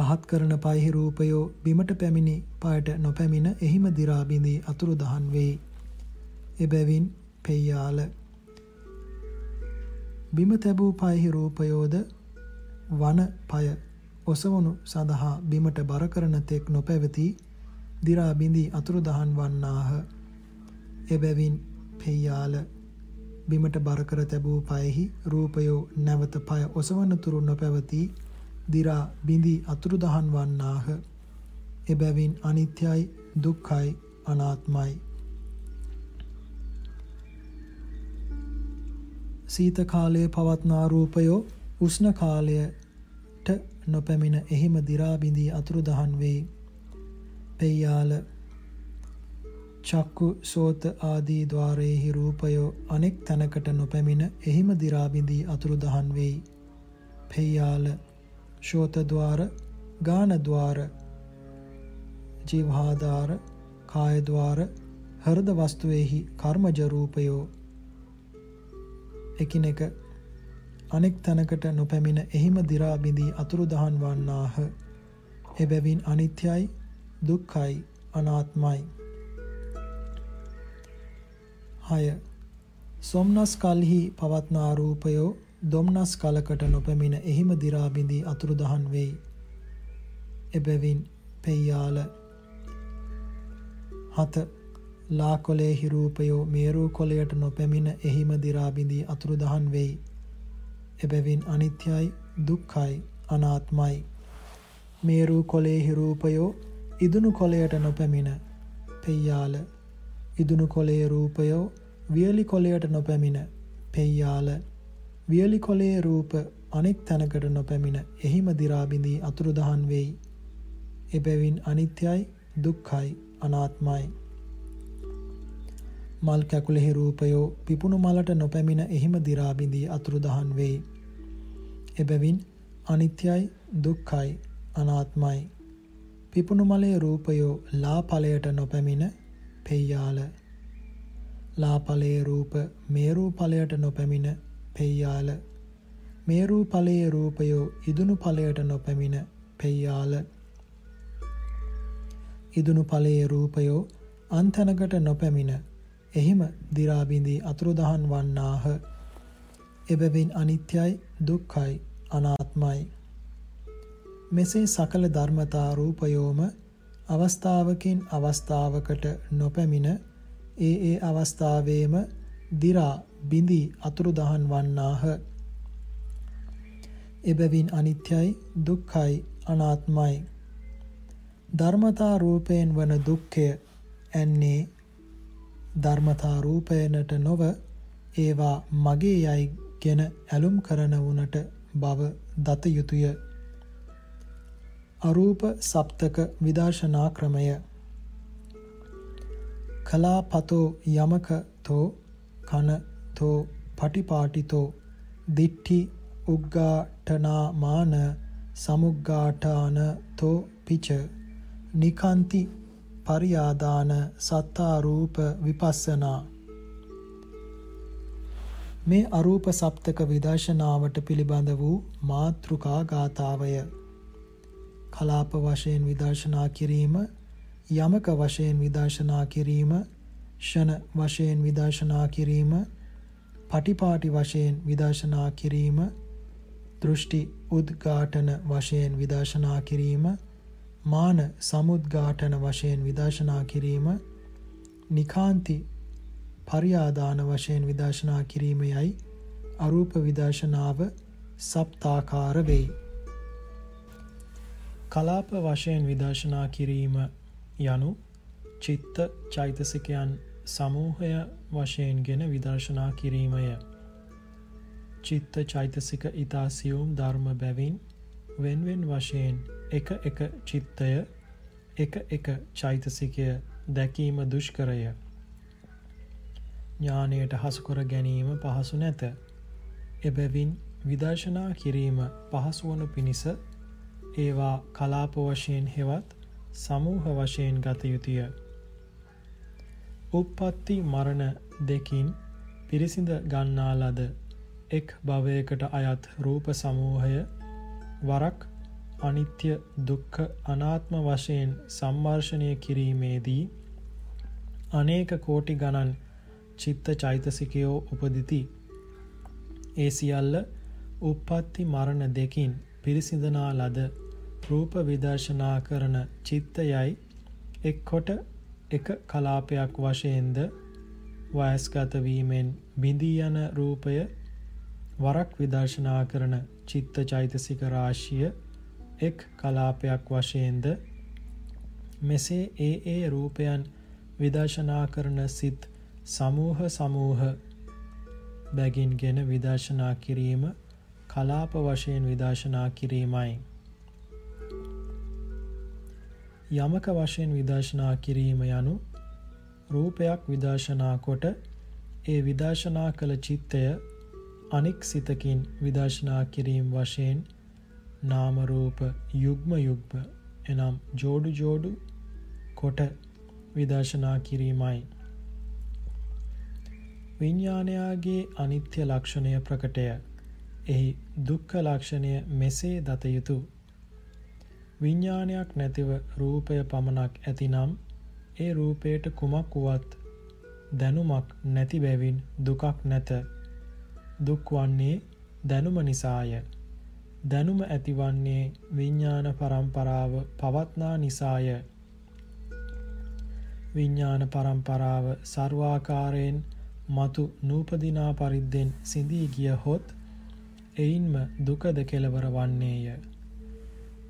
S1: පහත් කරන පයිහි රූපයෝ බිමට පැමිණි පායට නොපැමිණ එහිම දිරාබිඳී අතුරු දහන් වෙයි. එබැවින් පෙයාල. බිම තැබූ පයිහි රූපයෝද වන පය ඔසවනු සඳහා බිමට බර කරන තෙක් නොපැවති දිරාබිඳී අතුරු දහන් වන්නාහ. එබැවින් පෙයාල බිමට බර කර තැබූ පයෙහි රූපයෝ නැවත පය ඔසවනතුරු නොපැවතිී දිරා බිඳි අතුරුදහන් වන්නාහ. එබැවින් අනිත්‍යයි දුක්ඛයි අනාත්මයි. සීත කාලයේ පවත්නා රූපයෝ උෂ්ණ කාලයට නොපැමිණ එහිම දිරා බිඳී අතුරු දහන් වෙයි. පෙය්‍යාල චක්කු සෝත ආදී ద్వාරයේහි රූපයෝ අනෙක් තැනකට නොපැමිණ එහිම දිරා බිඳී අතුරු දහන් වෙයි. පෙය්‍යාල ශෝතද්වාර ගානද්වාර ජීවහාධාර කායද්වාර හෘද වස්තුවේහි කර්මජ රූපයෝ එකිනෙක අනෙක් තැනකට නොපැමිණ එහිම දි รา බිඳී අතුරුදහන් වන්නාහ. එබැවින් අනිත්‍යයි, දුක්ඛයි, අනාත්මයි. 6. සොම්නස් කල්හි පවත්නා රූපයෝ දොම්නස් කලකට නොපැමිණ එහිම දිරාබිඳී අතුරුදහන් වෙයි. එබැවින් පෙයාල හත ලාකොලේහි රූපයෝ මේරූ කොලයට නොපැමිණ එහිම දිරාබිඳී අතුරුදහන් වෙයි. එබැවින් අනිත්‍යයි දුක්ඛයි අනාත්මයි. මේරූ කොලේහි රූපයෝ ඉදුණු කොලයට නොපැමිණ පෙයාල ඉදුණු කොලේ රූපයෝ වියලි කොලයට නොපැමිණ පෙයාල වියලි කොලේ රූප අනිත් තැනකට නොපැමිණ එහිම දිරාබිඳී අතුරුදහන් වෙයි. එබැවින් අනිත්‍යයි දුක්හයි අනාත්මයි. මල් කැකුලෙහි රූපයෝ පිපුණු මලට නොපැමිණ එහිම දිරාබිඳී අතුරුදහන් වෙයි. එබැවින් අනිත්‍යයි දුක්හයි අනාත්මයි. පිපුණු මලේ රූපයෝ ලාඵලයට නොපැමිණ පෙයාල. ලාඵලයේ රූප මේරූ ඵලයට නොපැමිණ පෙයාල මේරූ ඵලයේ රූපයෝ ඉදුණු ඵලයට නොපැමිණ පෙයාල ඉදුණු ඵලයේ රූපයෝ අන්තනකට නොපැමිණ. එහිම දි รา බිඳී අතුරුදහන් වන්නාහ. එබැවින් අනිත්‍යයි දුක්ඛයි අනාත්මයි. මෙසේ සකල ධර්මතා රූපයෝම අවස්ථාවකින් අවස්ථාවකට නොපැමිණ ඒ ඒ අවස්ථාවේම දිරා รา බිඳී අතුරුදහන් වන්නාහ. එබැවින් අනිත්‍යයි දුක්ඛයි අනාත්මයි. ධර්මතා රූපයෙන් වන දුක්ඛය ඇන්නේ ධර්මතා රූපයනට නොව ඒවා මගේ යයි ගෙන ඇලුම් කරන වුනට බව දත යුතුය. අරූප සප්තක විදර්ශනා ක්‍රමය කලාපතෝ යමකතෝ කනතෝ පටිපාටිතෝ දිට්ඨි උග්ගාඨනාමාන සමුග්ගාඨානතෝ පිච නිකාන්ති පරියාදාන සත්තාරූප විපස්සනා. මේ අරූප සප්තක විදර්ශනාවට පිළිබඳ වූ මාතෘකා ගාථාවය. කලාප වශයෙන් විදර්ශනා කිරීම යමක වශයෙන් විදර්ශනා කිරීම ෂණ වශයෙන් විදර්ශනා කිරීම පටිපාටි වශයෙන් විදර්ශනා කිරීම දෘෂ්ටි උද්ඝාටන වශයෙන් විදර්ශනා කිරීම මාන සමුද්ඝාටන වශයෙන් විදර්ශනා කිරීම නිකාන්ති පරියාදාන වශයෙන් විදර්ශනා කිරීම යයි අරූප විදර්ශනාව සප්තාකාර වෙයි. කලාප වශයෙන් විදර්ශනා කිරීම යනු චිත්ත චෛතසිකයන් සමූහය වශයෙන්ගෙන විදර්ශනා කිරීමය. චිත්ත චෛතසික ඊතා සියුම් ධර්ම බැවින් වෙන්වෙන් වශයෙන් එක එක චිත්තය එක එක චෛතසිකය දැකීම දුෂ්කරය. ඥානයට හසුකර ගැනීම පහසු නැත. එබැවින් විදර්ශනා කිරීම පහසු වනු පිණිස ඒවා කලාප වශයෙන් හෙවත් සමූහ වශයෙන් ගත යුතුය. උප්පත්ති මරණ දෙකින් පිරිසිඳ ගන්නා ලද එක් භවයකට අයත් රූප සමූහය වරක් අනිත්‍ය දුක්ඛ අනාත්ම වශයෙන් සම්මර්ෂණය කිරීමේදී අනේක කෝටි ගණන් චිත්ත චෛතසිකයෝ උපදිති. ඒ සියල්ල උප්පත්ති මරණ දෙකින් පිරිසිඳනා ලද රූප විදර්ශනා කරන චිත්තයයි එක්කොට එක කලාපයක් වශයෙන්ද වයස්ගත වීමෙන් බිඳී යන රූපය වරක් විදර්ශනා කරන චිත්ත චෛතසික රාශිය එක් කලාපයක් වශයෙන්ද මෙසේ ඒ ඒ රූපයන් විදර්ශනා කරන සිත් සමූහ සමූහ බැගින්ගෙන විදර්ශනා කිරීම කලාප වශයෙන් විදර්ශනා කිරීමයි. යමක වශයෙන් විදර්ශනා කිරීම යනු රූපයක් විදර්ශනා කොට ඒ විදර්ශනා කළ චිත්තය අනික් සිතකින් විදර්ශනා කිරීම වශයෙන් නාම රූප යුග්ම යුග්ම එනම් ජෝඩු ජෝඩු කොට විදර්ශනා කිරීමයි. විඤ්ඥානයාගේ අනිත්‍ය ලක්ෂණය ප්‍රකටය. එහි දුක්ඛ ලක්ෂණය මෙසේ දත යුතු විඤ්ඥානයක් නැතිව රූපය පමණක් ඇතිනම් ඒ රූපයට කුමක් වුවත් දැනුමක් නැති බැවින් දුකක් නැත. දුක් වන්නේ දැනුම නිසාය. දැනුම ඇතිවන්නේ විඤ්ඥාන පරම්පරාව පවත්නා නිසාය. විඤ්ඥාන පරම්පරාව සර්වාකාරයෙන් මතු නූපදිනා පරිද්දෙන් සිඳී ගිය හොත් එයින්ම දුකද කෙලවර වන්නේය.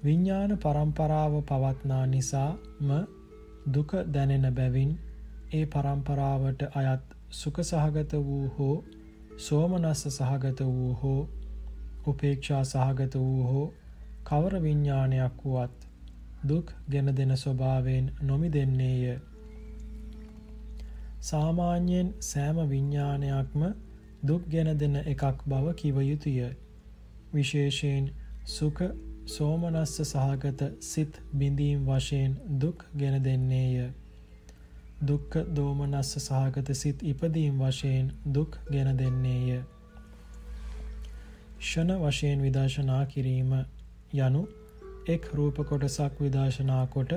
S1: විඤ්ඥාන පරම්පරාව පවත්නා නිසාම දුක දැනෙන බැවින් ඒ පරම්පරාවට අයත් සුක සහගත වූ හෝ සෝමනස්ස සහගත වූ හෝ උපේක්ෂා සහගත වූ හෝ කවර විඤ්ඥානයක් වුවත් දුක් ගෙන දෙන ස්වභාවයෙන් නොමි දෙන්නේය. සාමාන්‍යයෙන් සෑම විඤ්ඥානයක්ම දුක් ගෙන දෙන එකක් බව කිව යුතුය. විශේෂයෙන් සුක සෝමනස්ස සහගත සිත් බිඳීම් වශයෙන් දුක් ගෙන දෙන්නේය. දුක්ඛ දෝමනස්ස සහගත සිත් ඉපදීම් වශයෙන් දුක් ගෙන දෙන්නේය. ෂණ වශයෙන් විදර්ශනා කිරීම යනු එක් රූප කොටසක් විදර්ශනා කොට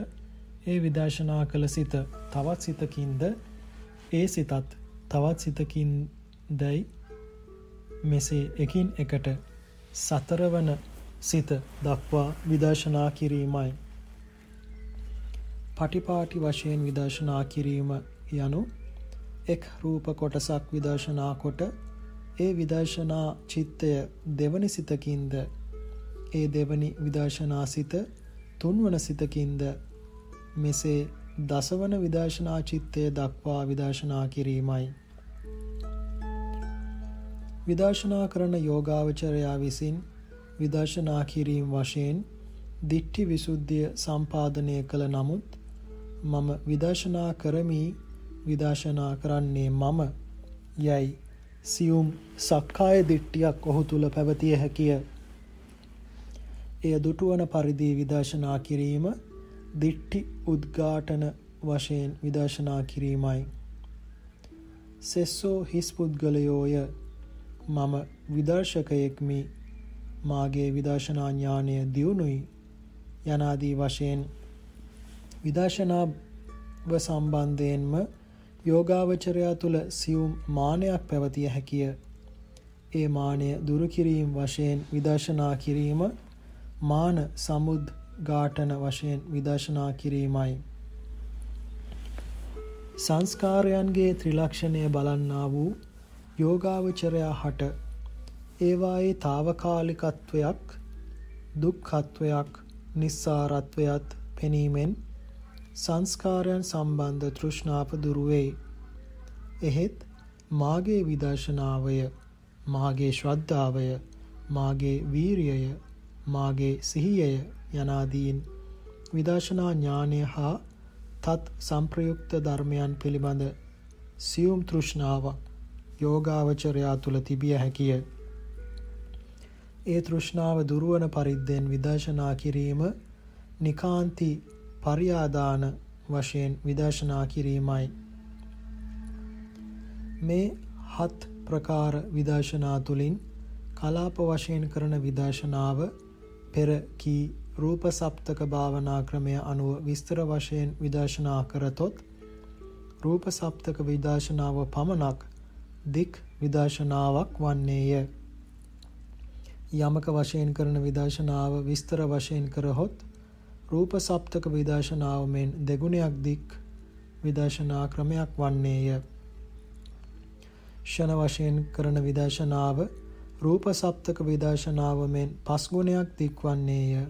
S1: ඒ විදර්ශනා කළ සිත තවත් සිතකින්ද ඒ සිතත් තවත් සිතකින් දැයි මෙසේ එකින් එකට සතරවන සිත දක්වා විදර්ශනා කිරීමයි. පටිපාටි වශයෙන් විදර්ශනා කිරීම යනු එක් රූප කොටසක් විදර්ශනා කොට ඒ විදර්ශනා චිත්තය දෙවනි සිතකින්ද ඒ දෙවනි විදර්ශනා සිත තුන්වන සිතකින්ද මෙසේ දසවන විදර්ශනා චිත්තය දක්වා විදර්ශනා කිරීමයි. විදර්ශනා කරන යෝගාවචරයා විසින් විදර්ශනා කිරීම වශයෙන් දිට්ඨි විසුද්ධිය සම්පාදනය කළ නමුත් මම විදර්ශනා කරමි විදර්ශනා කරන්නේ මම යයි සියුම් සක්කාය දිට්ඨියක් ඔහු තුල පැවතිය හැකිය. එය දුටුවන පරිදි විදර්ශනා කිරීම දිට්ඨි උද්ඝාටන වශයෙන් විදර්ශනා කිරීමයි. සෙස්සෝ හිස් පුද්ගලයෝය මම විදර්ශකයෙක්මි මාගේ විදර්ශනා ඥානය දියුණුයි යනාදී වශයෙන් විදර්ශනාව සම්බන්ධයෙන්ම යෝගාවචරයා තුළ සියුම් මානයක් පැවතිය හැකිය. ඒ මානය දුරු කිරීම වශයෙන් විදර්ශනා කිරීම මාන සමුද් ඝාටන වශයෙන් විදර්ශනා කිරීමයි. සංස්කාරයන්ගේ ත්‍රිලක්ෂණය බලන්නා වූ යෝගාවචරයා හට ඒවායේ తాවකාලිකත්වයක් දුක්ඛත්වයක් නිස්සාරත්වයත් පෙනීමෙන් සංස්කාරයන් සම්බන්ධ තෘෂ්ණාව දුරු වෙයි. එහෙත් මාගේ විදර්ශනාවය මාගේ ශ්‍රද්ධාවය මාගේ වීරියය මාගේ සිහියය යනාදීන් විදර්ශනා ඥානය හා තත් සංප්‍රයුක්ත ධර්මයන් පිළිබඳ සියුම් තෘෂ්ණාවක් යෝගාවචරයා තුල තිබිය හැකිය. ඒ තෘෂ්ණාව දුරවන පරිද්දෙන් විදර්ශනා කිරීම නිකාන්ති පරියාදාන වශයෙන් විදර්ශනා කිරීමයි. මේ හත් ප්‍රකාර විදර්ශනා තුළින් කලාප වශයෙන් කරන විදර්ශනාව පෙර කී රූප සප්තක භාවනා ක්‍රමය අනුව විස්තර වශයෙන් විදර්ශනා කරතොත් රූප සප්තක විදර්ශනාව පමණක් දික් විදර්ශනාවක් වන්නේය. යමක වශයෙන් කරන විදර්ශනාව විස්තර වශයෙන් කරහොත් රූප සප්තක විදර්ශනාව මෙන් දෙගුණයක් දික් විදර්ශනා ක්‍රමයක් වන්නේය. ෂණ වශයෙන් කරන විදර්ශනාව රූප සප්තක විදර්ශනාව මෙන් පස් ගුණයක් දික්වන්නේය.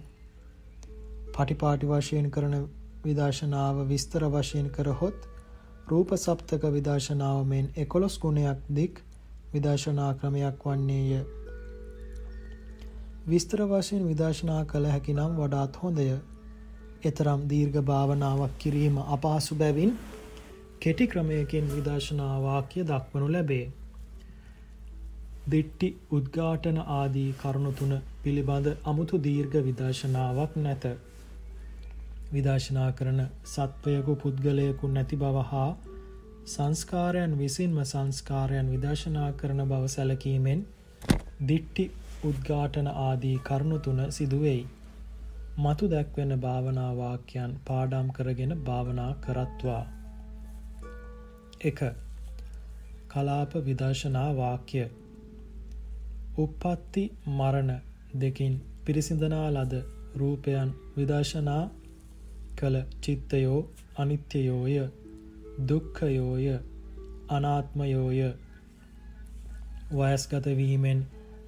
S1: පටිපාටි වශයෙන් කරන විදර්ශනාව විස්තර වශයෙන් කරහොත් රූප සප්තක විදර්ශනාව මෙන් 11 ගුණයක් දික් විදර්ශනා ක්‍රමයක් වන්නේය. විස්තර වශයෙන් විදර්ශනා කළ හැකි නම් වඩාත් හොඳය. එතරම් දීර්ඝ භාවනාවක් කිරීම අපහසු බැවින් කෙටි ක්‍රමයකින් විදර්ශනා වාක්‍ය දක්වනු ලැබේ. දිට්ටි උද්ඝාටන ආදී කරුණු තුන පිළිබඳ අමුතු දීර්ඝ විදර්ශනාවක් නැත. විදර්ශනා කරන සත්වයකු පුද්ගලයකු නැති බව හා සංස්කාරයන් විසින්ම සංස්කාරයන් විදර්ශනා කරන බව සැලකීමෙන් දිට්ටි උද්ඝාටන ආදී කරුණු තුන සිදුවෙයි. මතු දැක්වෙන භාවනා වාක්‍යයන් පාඩම් කරගෙන භාවනා කරත්වා. 1. කලාප විදර්ශනා වාක්‍ය උප්පත්ති මරණ දෙකින් පිරිසිඳනා ලද රූපයන් විදර්ශනා කළ චිත්තයෝ අනිත්‍යයෝය දුක්ඛයෝය අනාත්මයෝය වයස්ගත වීමෙන්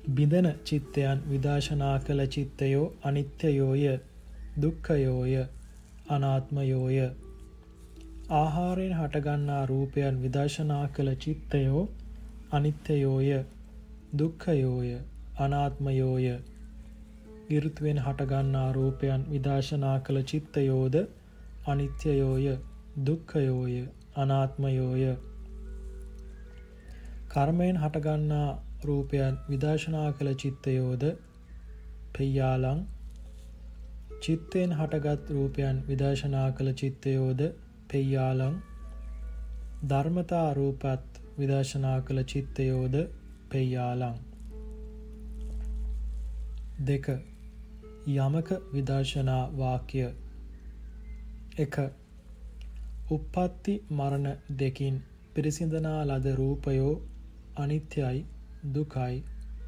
S1: බිඳන චිත්තයන් විදර්ශනා කළ චිත්තයෝ අනිත්‍යයෝය දුක්ඛයෝය අනාත්මයෝය. ආහාරයෙන් හටගන්නා රූපයන් විදර්ශනා කළ චිත්තයෝ අනිත්‍යයෝය දුක්ඛයෝය අනාත්මයෝය. ඍතුවෙන් හටගන්නා රූපයන් විදර්ශනා කළ චිත්තයෝද අනිත්‍යයෝය දුක්ඛයෝය අනාත්මයෝය. කර්මයෙන් හටගන්නා රූපයන් විදර්ශනා කළ චිත්තයෝද? පෙය්‍යාලං. චිත්තයෙන් හටගත් රූපයන් විදර්ශනා කළ චිත්තයෝද? පෙය්‍යාලං. ධර්මතා රූපත් විදර්ශනා කළ චිත්තයෝද? පෙය්‍යාලං. දෙක. යමක විදර්ශනා වාක්‍ය. 1 උප්පත්ති මරණ දෙකින් පිරිසිඳනා ලද රූපයෝ අනිත්‍යයි. දුකයි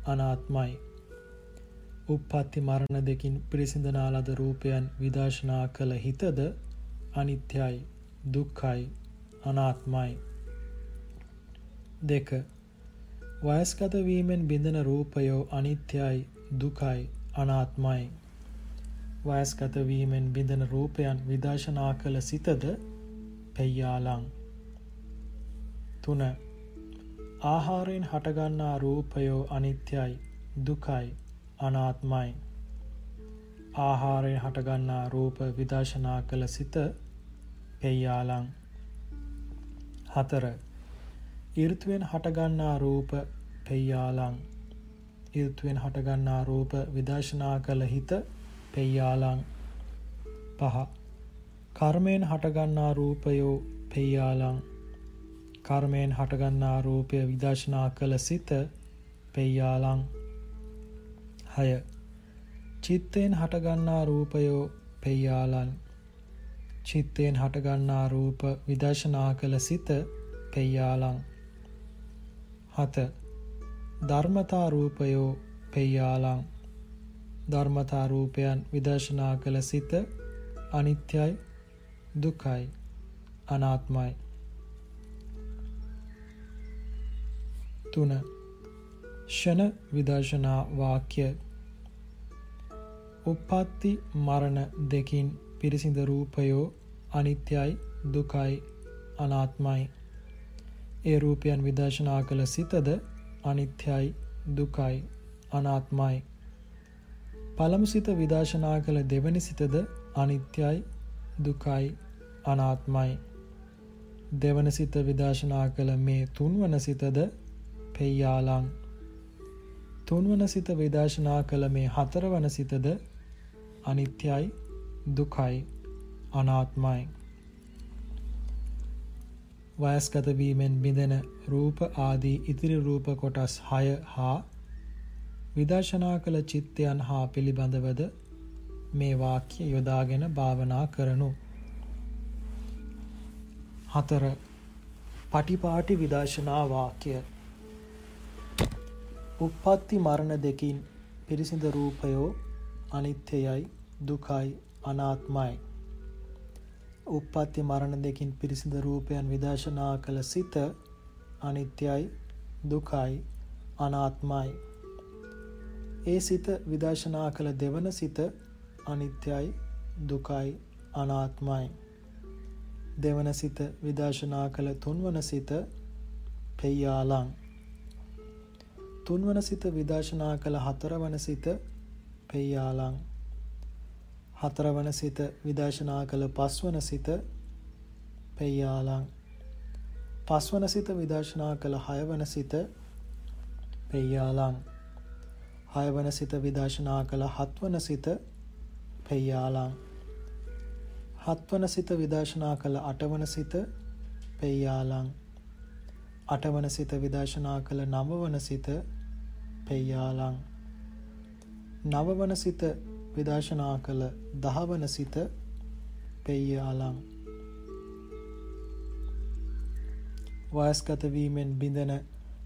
S1: අනාත්මයි. උප්පත්ති මරණ දෙකින් පිරිසිඳනා ලද රූපයන් විදර්ශනා කළ හිතද අනිත්‍යයි දුක්ඛයි අනාත්මයි. දෙක. වයස්ගත වීමෙන් බිඳෙන රූපයෝ අනිත්‍යයි දුකයි අනාත්මයි. වයස්ගත වීමෙන් බිඳෙන රූපයන් විදර්ශනා කළ සිතද පෙయ్యాලං තුන. ආහාරයෙන් හටගන්නා රූපයෝ අනිත්‍යයි දුකයි අනාත්මයි. ආහාරයෙන් හටගන්නා රූප විදර්ශනා කළ සිත පෙයාලං හතර. ඉර්තුවෙන් හටගන්නා රූප පෙයාලං ඉර්තුවෙන් හටගන්නා රූප විදර්ශනා කළ හිත පෙයාලං පහ. කර්මයෙන් හටගන්නා රූපයෝ පෙයාලං කර්මයෙන් හටගන්නා රූපය විදර්ශනා කළ සිත පෙයාලං 6 චිත්තයෙන් හටගන්නා රූපයෝ පෙයාලං චිත්තයෙන් හටගන්නා රූප විදර්ශනා කළ සිත පෙයාලං 7 ධර්මතා රූපයෝ පෙයාලං ධර්මතා රූපයන් විදර්ශනා කළ සිත අනිත්‍යයි දුකයි අනාත්මයි. තුන ෂණ විදර්ශනා වාක්‍ය උප්පත්ති මරණ දෙකින් පිරිසිඳ රූපයෝ අනිත්‍යයි දුකයි අනාත්මයි ඒ රූපයන් විදර්ශනා කළ සිතද අනිත්‍යයි දුකයි අනාත්මයි. පළමු සිත විදර්ශනා කළ දෙවැනි සිතද අනිත්‍යයි දුකයි අනාත්මයි. දෙවන සිත විදර්ශනා කළ මේ තුන්වන සිතද පෙయ్యాලං. තුන්වන සිත විදර්ශනා කළ මේ හතරවන සිතද අනිත්‍යයි දුකයි අනාත්මයි. වයස්ගත වීමෙන් බිඳෙන රූප ආදී ඉතිරි රූප කොටස් 6 හා විදර්ශනා කළ චිත්තයන් හා පිළිබඳවද මේ වාක්‍ය යොදාගෙන භාවනා කරනු. 4. පටිපාටි විදර්ශනා වාක්‍ය උප්පත්ති මරණ දෙකින් පිරිසිඳ රූපයෝ අනිත්‍යයයි දුකයි අනාත්මයි උප්පත්ති මරණ දෙකින් පිරිසිඳ රූපයන් විදර්ශනා කළ සිත අනිත්‍යයි දුකයි අනාත්මයි. ඒ සිත විදර්ශනා කළ දෙවන සිත අනිත්‍යයි දුකයි අනාත්මයි. දෙවන සිත විදර්ශනා කළ තුන්වන සිත පෙయ్యాලං. තුන්වන සිත විදර්ශනා කළ හතරවන සිත පෙයාලං හතරවන සිත විදර්ශනා කළ පස්වන සිත පෙයාලං පස්වන සිත විදර්ශනා කළ හයවන සිත පෙයාලං හයවන සිත විදර්ශනා කළ හත්වන සිත පෙයාලං හත්වන සිත විදර්ශනා කළ අටවන සිත පෙයාලං අටවන සිත විදර්ශනා කළ නමවන සිත පෙයාලං නවවන සිත විදර්ශනා කළ දහවන සිත පෙයාලං වයස්ගත වීමෙන් බිඳෙන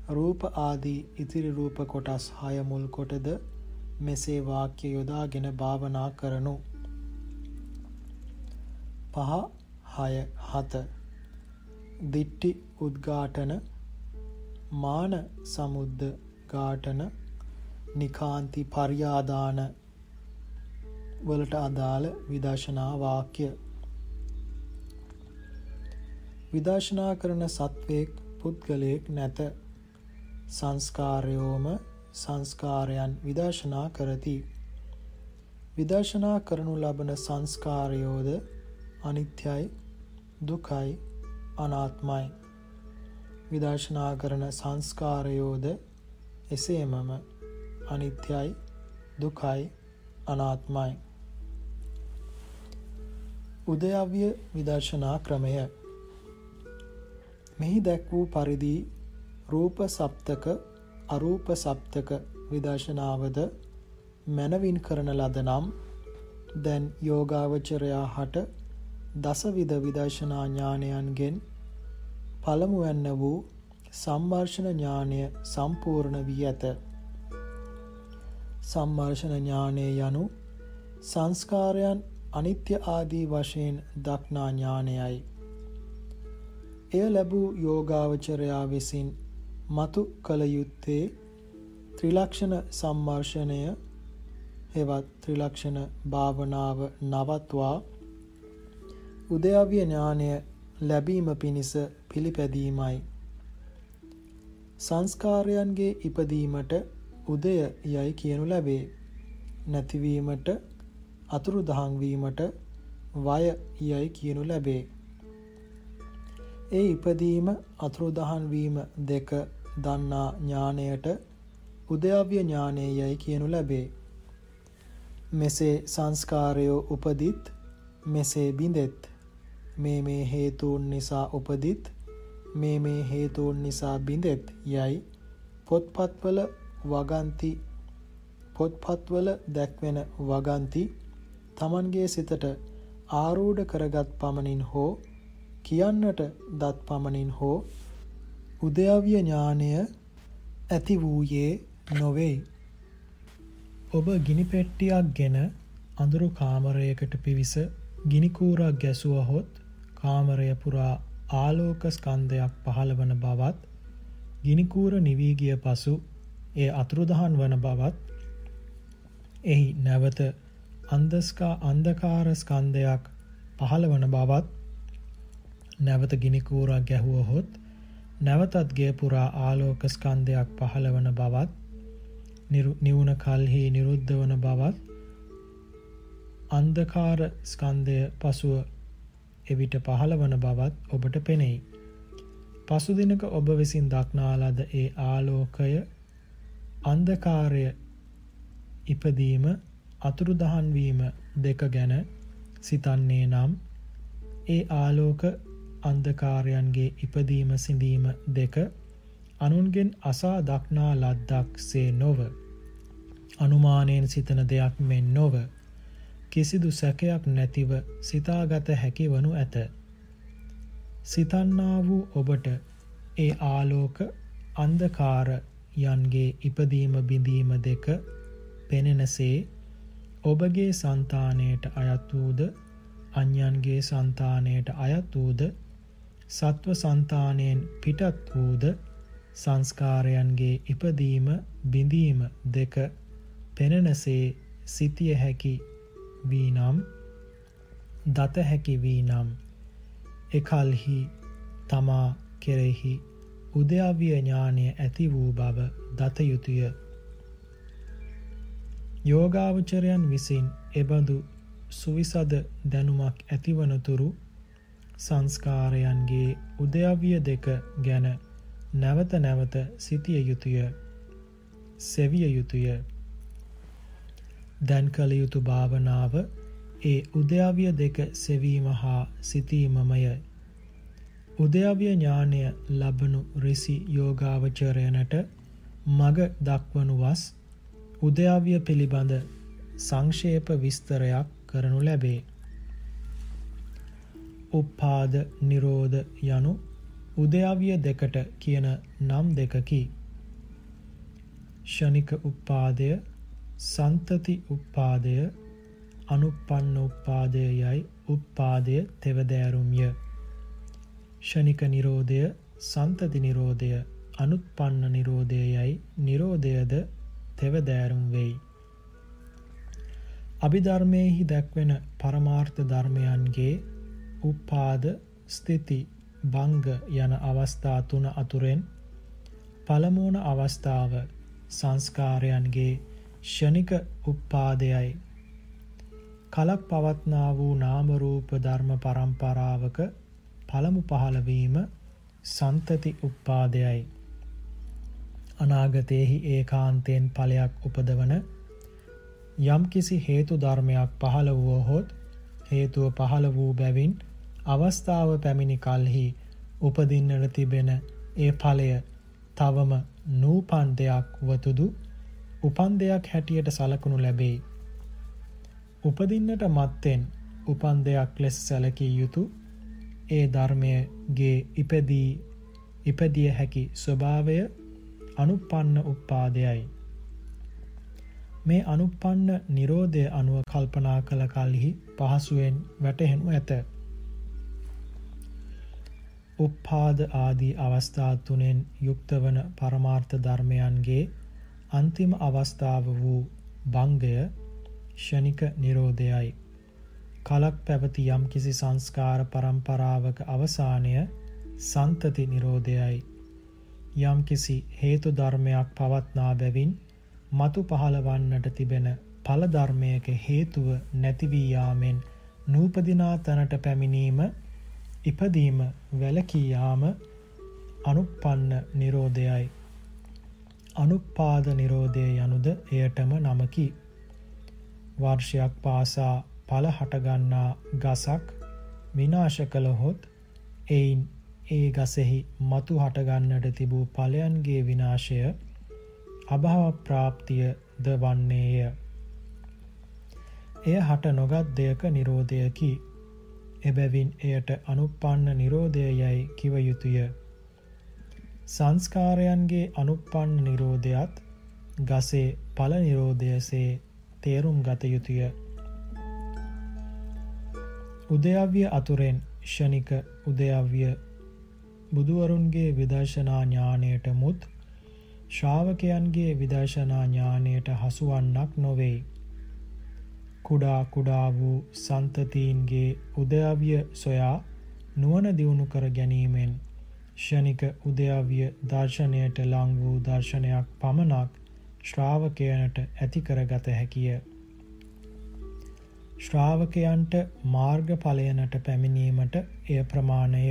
S1: රූප ආදී ඉතිරි රූප කොටස් 6 මුල් කොටද මෙසේ වාක්‍ය යොදාගෙන භාවනා කරනු. 5 6 7 දිට්ටි උද්ඝාටන මාන සමුද්ද. ඝාටන නිකාන්ති පර්යාදාන වලට අදාළ විදර්ශනා වාක්‍ය. විදර්ශනා කරන සත්වයෙක් පුද්ගලයෙක් නැත. සංස්කාරයෝම සංස්කාරයන් විදර්ශනා කරති. විදර්ශනා කරනු ලබන සංස්කාරයෝද අනිත්‍යයි දුකයි අනාත්මයි. විදර්ශනා කරන සංස්කාරයෝද එසේමම අනිත්‍යයි දුකයි අනාත්මයි. උදයව්‍ය විදර්ශනා ක්‍රමය. මෙහි දැක් වූ පරිදි රූප සප්තක අරූප සප්තක විදර්ශනාවද මැනවින් කරන ලද නම් දැන් යෝගාවචරයා හට දසවිධ විදර්ශනා ඥානයන්ගෙන් පළමුවැන්න වූ සම්මර්ෂණ ඥානය සම්පූර්ණ වී ඇත. සම්මර්ෂණ ඥානය යනු සංස්කාරයන් අනිත්‍ය ආදී වශයෙන් දක්නා ඥානයයි. එය ලැබූ යෝගාවචරයා විසින් මතු කළ යුත්තේ ත්‍රිලක්ෂණ සම්මර්ෂණය හෙවත් ත්‍රිලක්ෂණ භාවනාව නවත්වා උදයව්‍ය ඥානය ලැබීම පිණිස පිළිපැදීමයි. සංස්කාරයන්ගේ ඉපදීමට උදය යයි කියනු ලැබේ. නැතිවීමට අතුරු දහංවීමට වය යයි කියනු ලැබේ. ඒ ඉපදීම අතුරුදහන් වීම දෙක දන්නා ඥානයට උදයව්‍ය ඥානය යයි කියනු ලැබේ. මෙසේ සංස්කාරයෝ උපදිත් මෙසේ බිඳෙත් මේ මේ හේතුන් නිසා උපදිත් මේ මේ හේතුන් නිසා බිඳෙත් යයි පොත්පත්වල වගන්ති පොත්පත්වල දැක්වෙන වගන්ති තමන්ගේ සිතට ආරූඪ කරගත් පමණින් හෝ කියන්නට දත් පමණින් හෝ උදයව්‍ය ඥානය ඇති වූයේ නොවේ. ඔබ ගිනි පෙට්ටියක් ගෙන අඳුරු කාමරයකට පිවිස ගිනි කූරක් ගැසුවහොත් කාමරය පුරා ආලෝක ස්කන්ධයක් පහළවන බවත් ගිනි කූර නිවී ගිය පසු එය අතුරුදහන් වන බවත් එහි නැවත අන්දස්කා අන්ධකාර ස්කන්ධයක් පහළවන බවත් නැවත ගිනිකූරක් ගැහුවහොත් නැවතත් ගේ පුරා ආලෝක ස්කන්ධයක් පහළවන බවත් නිවුණ කල්හි නිරුද්ධ වන බවත් අන්ධකාර ස්කන්ධය පසුව එවිට පහළවන බවත් ඔබට පෙනෙයි. පසුදිනක ඔබ විසින් දක්නා ලද ඒ ආලෝකය අන්ධකාරය ඉපදීම අතුරුදහන් වීම දෙක ගැන සිතන්නේ නම් ඒ ආලෝක අන්ධකාරයන්ගේ ඉපදීම සිඳීම දෙක අනුන්ගෙන් අසා දක්නා ලද්දක් සේ නොව අනුමානයෙන් සිතන දෙයක් මෙන් නොව කිසිදු සැකයක් නැතිව සිතාගත හැකි වනු ඇත. සිතන්නා වූ ඔබට ඒ ආලෝක අන්දකාර යන්ගේ ඉපදීම බිඳීම දෙක පෙනෙනසේ ඔබගේ సంతාණයට අයත් වූද අන්‍යයන්ගේ సంతාණයට අයත් වූද සත්ව సంతාණයෙන් පිටත් වූද සංස්කාරයන්ගේ ඉපදීම බිඳීම දෙක පෙනෙනසේ සිටිය හැකි වී නම් දත හැකි වී නම් එකල්හි තමා කෙරෙහි උද්‍යව්‍ය ඥානය ඇති වූ බව දත යුතුය. යෝගාවචරයන් විසින් එබඳු සුවිසද දැනුමක් ඇතිවනතුරු සංස්කාරයන්ගේ උදයවිය දෙක ගැන නැවත නැවත සිතිය යුතුය සෙවිය යුතුය. දැන් කළ යුතු භාවනාව ඒ උදයවිය දෙක සෙවීම හා සිතීමමය උදයවිය ඥානය ලබනු රිසි යෝගාවචරයනට මග දක්වනු වස් උදයාවිය පිළිබඳ සංක්ෂේප විස්තරයක් කරනු ලැබේ උප්පාද නිරෝධ යනු උදයවිය දෙකට කියන නම් දෙකකි. ෂණික උප්පාදය සන්තති උප්පාදය අනුපන්න උප්පාදය යයි උප්පාදය තෙවදෑරුම්ය. ෂණික නිරෝධය සන්තති නිරෝධය අනුත්පන්න නිරෝධය යයි නිරෝධයද තෙවදෑරුම් වෙයි. අභිධර්මයෙහි දැක්වෙන පරමාර්ථ ධර්මයන්ගේ උපාද ස්ථಿತಿ භංග යන අවස්ථා තුන අතුරෙන් පළමුවන අවස්ථාව සංස්කාරයන්ගේ ෂණික උපාදයයි කලක් පවත්නා වූ නාම රූප ධර්ම පරම්පරාවක පළමු පහළවීම සන්තති උපාදයයි අනාගතයේහි ඒකාන්තයෙන් ඵලයක් උපදවන යම්කිසි හේතු ධර්මයක් පහළ වුවහොත් හේතුව පහළ වූ බැවින් අවස්ථාව පැමිණි කල්හි උපදින්නට තිබෙන ඒ ඵලය තවම නූපන් දෙයක් වතුදු උපන් දෙයක් හැටියට සලකනු ලැබේ. උපදින්නට මත්තෙන් උපන් දෙයක් ලෙස සැලකිය යුතු ඒ ධර්මයගේ ඉපදී ඉපදිය හැකි ස්වභාවය අනුපන්න උපාදයයි. මේ අනුපන්න නිරෝධය අනුව කල්පනා කළ කල්හි පහසුවෙන් වැටහෙනු ඇත. උප්පාද ආදී අවස්ථා තුනෙන් යුක්ත වන පරමාර්ථ ධර්මයන්ගේ අන්තිම අවස්ථාව වූ භංගය ෂණික නිරෝධයයි. කලක් පැවති යම් කිසි සංස්කාර පරම්පරාවක අවසානය සන්තති නිරෝධයයි. යම් කිසි හේතු ධර්මයක් පවත්නා බැවින් මතු පහළවන්නට තිබෙන ඵල ධර්මයක හේතුව නැති වී යාමෙන් නූපදිනා තැනට පැමිණීම ඉපදීම වැළකී යාම අනුප්පන්න නිරෝධයයි අනුප්පාද නිරෝධය යනුද එයටම නමකි වර්ෂයක් පාසා ඵල හටගන්නා ගසක් විනාශ කළහොත් එයින් ඒ ගසෙහි මතු හටගන්නට තිබූ ඵලයන්ගේ විනාශය අභාව ප්‍රාප්තිය ද වන්නේය එය හට නොගත් දෙයක නිරෝධයකි. එබැවින් එයට අනුප්පන්න නිරෝධය යැයි කිව යුතුය. සංස්කාරයන්ගේ අනුප්පන්න නිරෝධයත් ගසේ ඵල නිරෝධයසේ තේරුම් ගත යුතුය. උදයව්‍ය අතුරෙන් ෂණික උදයව්‍ය බුදුවරුන්ගේ විදර්ශනා ඥානයට මුත් ශ්‍රාවකයන්ගේ විදර්ශනා ඥානයට හසුවන්නක් නොවෙයි. කුඩා කුඩා වූ සන්තතීන්ගේ උදයවිය සොයා නුවණ දියුණු කර ගැනීමෙන් ෂණික උදයවිය දර්ශනයට ලං වූ දර්ශනයක් පමණක් ශ්‍රාවකයනට ඇති කරගත හැකිය. ශ්‍රාවකයන්ට මාර්ගඵලයනට පැමිණීමට එය ප්‍රමාණය.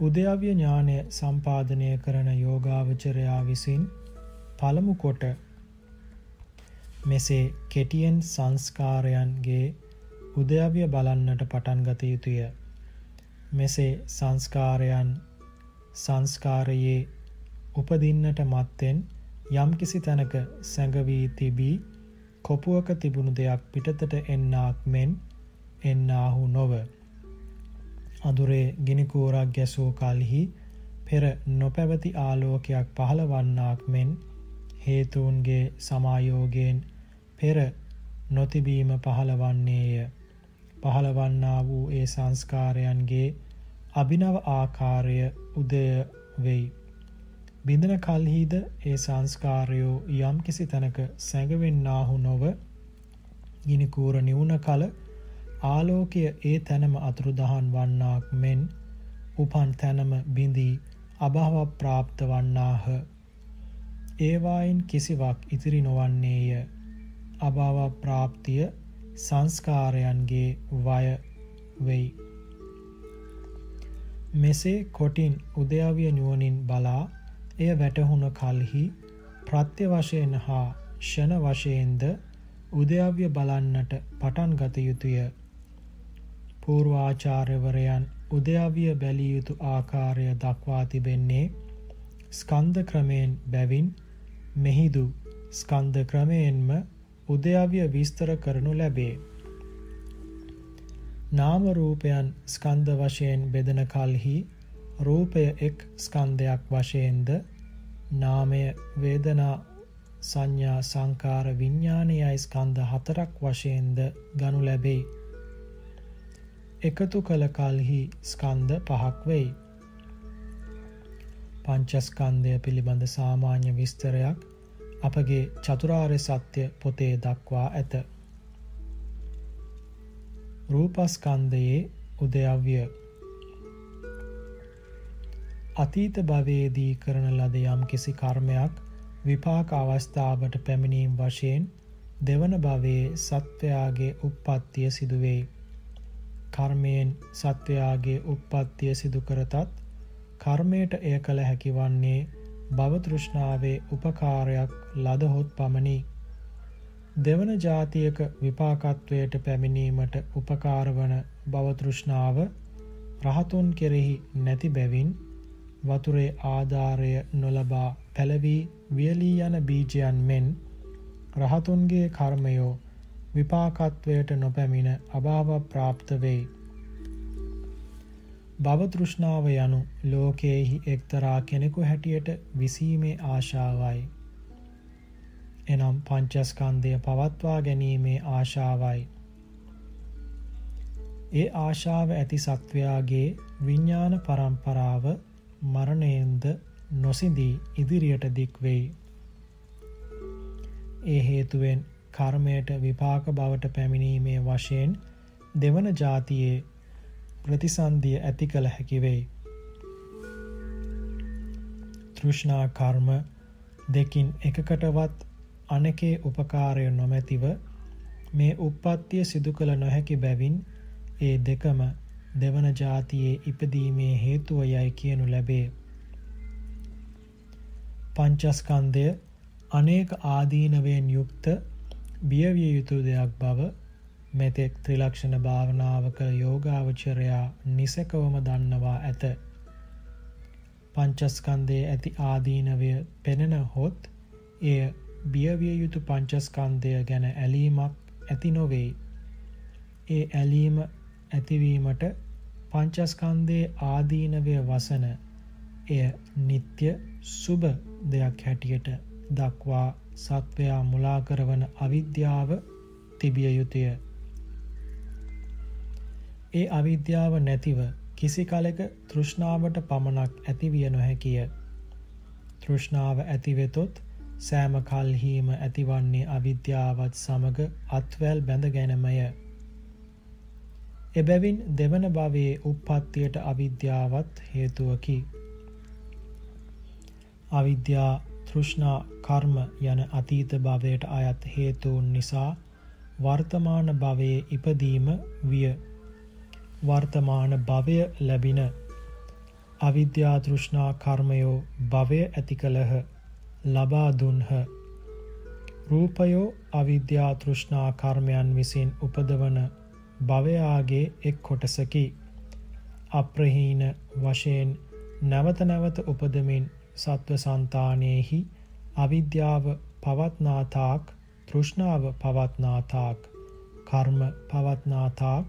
S1: උදයවිය ඥානය සම්පාදනය කරන යෝගාවචරයා විසින් පළමු කොට මෙසේ කෙටියෙන් සංස්කාරයන්ගේ උදයවිය බලන්නට පටන් ගත යුතුය. මෙසේ සංස්කාරයන් සංස්කාරයේ උපදින්නට මත්තෙන් යම්කිසි තැනක සැඟවී තිබී කොපුවක තිබුණු දෙයක් පිටතට එන්නාක් මෙන් එන්නාහු නොව. අදුරේ ගිනිකූරක් ගැසූ කල්හි පෙර නොපැවති ආලෝකයක් පහළවන්නාක් මෙන් හේතුන්ගේ සමායෝගයෙන් පෙර නොතිබීම පහළවන්නේය. පහළවන්නා වූ ඒ සංස්කාරයන්ගේ අභිනව ආකාරය උදය වෙයි. බිඳන කල්හිද ඒ සංස්කාරයෝ යම් කිසි තැනක සැඟවෙන්නාහු නොව ගිනිකූර නිවුණ කල ආලෝකය ඒ තැනම අතුරුදහන් වන්නාක් මෙන් උපන් තැනම බිඳී අභාව ප්‍රාප්ත වන්නාහ. ඒවායින් කිසිවක් ඉතිරි නොවන්නේය. අභාව ප්‍රාප්තිය සංස්කාරයන්ගේ වය වෙයි. මෙසේ කොටින් උදයාවිය නුවණින් බලා එය වැටහුණ කල්හි ප්‍රත්‍ය වශයෙන් හා ෂණ වශයෙන්ද උදයාවිය බලන්නට පටන් ගත යුතුය. පූර්වාචාර්යවරයන් උදයාවිය බැලිය යුතු ආකාරය දක්වා තිබෙන්නේ ස්කන්ධ ක්‍රමයෙන් බැවින් මෙහිදු ස්කන්ධ ක්‍රමයෙන්ම උදයවිය විස්තර කරනු ලැබේ. නාම රූපයන් ස්කන්ධ වශයෙන් බෙදන කල්හි රූපය එක් ස්කන්ධයක් වශයෙන්ද නාමය වේදනා සංඥා සංකාර විඤ්ඥානයයි ස්කන්ධ හතරක් වශයෙන්ද ගනු ලැබෙයි. එකතු කළ කල්හි ස්කන්ධ පහක් වෙයි. පංචස්කන්ධය පිළිබඳ සාමාන්‍ය විස්තරයක් අපගේ චතුරාර්ය සත්‍ය පොතේ දක්වා ඇත. රූපස්කන්ධයේ උදයව්‍ය අතීත භවයේදී කරන ලද යම් කිසි කර්මයක් විපාක අවස්ථාවට පැමිණීම් වශයෙන් දෙවන භවයේ සත්වයාගේ උප්පත්තිය සිදුවෙයි. කර්මයෙන් සත්වයාගේ උප්පත්තිය සිදු කරතත් කර්මයට එය කළ හැකි වන්නේ භවතෘෂ්ණාවේ උපකාරයක් ලදහොත් පමණි. දෙවන ජාතියක විපාකත්වයට පැමිණීමට උපකාරවන භවතෘෂ්ණාව රහතුන් කෙරෙහි නැති බැවින් වතුරේ ආධාරය නොලබා පැළවී වියලී යන බීජයන් මෙන් රහතුන්ගේ කර්මයෝ විපාකත්වයට නොපැමිණ අභාව ප්‍රාප්ත වෙයි. භවතෘෂ්ණාව යනු ලෝකයෙහි එක්තරා කෙනෙකු හැටියට විසීමේ ආශාවයි. එනම් පංචස්කන්දය පවත්වා ගැනීමේ ආශාවයි. ඒ ආශාව ඇති සත්වයාගේ විඤ්ඥාන පරම්පරාව මරණයෙන්ද නොසිදී ඉදිරියට දික්වෙයි. ඒ හේතුවෙන් කර්මයට විපාක බවට පැමිණීමේ වශයෙන් දෙවන ජාතියේ ප්‍රතිසන්දිය ඇති කළ හැකිවෙයි. තෘෂ්ණා කර්ම දෙකින් එකකටවත් අනකේ උපකාරය නොමැතිව මේ උප්පත්තිය සිදු කළ නොහැකි බැවින් ඒ දෙකම දෙවන ජාතියේ ඉපදීමේ හේතුව යයි කියනු ලැබේ. පංචස්කන්දය අනේක ආදීනවයෙන් යුක්ත බියවිය යුතු දෙයක් බව මෙතෙක් ත්‍රිලක්ෂණ භාවනාවක යෝගාවචරයා නිසකවම දන්නවා ඇත. පංචස්කන්දයේ ඇති ආදීනවය පෙනෙන හොත් එය බියවිය යුතු පංචස්කන්දය ගැන ඇලීමක් ඇති නොවෙයි. ඒ ඇලීම ඇතිවීමට පංචස්කන්දයේ ආදීනවය වසන එය නිත්‍ය සුභ දෙයක් හැටියට දක්වා සත්වයා මුලා කරවන අවිද්‍යාව තිබිය යුතුය. ඒ අවිද්‍යාව නැතිව කිසි කලෙක තෘෂ්ණාවට පමණක් ඇතිවිය නොහැකිය. තෘෂ්ණාව ඇතිවෙතොත් සෑම කල්හීම ඇතිවන්නේ අවිද්‍යාවත් සමග අත්වැල් බැඳ ගැනමය. එබැවින් දෙවන භවයේ උප්පත්තියට අවිද්‍යාවත් හේතුවකි. අවිද්‍යා තෘෂ්ණා කර්ම යන අතීත භවයට අයත් හේතුන් නිසා වර්තමාන භවයේ ඉපදීම විය. වර්තමාන භවය ලැබින අවිද්‍යා තෘෂ්ණා කර්මයෝ භවය ඇති කළහ. ලබා දුන්හ. රූපයෝ අවිද්‍යා තෘෂ්ණා කර්මයන් විසින් උපදවන භවයාගේ එක් කොටසකි. අප්‍රහීන වශයෙන් නැවත නැවත උපදමින් සත්ව සන්තානයෙහි අවිද්‍යාව පවත්නාතාක් තෘෂ්ණාව පවත්නාතාක් කර්ම පවත්නාතාක්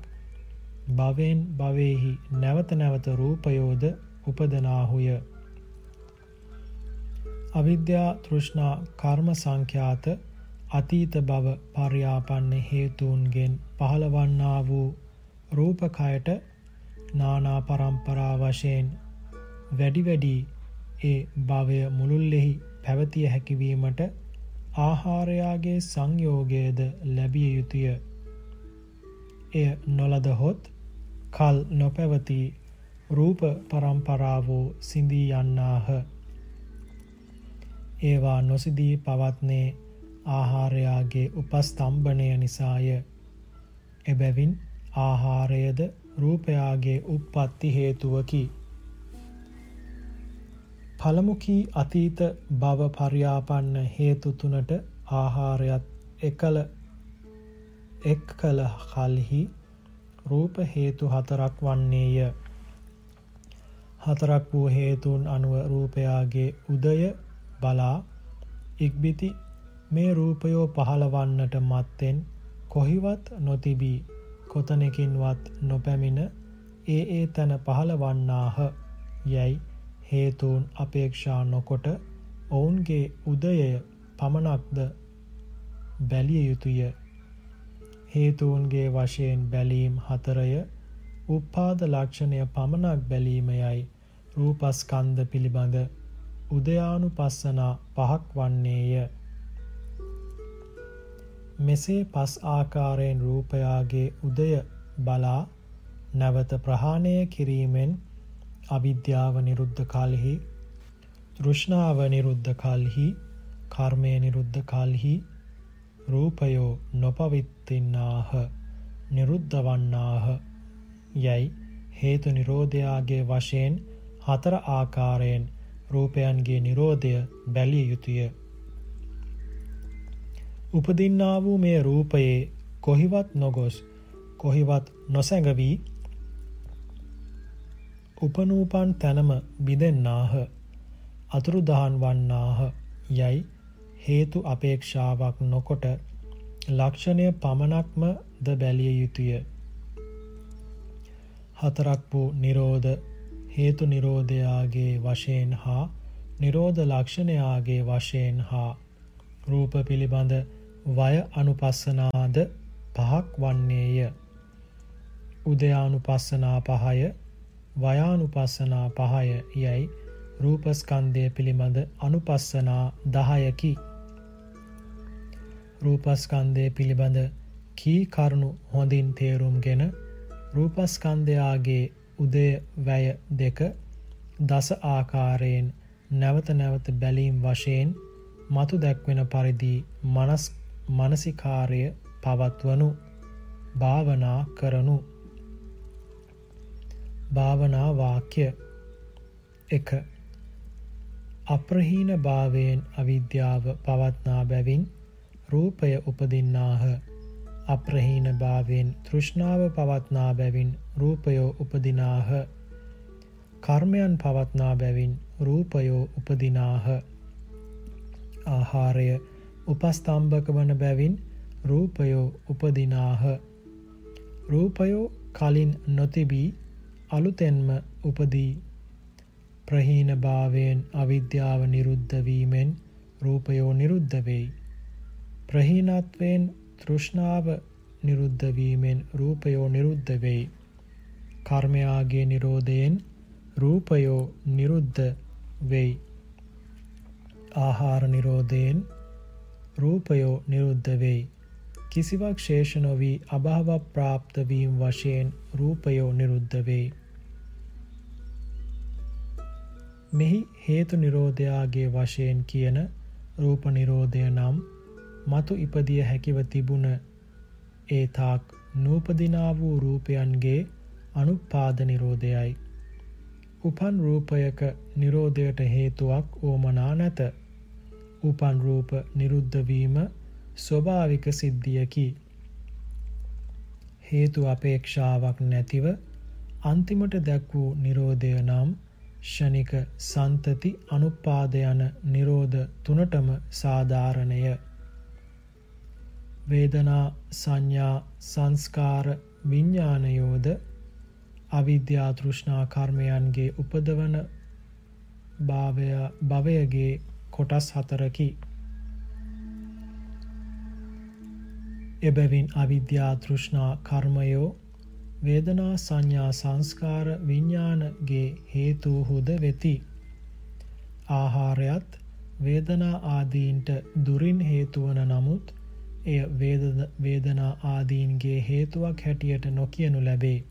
S1: භවෙන් භවෙහි නැවත නැවත රූපයෝද උපදනාහුය. අවිද්‍යා තෘෂ්ණා කර්ම සංඛ්‍යාත අතීත බව පර්යාපන්න හේතුන්ගෙන් පහළවන්නා වූ රූපකයට නානා පරම්පරා වශයෙන් වැඩි වැඩි ඒ භවය මුළුල්ලෙහි පැවතිය හැකිවීමට ආහාරයාගේ සංයෝගයද ලැබිය යුතුය. එය නොලදහොත් කල් නොපැවති රූප පරම්පරාවෝ සිඳී යන්නාහ. ඒවා නොසිදී පවත්නේ ආහාරයාගේ උපස්තම්භනය නිසාය. එබැවින් ආහාරයද රූපයාගේ උප්පත්ති හේතුවකි. පළමුකී අතීත භව පර්යාපන්න හේතු තුනට ආහාරයත් එකල එක් කළ කල්හි රූප හේතු හතරක් වන්නේය. හතරක් වූ හේතුන් අනුව රූපයාගේ උදය බලා ඉක්බිති මේ රූපයෝ පහළවන්නට මත්තෙන් කොහිවත් නොතිබී කොතනකින්වත් නොපැමිණ ඒ ඒ තැන පහළවන්නාහ. යැයි හේතුන් අපේක්ෂා නොකොට ඔවුන්ගේ උදයය පමණක්ද බැලිය යුතුය. හේතුවන්ගේ වශයෙන් බැලීම් හතරය උපාද ලක්ෂණය පමණක් බැලීමයයි රූපස්කන්ධ පිළිබඳ. උදයානු පස්සනා පහක් වන්නේය. මෙසේ පස් ආකාරයෙන් රූපයාගේ උදය බලා නැවත ප්‍රහාණය කිරීමෙන් අවිද්‍යාව නිරුද්ධ කල්හි තෘෂ්ණාව නිරුද්ධ කල්හි කර්මය නිරුද්ධ කල්හි රූපයෝ නොපවිත්තින්නාහ නිරුද්ධ වන්නාහ යැයි හේතු නිරෝධයාගේ වශයෙන් හතර ආකාරයෙන් රූපයන්ගේ නිරෝධය බැලිය යුතුය. උපදින්නා වූ මේ රූපයේ කොහිවත් නොගොස් කොහිවත් නොසැඟවී උපනූපන් තැනම බිඳෙන්නාහ අතුරුදහන් වන්නාහ යයි හේතු අපේක්ෂාවක් නොකොට ලක්ෂණය පමණක්ම ද බැලිය යුතුය. හතරක් වූ නිරෝධ හේතු නිරෝධයාගේ වශයෙන් හා නිරෝධ ලක්ෂණයාගේ වශයෙන් හා රූප පිළිබඳ වය අනුපස්සනාද පහක් වන්නේය. උදයානුපස්සනා පහය වයානුපස්සනා පහය යැයි රූපස්කන්දය පිළිබඳ අනුපස්සනා දහයකි. රූපස්කන්දය පිළිබඳ කී කරුණු හොඳින් තේරුම්ගෙන රූපස්කන්දයාගේ උදය වැය දෙක දස ආකාරයෙන් නැවත නැවත බැලීම් වශයෙන් මතු දැක්වෙන පරිදි මනස් මනසිකාරය පවත්වනු භාවනා කරනු. භාවනා වාක්‍ය එක. අප්‍රහීන භාවයෙන් අවිද්‍යාව පවත්නා බැවින් රූපය උපදින්නාහ. අප්‍රහීන භාවයෙන් තෘෂ්ණාව පවත්නා බැවින් රූපයෝ උපදිනාහ කර්මයන් පවත්නා බැවින් රූපයෝ උපදිනාහ ආහාරය උපස්තම්භක වන බැවින් රූපයෝ උපදිනාහ රූපයෝ කලින් නොතිබී අලුතෙන්ම උපදී ප්‍රහීන භාවයෙන් අවිද්‍යාව නිරුද්ධවීමෙන් රූපයෝ නිරුද්ධ වෙයි. ප්‍රහීනත්වයෙන් තෘෂ්ණාව නිරුද්ධවීමෙන් රූපයෝ නිරුද්ධ වෙයි. කර්මයාගේ නිරෝධයෙන් රූපයෝ නිරුද්ධ වෙයි. ආහාර නිරෝධයෙන් රූපයෝ නිරුද්ධ වෙයි. කිසිවක් ශේෂ නොවී අභාව ප්‍රාප්ත වීම වශයෙන් රූපයෝ නිරුද්ධ වෙයි. මෙහි හේතු නිරෝධයාගේ වශයෙන් කියන රූප නිරෝධය නම් මතු ඉපදිය හැකිව තිබුණ ඒ තාක් නූපදිනා වූ රූපයන්ගේ අනුපාද නිරෝධයයි. උපන් රූපයක නිරෝධයට හේතුවක් ඕමනා නැත. උපන් රූප නිරුද්ධ වීම ස්වභාවික සිද්ධියකි. හේතු අපේක්ෂාවක් නැතිව අන්තිමට දැක් වූ නිරෝධය නම් ෂණික සන්තති අනුපාද යන නිරෝධ තුනටම සාධාරණය. වේදනා සංඥා සංස්කාර විඤ්ඥානයෝද අවිද්‍යා තෘෂ්ණා කර්මයන්ගේ උපදවන භවයගේ කොටස් හතරකි. එබැවින් අවිද්‍යා තෘෂ්ණා කර්මයෝ වේදනා සංඥා සංස්කාර විඤ්ඥානගේ හේතුහුද වෙති. ආහාරයත් වේදනා ආදීන්ට දුරින් හේතුවන නමුත් එය වේදනා ආදීන්ගේ හේතුවක් හැටියට නොකියනු ලැබේ.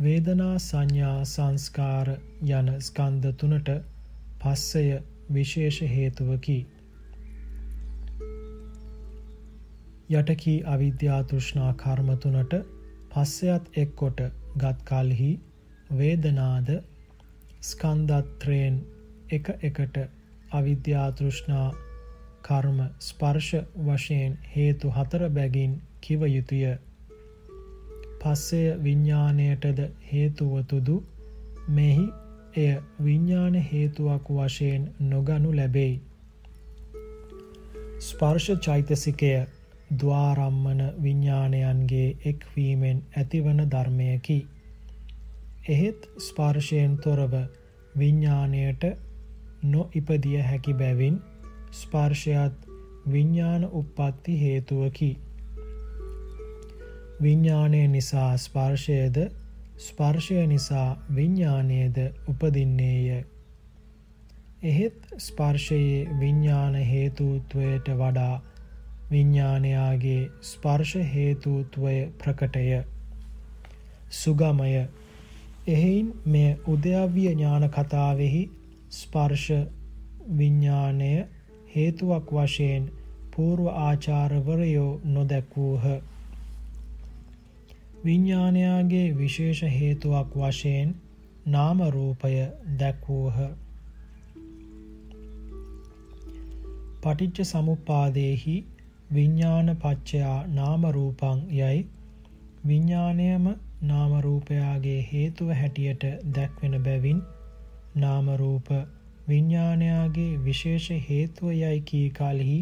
S1: වේදනා සංඥා සංස්කාර යන ස්කන්ධ තුනට පස්සය විශේෂ හේතුවකි. යටකී අවිද්‍යා තෘෂ්ණා කර්ම තුනට පස්සයත් එක්කොට ගත් කල්හි වේදනාද ස්කන්ධත්‍රයෙන් එක එකට අවිද්‍යා තෘෂ්ණා කර්ම ස්පර්ශ වශයෙන් හේතු හතර බැගින් කිව යුතුය. පස්සය විඤ්ඥානයටද හේතුවතුදු මෙහි එය විඤ්ඥාන හේතුවක් වශයෙන් නොගනු ලැබෙයි. ස්පර්ශ චෛතසිකය ద్వාරම්මන විඤ්ඥානයන්ගේ එක්වීමෙන් ඇතිවන ධර්මයකි. එහෙත් ස්පර්ශයෙන් තොරව විඤ්ඥානයට නො ඉපදිය හැකි බැවින් ස්පර්ශයත් විඤ්ඥාන උප්පත්ති හේතුවකි. විඤ්ඥානය නිසා ස්පර්ශයද ස්පර්ශය නිසා විඤ්ඥානයද උපදින්නේය. එහෙත් ස්පර්ශයේ විඤ්ඥාන හේතුත්වයට වඩා විඤ්ඥානයාගේ ස්පර්ශ හේතුත්වය ප්‍රකටය සුගමය එහෙයින් මෙය උද්‍යව්‍ය ඥාන කතාවෙහි ස්පර්ශ විඤ්ඥානය හේතුවක් වශයෙන් පූර්ව ආචාරවරයෝ නොදැක්වූහ. විඤ්ඥානයාගේ විශේෂ හේතුවක් වශයෙන් නාමරූපය දැක්වූහ. පටිච්ච සමුපාදයෙහි විඤ්ඥාන පච්චයා නාමරූපං යැයි විඤ්ඥානයම නාමරූපයාගේ හේතුව හැටියට දැක්වෙන බැවින් නාමරූප විඤ්ඥානයාගේ විශේෂ හේතුව යැයි කී කාලෙහි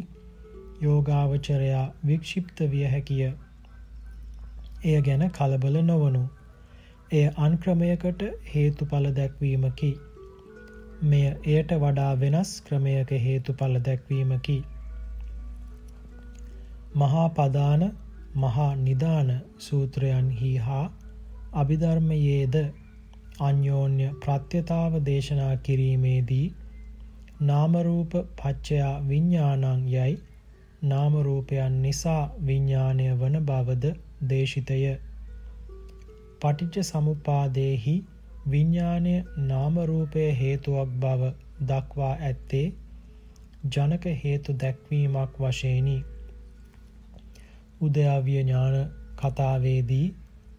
S1: යෝගාවචරයා වික්ෂිප්ත විය හැකිය. එය ගැන කලබල නොවනු. එය අන්ක්‍රමයකට හේතුඵල දැක්වීමකි. මෙය එයට වඩා වෙනස් ක්‍රමයක හේතුඵල දැක්වීමකි. මහා පදාන මහා නිදාන සූත්‍රයන්හි හා අභිධර්මයේද අන්‍යෝන්‍ය ප්‍රත්‍යතාව දේශනා කිරීමේදී නාම රූප පච්චයා විඥානං යයි නාම රූපයන් නිසා විඥාණය වන බවද දේශිතය. පටිච්ච සමුපාදේහි විඥාණය නාම රූපය හේතුවක් බව දක්වා ඇත්තේ ජනක හේතු දැක්වීමක් වශයෙනි. උදයාවිය ඥාන කතාවේදී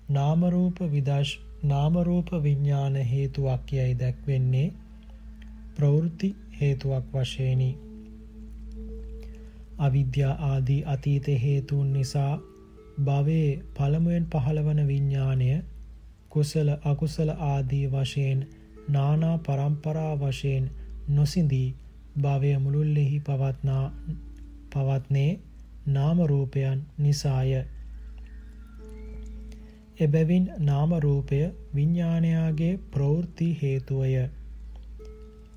S1: නාම රූප විදර්ශ නාම රූප විඥාන හේතුවක් යයි දැක්වෙන්නේ ප්‍රවෘත්ති හේතුවක් වශයෙනි. අවිද්‍යා ආදී අතීත හේතුන් නිසා භවයේ පළමුවෙන් පහළවන විඥාණය කුසල අකුසල ආදී වශයෙන් නානා પરම්පරා වශයෙන් නොසිඳී භවය මුළුල්ලෙහි පවත්නා පවත්නේ නාම රූපයන් නිසාය. එබැවින් නාම රූපය විඤ්ඥානයාගේ ප්‍රවෘත්ති හේතුවය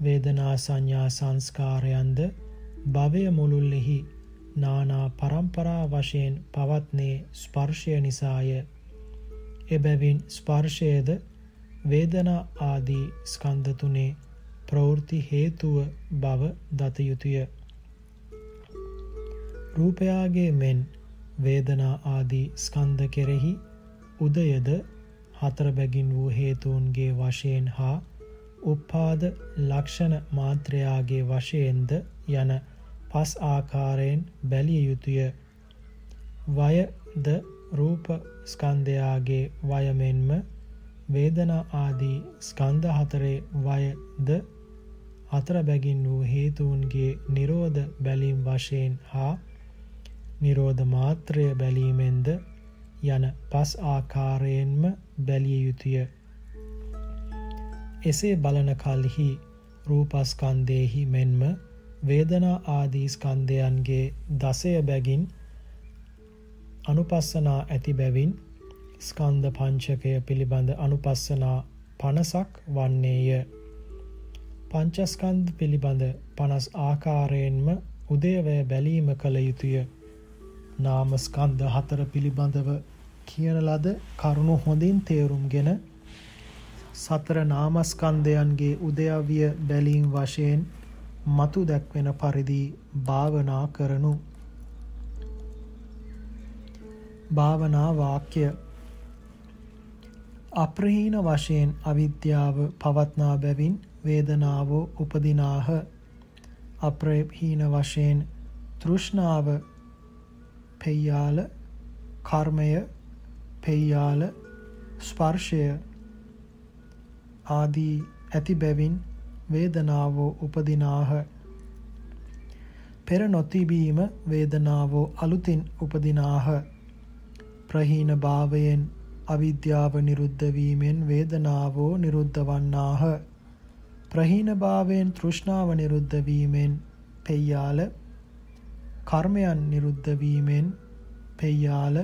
S1: වේදනා සංඥා සංස්කාරයන්ද භවය මුළුල්ලෙහි නානා පරම්පරා වශයෙන් පවත්නේ ස්පර්ශය නිසාය. එබැවින් ස්පර්ශයද වේදනා ආදී ස්කන්ධතුනේ ප්‍රවෘත්ති හේතුව බව දතයුතුය රූපයාගේ මෙන් වේදනා ආදී ස්කන්ධ කෙරෙහි උදයද හතර බැගින් වූ හේතුන්ගේ වශයෙන් හා උපාද ලක්ෂණ මාත්‍රයාගේ වශයෙන්ද යන පස් ආකාරයෙන් බැලිය යුතුය. වයද රූප ස්කන්ධයාගේ වයමෙන්ම වේදනා ආදී ස්කන්ධ හතරේ වයද හතර බැගින් වූ හේතුන්ගේ නිරෝධ බැලීම් වශයෙන් හා නිරෝධ මාත්‍රය බැලීමෙන්ද යන පස් ආකාරයෙන්ම බැලිය යුතුය. එසේ බලන කල්හි රූපස්කන්දයෙහි මෙන්ම වේදනා ආදී ස්කන්ධයන්ගේ දසය බැගින් අනුපස්සනා ඇති බැවින් ස්කන්ධ පංචකය පිළිබඳ අනුපස්සනා පනසක් වන්නේය. පංචස්කන්ධ පිළිබඳ පනස් ආකාරයෙන්ම උදයවය බැලීම කළ යුතුය. නාමස්කන්ධ හතර පිළිබඳව කියන ලද කරුණු හොඳින් තේරුම්ගෙන සතර නාමස්කන්ධයන්ගේ උදයවිය බැලීම් වශයෙන් මතු දැක්වෙන පරිදි භාවනා කරනු. භාවනා වාක්‍ය අප්‍රහීන වශයෙන් අවිද්‍යාව පවත්නා බැවින් වේදනාවෝ උපදිනාහ අප්‍රහීන වශයෙන් තෘෂ්ණාව පෙය්‍යාල කර්මය පෙయ్యాල ස්පර්ශය ආදී ඇති බැවින් වේදනාවෝ උපදිනාහ. පෙර නොතිබීම වේදනාවෝ අලුතින් උපදිනාහ. ප්‍රහීන භාවයෙන් අවිද්‍යාව නිරුද්ධ වීමෙන් වේදනාවෝ නිරුද්ධ වන්නාහ. ප්‍රහීන භාවයෙන් තෘෂ්ණාව නිරුද්ධ වීමෙන් පෙය්‍යාල. කර්මයන් නිරුද්ධ වීමෙන් පෙය්‍යාල.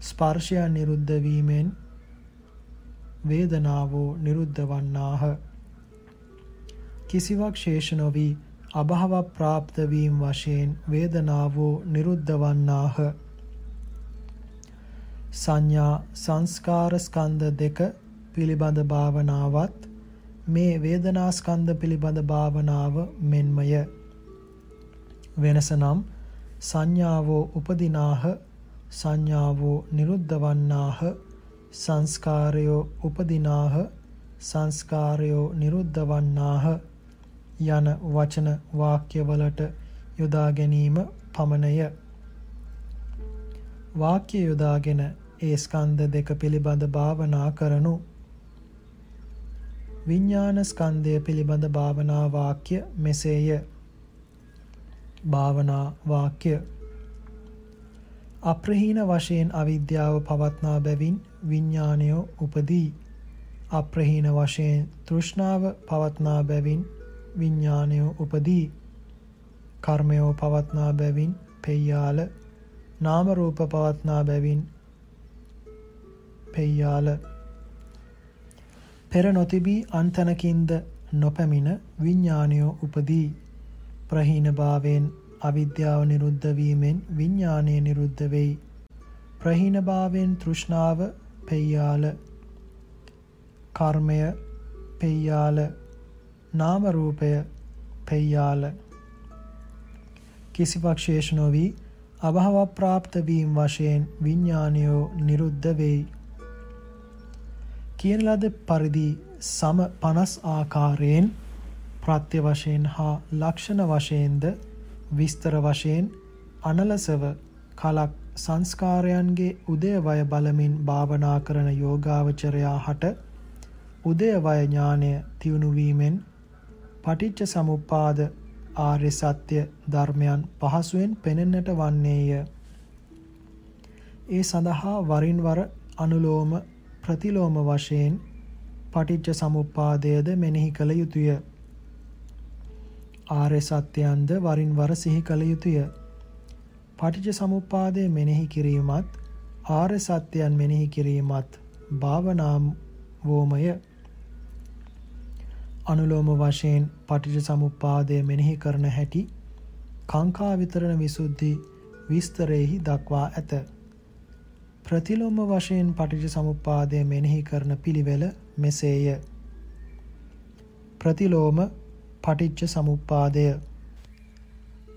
S1: ස්පර්ශයන් නිරුද්ධ වීමෙන් වේදනාවෝ නිරුද්ධ වන්නාහ. කිසිවක් ශේෂ නොවි අභව ප්‍රාප්ත වීම වශයෙන් වේදනාවෝ නිරුද්ධ වන්නාහ. සංඥා සංස්කාර ස්කන්ධ දෙක පිළිබඳ භාවනාවත් මේ වේදනා ස්කන්ධ පිළිබඳ භාවනාව මෙන්මය. වෙනස නම් සංඥාවෝ උපදිනාහ සංඥාවෝ නිරුද්ධ වන්නාහ සංස්කාරයෝ උපදිනාහ සංස්කාරයෝ නිරුද්ධ වන්නාහ. යන වචන වාක්‍යවලට යොදා ගැනීම පමණය. වාක්‍ය යොදාගෙන ඒ ස්කන්ධ දෙක පිළිබඳ භාවනා කරනු. විඥාන ස්කන්ධය පිළිබඳ භාවනා වාක්‍ය මෙසේය. භාවනා වාක්‍ය. අප්‍රහීන වශයෙන් අවිද්‍යාව පවත්නා බැවින් විඥානය උපදී. අප්‍රහීන වශයෙන් තෘෂ්ණාව පවත්නා බැවින් විඤ්ඥානයෝ උපදී. කර්මයෝ පවත්නා බැවින් පෙයාල නාමරූප පවත්නා බැවින් පෙයාල පෙර නොතිබී අන්තනකින්ද නොපැමිණ විඤ්ඥානයෝ උපදී. ප්‍රහීනභාවෙන් අවිද්‍යාව නිරුද්ධ වීමෙන් විඤ්ඥානය නිරුද්ධ වෙයි. ප්‍රහීනභාවෙන් තෘෂ්ණාව පෙයාල කර්මය පෙයාල නාම රූපය පෙయ్యాල කිසිවක් ශේෂ නොවි අභව ප්‍රාප්ත වීම වශයෙන් විඥානයෝ නිරුද්ධ වෙයි. කියන ලද පරිදි සම 50 ආකාරයෙන් ප්‍රත්‍ය වශයෙන් හා ලක්ෂණ වශයෙන්ද විස්තර වශයෙන් අනලසව කලක් සංස්කාරයන්ගේ උදේවය බලමින් භාවනා කරන යෝගාවචරයා හට උදේවය ඥානය තියුණු වීමෙන් පටිච්ච සමුප්පාද ආර්ය සත්‍ය ධර්මයන් පහසුවෙන් පෙනෙන්නට වන්නේය. ඒ සඳහා වරින් වර අනුලෝම ප්‍රතිලෝම වශයෙන් පටිච්ච සමුප්පාදයද මෙනෙහි කළ යුතුය. ආර්ය සත්‍යයන්ද වරින් වර සිහි කළ යුතුය. පටිච්ච සමුප්පාදය මෙනෙහි කිරීමත් ආර්ය සත්‍යයන් මෙනෙහි කිරීමත් භාවනා වෝමය අනුලෝම වශයෙන් පටිච්ච සමුප්පාදය මෙනෙහි කරන හැටි කාංකා විතරණ විසුද්ධි විස්තරෙහි දක්වා ඇත. ප්‍රතිලෝම වශයෙන් පටිච්ච සමුප්පාදය මෙනෙහි කරන පිළිවෙල මෙසේය. ප්‍රතිලෝම පටිච්ච සමුප්පාදය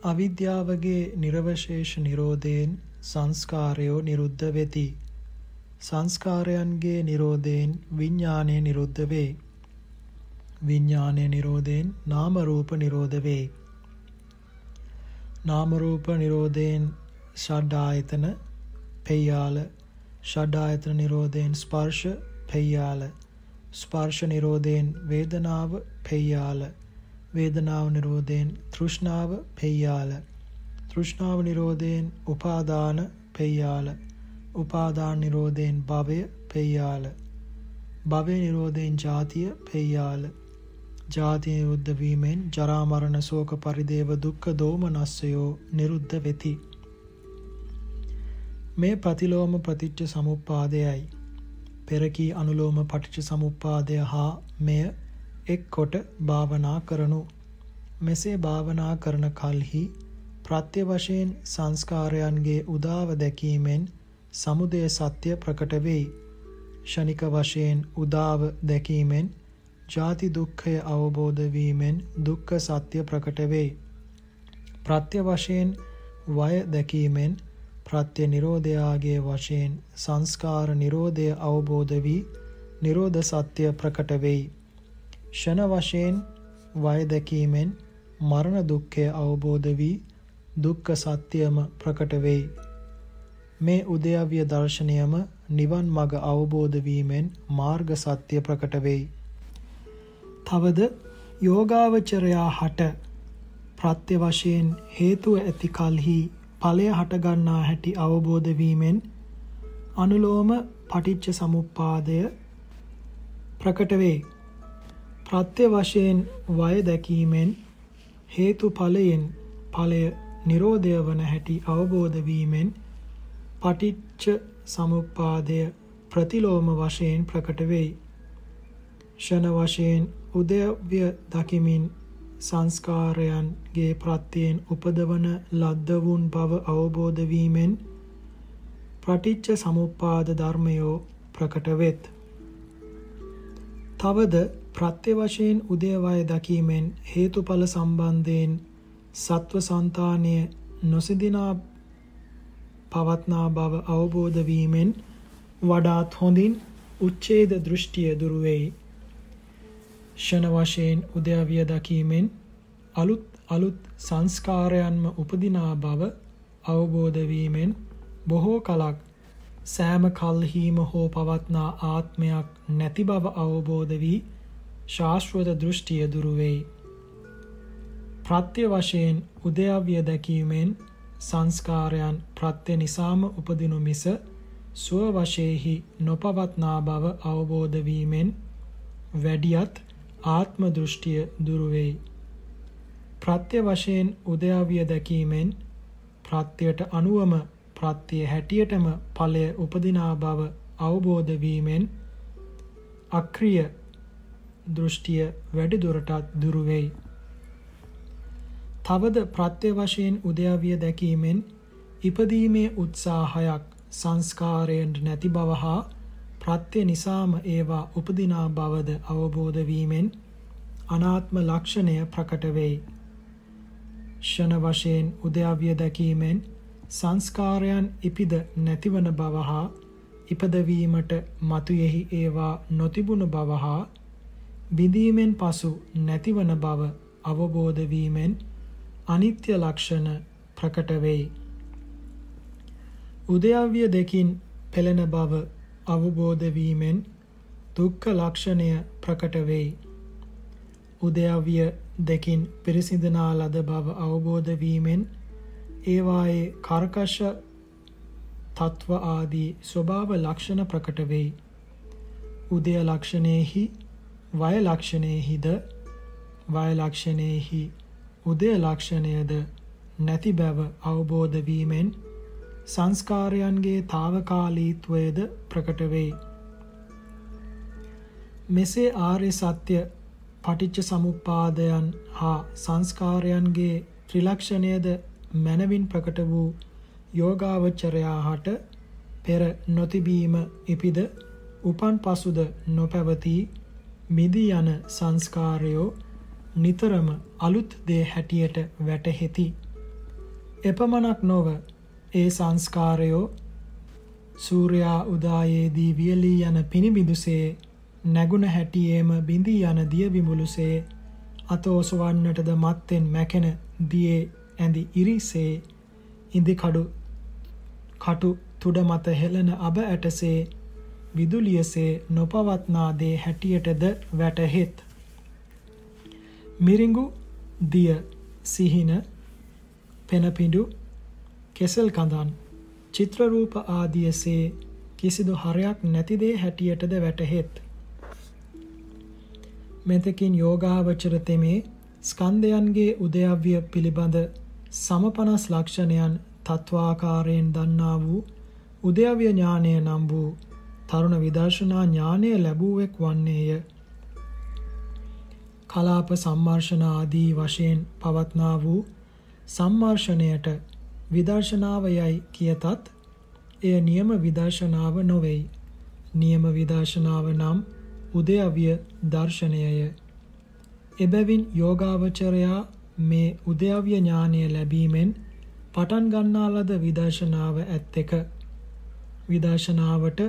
S1: අවිද්‍යාවගේ නිර්වශේෂ නිරෝධයෙන් සංස්කාරයෝ නිරුද්ධ වෙති. සංස්කාරයන්ගේ නිරෝධයෙන් විඥානය නිරුද්ධ වේ. විඥානය නිරෝධයෙන් නාම රූප නිරෝධ වේ. නාම රූප නිරෝධයෙන් ෂඩ් ආයතන පෙය්‍යාල. ෂඩ් ආයතන නිරෝධයෙන් ස්පර්ශ පෙය්‍යාල. ස්පර්ශ නිරෝධයෙන් වේදනාව පෙය්‍යාල. වේදනාව නිරෝධයෙන් තෘෂ්ණාව පෙය්‍යාල. තෘෂ්ණාව නිරෝධයෙන් උපාදාන පෙය්‍යාල. උපාදාන නිරෝධයෙන් භවය පෙය්‍යාල. භවය නිරෝධයෙන් ජාතිය පෙය්‍යාල. ජාතිය නිරුද්ධ වීමෙන් ජරා මරණ ශෝක පරිදේව දුක්ඛ දෝමනස්සයෝ නිරුද්ධ වෙති මේ ප්‍රතිලෝම ප්‍රතිච්ඡ සමුප්පාදයයි පෙරකී අනුලෝම පටිච්ච සමුප්පාදය හා මෙය එක් කොට භාවනා කරනු. මෙසේ භාවනා කරන කල්හි ප්‍රත්‍ය වශයෙන් සංස්කාරයන්ගේ උදාව දැකීමෙන් සමුදය සත්‍ය ප්‍රකට වෙයි. ෂණික වශයෙන් උදාව දැකීමෙන් ජාති දුක්ඛය අවබෝධ වීමෙන් දුක්ඛ සත්‍ය ප්‍රකට වෙයි. ප්‍රත්‍ය වශයෙන් වය දැකීමෙන් ප්‍රත්‍ය නිරෝධයාගේ වශයෙන් සංස්කාර නිරෝධය අවබෝධ වී නිරෝධ සත්‍ය ප්‍රකට වෙයි. ෂණ වශයෙන් වය දැකීමෙන් මරණ දුක්ඛය අවබෝධ වී දුක්ඛ සත්‍යම ප්‍රකට වෙයි. මේ උද්‍යව්‍ය දර්ශනයම නිවන් මඟ අවබෝධ වීමෙන් මාර්ග සත්‍ය ප්‍රකට වෙයි. තවද යෝගාවචරයා හට ප්‍රත්‍ය වශයෙන් හේතුව ඇති කලෙහි ඵලය හටගන්නා හැටි අවබෝධ වීමෙන් අනුලෝම පටිච්ච සමුප්පාදය ප්‍රකට වේ. ප්‍රත්‍ය වශයෙන් වය දැකීමෙන් හේතු ඵලයෙන් ඵලය නිරෝධය වන හැටි අවබෝධ වීමෙන් පටිච්ච සමුප්පාදය ප්‍රතිලෝම වශයෙන් ප්‍රකට වෙයි. ෂණ වශයෙන් උදයව්‍ය දකිමින් සංස්කාරයන්ගේ ප්‍රත්‍යයෙන් උපදවන ලද්දවුන් බව අවබෝධ වීමෙන් පටිච්ච සමුප්පාද ධර්මයෝ ප්‍රකට වෙත්. තවද ප්‍රත්‍ය වශයෙන් උදේවය දකීමෙන් හේතුඵල සම්බන්ධයෙන් සත්ව సంతානය නොසිදිනා පවත්නා බව අවබෝධ වීමෙන් වඩාත් හොඳින් උච්ඡේද දෘෂ්ටිය දුරු වෙයි. ෂණ වශයෙන් උදයවිය දකීමෙන් අලුත් අලුත් සංස්කාරයන්ම උපදිනා බව අවබෝධ වීමෙන් බොහෝ කලක් සෑම කල්හිම හෝ පවත්නා ආත්මයක් නැති බව අවබෝධ වී ශාශ්වත දෘෂ්ටිය දුරු වෙයි. ප්‍රත්‍ය වශයෙන් උදයවිය දැකීමෙන් සංස්කාරයන් ප්‍රත්‍ය නිසාම උපදිනු මිස සුව වශයෙහි නොපවත්නා බව අවබෝධ වීමෙන් වැඩියත් ආත්ම දෘෂ්ටිය දුරු වෙයි. ප්‍රත්‍ය වශයෙන් උදයාවිය දැකීමෙන් ප්‍රත්‍යයට අනුවම ප්‍රත්‍ය හැටියටම ඵලය උපදිනා බව අවබෝධ වීමෙන් අක්‍රිය දෘෂ්ටිය වැඩි දුරටත් දුරු වෙයි. තවද ප්‍රත්‍ය වශයෙන් උදයාවිය දැකීමෙන් ඉපදීමේ උත්සාහයක් සංස්කාරයෙන් නැති බව හා ප්‍රත්‍ය නිසාම ඒවා උපදිනා බවද අවබෝධ වීමෙන් අනාත්ම ලක්ෂණය ප්‍රකට වෙයි. ෂණ වශයෙන් උද්‍යව්‍ය දැකීමෙන් සංස්කාරයන් ඉපිද නැතිවන බව හා ඉපදවීමට මතුයෙහි ඒවා නොතිබුණු බව හා විඳීමෙන් පසු නැතිවන බව අවබෝධ වීමෙන් අනිත්‍ය ලක්ෂණ ප්‍රකට වෙයි. උද්‍යව්‍ය දෙකින් පෙළෙන බව අවබෝධ වීමෙන් දුක්ඛ ලක්ෂණය ප්‍රකට වෙයි. උද්‍යව්‍ය දෙකින් පිරිසිඳනා ලද බව අවබෝධ වීමෙන් ඒවායේ කර්කශ තත්ව ආදී ස්වභාව ලක්ෂණ ප්‍රකට වෙයි. උදය ලක්ෂණේහි වය ලක්ෂණේහිද වය ලක්ෂණේහි උදය ලක්ෂණයද නැති බව අවබෝධ වීමෙන් සංස්කාරයන්ගේ తాවකාලීත්වයද ප්‍රකට වෙයි. මෙසේ ආර්ය සත්‍ය පටිච්ච සමුප්පාදයන් හා සංස්කාරයන්ගේ ත්‍රිලක්ෂණයද මනවින් ප්‍රකට වූ යෝගාවචරයාහට පෙර නොතිබීම ඉපිද උපන් පසුද නොපැවතී මිදී යන සංස්කාරයෝ නිතරම අලුත් දේ හැටියට වැටහෙති. එපමණක් නොව ඒ සංස්කාරයෝ සූර්යා උදායේදී වියලී යන පිනිබිඳුසේ නැගුණ හැටියේම බිඳී යන දිය බිඹුලුසේ අතෝසවන්නටද මත්තෙන් මැකෙන දියේ ඇඳි ඉරිසේ ඉදි කඩු කටු තුඩ මත හෙළන අබ ඇටසේ විදුලියසේ නොපවත්නා දේ හැටියටද වැටහෙත්. මිරිඟු දිය සිහින පෙනපිඬු කෙසල් කඳන් චිත්‍ර රූප ආදියසේ කිසිදු හරයක් නැති දේ හැටියටද වැටහෙත්. මෙතකින් යෝගාවචර තෙමේ ස්කන්ධයන්ගේ උදයව්‍ය පිළිබඳ සමපනස් ලක්ෂණයන් තත්වාකාරයෙන් දන්නා වූ උදයව්‍ය ඥානය නම් වූ තරුණ විදර්ශනා ඥානය ලැබුවෙක් වන්නේය. කලාප සම්මර්ෂණ ආදී වශයෙන් පවත්නා වූ සම්මර්ෂණයට විදර්ශනාව යයි කියතත් එය නියම විදර්ශනාව නොවේයි. නියම විදර්ශනාව නම් උදයව්‍ය දර්ශනයය. එබැවින් යෝගාවචරයා මේ උදයව්‍ය ඥානය ලැබීමෙන් පටන් ගන්නා ලද විදර්ශනාව ඇත්තෙක විදර්ශනාවට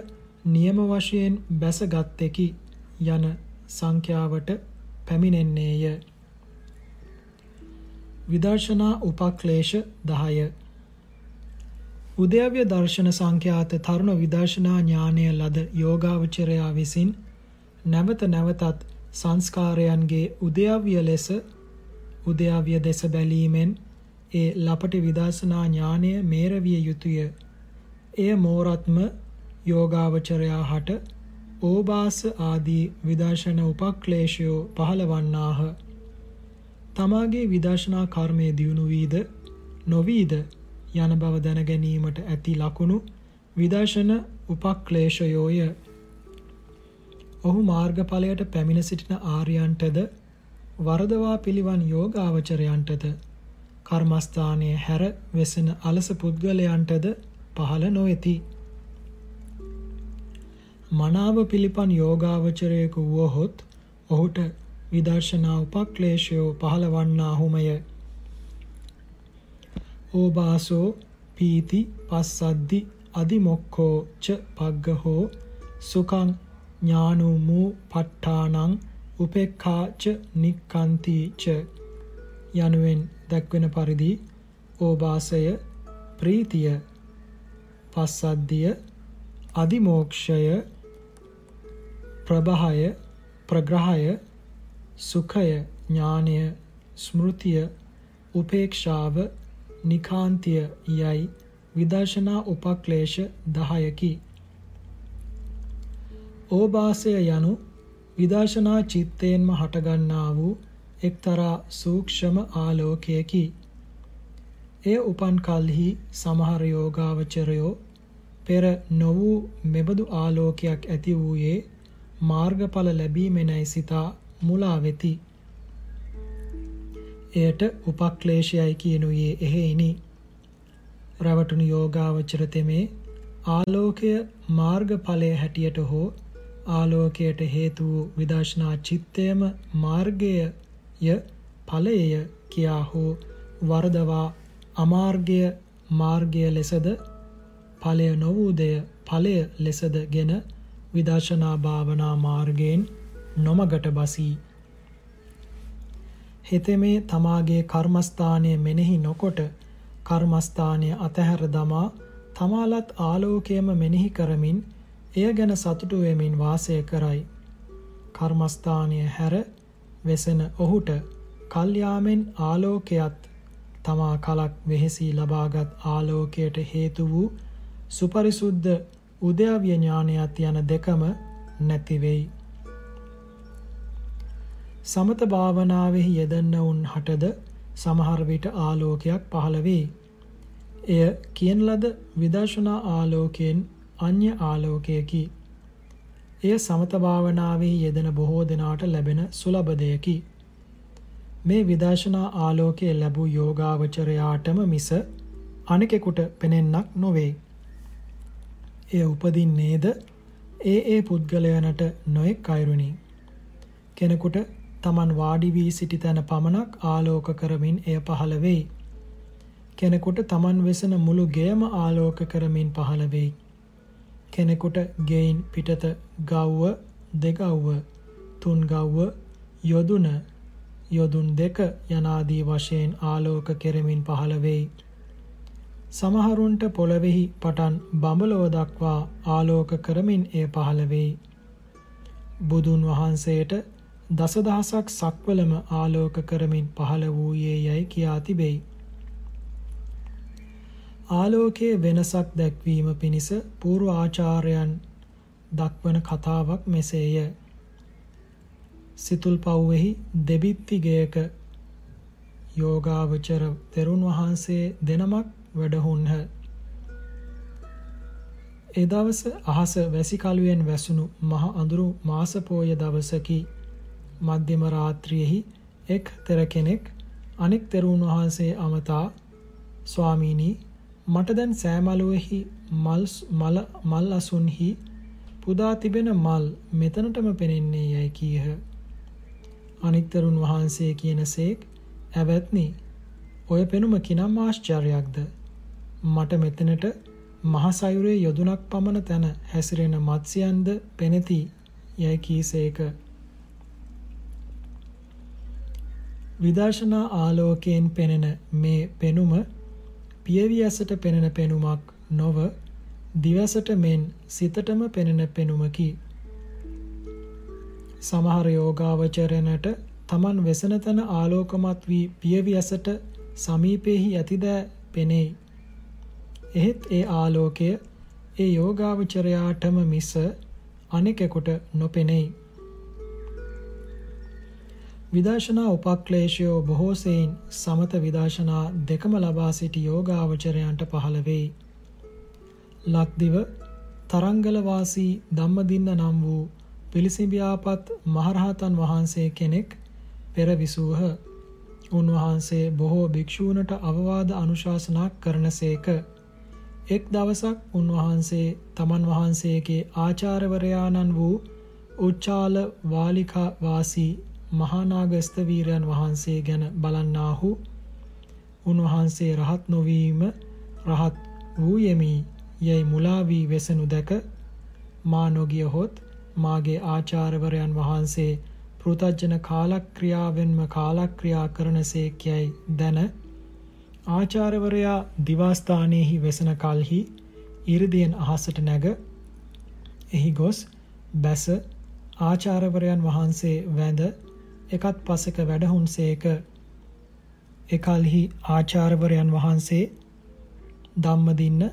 S1: නියම වශයෙන් බැසගත්තෙකි යන සංඛ්‍යාවට පැමිණෙන්නේය. විදර්ශනා උපක්ලේශ 10 උද්‍යව්‍ය දර්ශන සංඛ්‍යාත තරුණ විදර්ශනා ඥානය ලද යෝගාවචරයා විසින් නැවත නැවතත් සංස්කාරයන්ගේ උද්‍යව්‍ය ලෙස උද්‍යව්‍ය දෙස බැලීමෙන් ඒ ලපටි විදර්ශනා ඥානය මේරවිය යුතුය. එය මෝරත්ම යෝගාවචරයා හට ඕබාස ආදී විදර්ශන උපක්ලේශයෝ පහළවන්නාහ. තමාගේ විදර්ශනා කර්මය දියුණු වීද නොවීද යන බව දැන ගැනීමට ඇති ලකුණු විදර්ශන උපක්ලේශයෝය. ඔහු මාර්ගඵලයට පැමිණ සිටින ආර්යයන්ටද වරදවා පිළිවන් යෝගාවචරයන්ටද කර්මස්ථානයේ හැර වෙසෙන අලස පුද්ගලයන්ටද පහළ නොවෙති. මනාව පිළිපන් යෝගාවචරයෙකු වුවහොත් ඔහුට විදර්ශනා උපක්ලේශයෝ පහළවන්නාහුමය. ඕබාසෝ පීති පස්සද්දි අදිමොක්කෝ ච පග්ගහෝ සුකං ඥානුමූ පට්ඨානං උපෙක්ඛා ච නික්칸ති ච. යනුවෙන් දැක්වෙන පරිදි ඕබාසය ප්‍රීතිය පස්සද්ධිය අදිමෝක්ෂය ප්‍රභහය ප්‍රග්‍රහය සුඛය ඥානය ස්මෘතිය උපේක්ෂාව නිකාන්තිය යයි විදර්ශනා උපක්ලේශ 10කි. ඕභාසය යනු විදර්ශනා චිත්තයෙන්ම හටගන්නා වූ එක්තරා සූක්ෂම ආලෝකයකි. එය උපන් කල්හි සමහර යෝගාවචරයෝ පෙර නො වූ මෙබඳු ආලෝකයක් ඇති වූයේ මාර්ගඵල ලැබීමෙනයි සිතා මුලා වෙති. එයට උපක්ලේශයයි කියනුයේ එහෙයිනි. රවටුණු යෝගාවචර තෙමේ ආලෝකය මාර්ගඵලය හැටියට හෝ ආලෝකයට හේතු වූ විදර්ශනා චිත්තයම මාර්ගය ය ඵලය කියා හෝ වරදවා අමාර්ගය මාර්ගය ලෙසද ඵලය නොවූ දෙය ඵලය ලෙසදගෙන විදර්ශනා භාවනා මාර්ගයෙන් නොමගට බසී. හෙතෙමේ තමාගේ කර්මස්ථානය මෙනෙහි නොකොට කර්මස්ථානය අතහැර දමා තමාලත් ආලෝකයම මෙනෙහි කරමින් එය ගැන සතුටු වෙමින් වාසය කරයි. කර්මස්ථානය හැර වෙසෙන ඔහුට කල්යාමෙන් ආලෝකයත් තමා කලක් වෙහෙසී ලබාගත් ආලෝකයට හේතු වූ සුපරිසුද්ධ උද්‍යව්‍ය ඥානයත් යන දෙකම නැති වෙයි. සමත භාවනාවෙහි යෙදෙන්නවුන් හටද සමහර විට ආලෝකයක් පහළ වේ. එය කියන ලද විදර්ශනා ආලෝකයෙන් අන්‍ය ආලෝකයකි. එය සමත භාවනාවෙහි යෙදෙන බොහෝ දෙනාට ලැබෙන සුලභ දෙයකි. මේ විදර්ශනා ආලෝකය ලැබූ යෝගාවචරයාටම මිස අනෙකෙකුට පෙනෙන්නක් නොවේ. එය උපදින්නේද ඒ ඒ පුද්ගලයනට නොයෙක් අයුරුනි. කෙනෙකුට තමන් වාඩි වී සිටි තැන පමණක් ආලෝක කරමින් එය පහළ වෙයි. කෙනෙකුට තමන් වෙසෙන මුළු ගෙයම ආලෝක කරමින් පහළ වෙයි. කෙනෙකුට ගෙයින් පිටත ගව්ව දෙගව්ව තුන් ගව්ව යොදුන යොදුන් දෙක යනාදී වශයෙන් ආලෝක කෙරමින් පහළ වෙයි. සමහරුන්ට පොළවෙහි පටන් බඹලෝ දක්වා ආලෝක කරමින් එය පහළ වෙයි. බුදුන් වහන්සේට දසදහසක් සක්වලම ආලෝක කරමින් පහළ වූයේ යැයි කියා තිබෙයි. ආලෝකයේ වෙනසක් දැක්වීම පිණිස పూర్ව ආචාර්යයන් දක්වන කතාවක් මෙසේය. සිතුල් පව්වෙහි දෙබිත්ති ගයක යෝගාවචර තෙරුන් වහන්සේ දෙනමක් වැඩහුන්හ. ඒ දවස අහස වැසි කළුවෙන් වැසුණු මහ අඳුරු මාස පෝය දවසකි. මධ්‍යම රාත්‍රියෙහි එක් තෙර කෙනෙක් අනෙක් තෙරුන් වහන්සේ අමතා ස්වාමීනි මට දැන් සෑමලුවෙහි මල් මල මල් අසුන්හි පුදා තිබෙන මල් මෙතනටම පෙනෙන්නේ යයි කීහ. අනිත්තරුන් වහන්සේ කියනසේක් ඇවැත්නි ඔය පෙනුම කිනම් ආශ්චර්යයක්ද මට මෙතනට මහසයුරේ යොදුනක් පමණ තැන හැසිරෙන මත්ස්‍යයන්ද පෙනෙති යැයි කීසේක. විදර්ශනා ආලෝකයෙන් පෙනෙන මේ පෙනුම පියවි ඇසට පෙනෙන පෙනුමක් නොව දිවසට මෙන් සිතටම පෙනෙන පෙනුමකි. සමහර යෝගාවචරණට තමන් වෙසෙන තැන ආලෝකමත් වී පියවි ඇසට සමීපෙහි ඇතිදෑ පෙනෙයි. එහෙත් ඒ ආලෝකය ඒ යෝගාවචරයාටම මිස අනෙකෙකුට නොපෙනෙයි. විදර්ශනා උපක්ලේශයෝ බොහෝ සෙයින් සමත විදර්ශනා දෙකම ලබා සිටි යෝගාවචරයන්ට පහළ වෙයි. ලක්දිව තරංගල වාසී ධම්මදින්න නම් වූ පිළිසිඹියාපත් මහරහතන් වහන්සේ කෙනෙක් පෙර විසූහ. උන්වහන්සේ බොහෝ භික්ෂූන්ට අවවාද අනුශාසනා කරනසේක. එක් දවසක් උන්වහන්සේ තමන් වහන්සේගේ ආචාර්යවරයාණන් වූ උච්චාල වාලිකා වාසී මහානාගස්ත වීරයන් වහන්සේ ගැන බලන්නාහු. උන්වහන්සේ රහත් නොවීම රහත් වූ යෙමි. යැයි මුලා වී වෙසනු දැක මා නොගිය හොත් මාගේ ආචාර්යවරයන් වහන්සේ පෘතජ්ජන කාලක්‍රියාවෙන්ම කාලක්‍රියා කරනසේක් යැයි දැන ආචාර්යවරයා දිවාස්ථානයෙහි වෙසෙන කලෙහි 이르දියෙන් අහසට නැග එහි ගොස් බැස ආචාර්යවරයන් වහන්සේ වැඳ එකත් පසෙක වැඩහුන්සේක. එකල්හි ආචාර්යවරයන් වහන්සේ ධම්මදින්න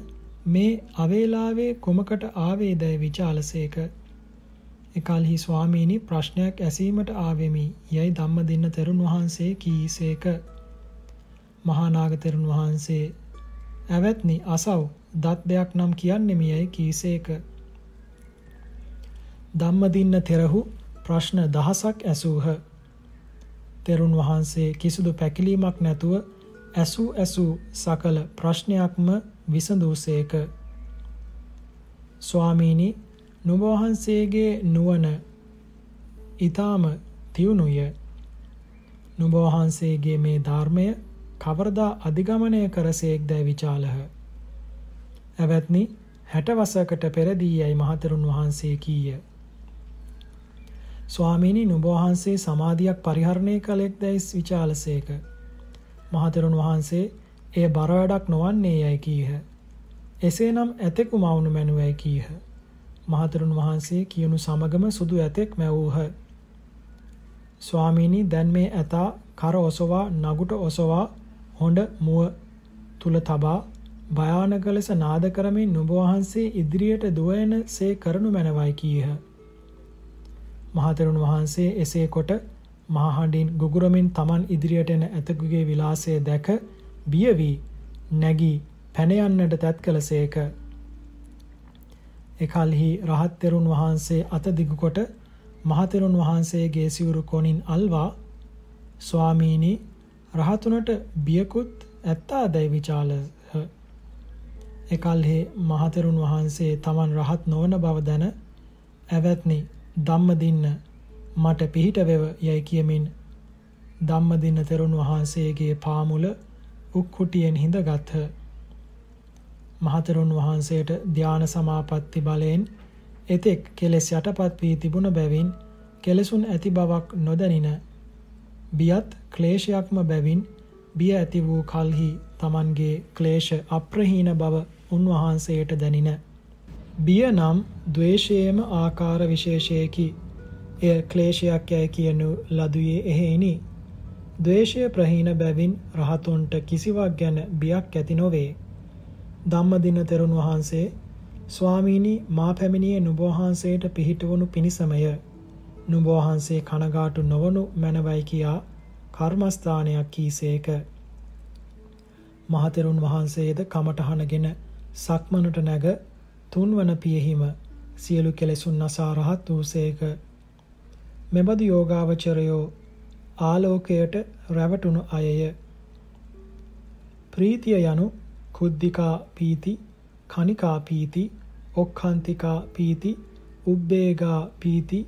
S1: මේ අවේලාවේ කොමකට ආවේදයි විචාලසේක? එකල්හි ස්වාමීනි ප්‍රශ්නයක් ඇසීමට ආවෙමි. යයි ධම්මදින්න තෙරුන් වහන්සේ කීසේක? මහානාග තෙරුන් වහන්සේ ඇවැත්නි අසව්. දත් දෙයක් නම් කියන්නෙමියයි කීසේක. ධම්මදින්න තෙරහු ප්‍රශ්න දහසක් ඇසූහ. තෙරුන් වහන්සේ කිසිදු පැකිලීමක් නැතුව ඇසූ ඇසූ සකල ප්‍රශ්නයක්ම විසඳූසේක. ස්වාමීනි නුඹ වහන්සේගේ නුවණ ඊ타ම තියුණුය නුඹ වහන්සේගේ මේ ධර්මය කවරදා අධිගමනය කරසේක්දැයි විචාලහ. ඇවැත්නි හැට වසකට පෙරදී යැයි මහතරුන් වහන්සේ කීය. ස්වාමීනි නුඹ වහන්සේ සමාධියක් පරිහරණය කළෙක් දැයි විචාලසේක. මහතරුන් වහන්සේ එය බර වැඩක් නොවන්නේ යැයි කීහ. එසේනම් ඇතෙකු මවුණු මැනුවැයි කීහ. මහතරුන් වහන්සේ කියනු සමගම සුදු ඇතෙක් මැවූහ. ස්වාමීනි දැන් මේ ඇතා කර ඔසවා නගුට ඔසවා හොඬ මුව තුල තබා භයානක ලෙස නාද කරමින් නුඹ වහන්සේ ඉදිරියට දුවයන සේ කරනු මැනවයි කීහ. මහතෙරුන් වහන්සේ එසේ කොට මහහඬින් ගුගුරමින් Taman ඉදිරියට එන ඇතකුගේ විලාසය දැක බිය වී නැගී පැන යන්නට තැත් කළසේක. එකල්හි රහත් තෙරුන් වහන්සේ අත දිගුකොට මහතෙරුන් වහන්සේගේ සිවුරු කොනින් අල්වා ස්වාමීනි රහතුනට බියකුත් ඇත්තාදැයි විචාලහ. එකල්හි මහතෙරුන් වහන්සේ තමන් රහත් නොවන බව දැන ඇවැත්නි ධම්මදින්න මට පිහිට වෙව යැයි කියමින් ධම්මදින්න තෙරුන් වහන්සේගේ පාමුල උක්කුටියෙන් හිඳගත්හ. මහතෙරුන් වහන්සේට ධාන සමාපatti බලයෙන් එතෙක් කෙලෙස් යටපත් වී තිබුණ බැවින් කෙලෙසුන් ඇති බවක් නොදැනින බියත් ක්ලේශයක්ම බැවින් බිය ඇති වූ කල්හි Tamanගේ ක්ලේශ අප්‍රහීන බව උන්වහන්සේට දැනින බිය නම් ද්වේෂයේම ආකාර විශේෂයකි එය ක්ලේශයක් යැයි කියනු ලදුවේ එහෙයිනි ද්වේෂය ප්‍රහීන බැවින් රහතුන්ට කිසිවක් ගැන බියක් ඇති නොවේ ධම්මදින තෙරුන් වහන්සේ ස්වාමීනි මා පැමිණියේ නුඹ වහන්සේට පිහිටවනු පිණිසමය. නුඹ වහන්සේ කනගාටු නොවනු මැනවයි කියා කර්මස්ථානයක් කීසේක. මහතෙරුන් වහන්සේද කමටහනගෙන සක්මනට නැග තුන්වන පියෙහිම සියලු කෙලෙසුන් නසා රහත් වූසේක. මෙබඳු යෝගාවචරයෝ ආලෝකයට රැවටුණු අයය. ප්‍රීතිය යනු කුද්ධිකා පීති, කනිකා පීති, ඔක්ඛන්තිකා පීති උබ්බේගා පීති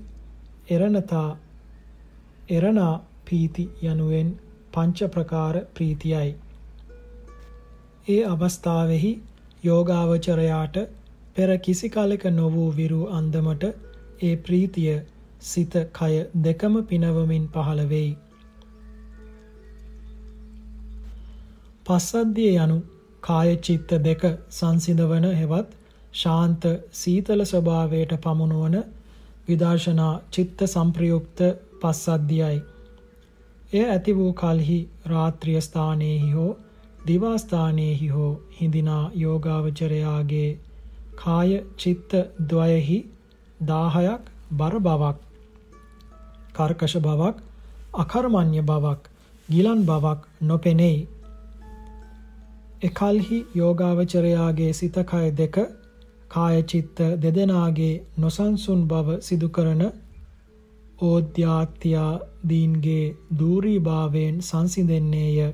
S1: එරණතා එරණා පීති යනුවෙන් පංච ප්‍රකාර ප්‍රීතියයි ඒ අවස්ථාවෙහි යෝගාවචරයාට පෙර කිසි කලක නො වූ විරු අන්දමට ඒ ප්‍රීතිය සිත කය දෙකම පිනවමින් පහළ වෙයි පස්සද්ධිය යනු කාය චිත්ත දෙක සංසිඳවන හෙවත් ශාන්ත සීතල ස්වභාවයට පමුණුවන විදර්ශනා චිත්ත සංප්‍රයුක්ත පස්සද්ධියයි. එය ඇති වූ කලෙහි රාත්‍රිය ස්ථානයේහි හෝ දිවා ස්ථානයේහි හෝ හිඳිනා යෝගාවචරයාගේ කාය චිත්ත ද්වයෙහි 10ක් බර බවක් කර්කශ බවක් අකර්මණ්‍ය බවක් ගිලන් බවක් නොපෙනෙයි. එකල්හි යෝගාවචරයාගේ සිත කය දෙක කාය චිත්ත දෙදෙනාගේ නොසන්සුන් බව සිදු කරන ඕද්‍යාත්‍යාදීන්ගේ දූරීභාවයෙන් සංසිඳෙන්නේය.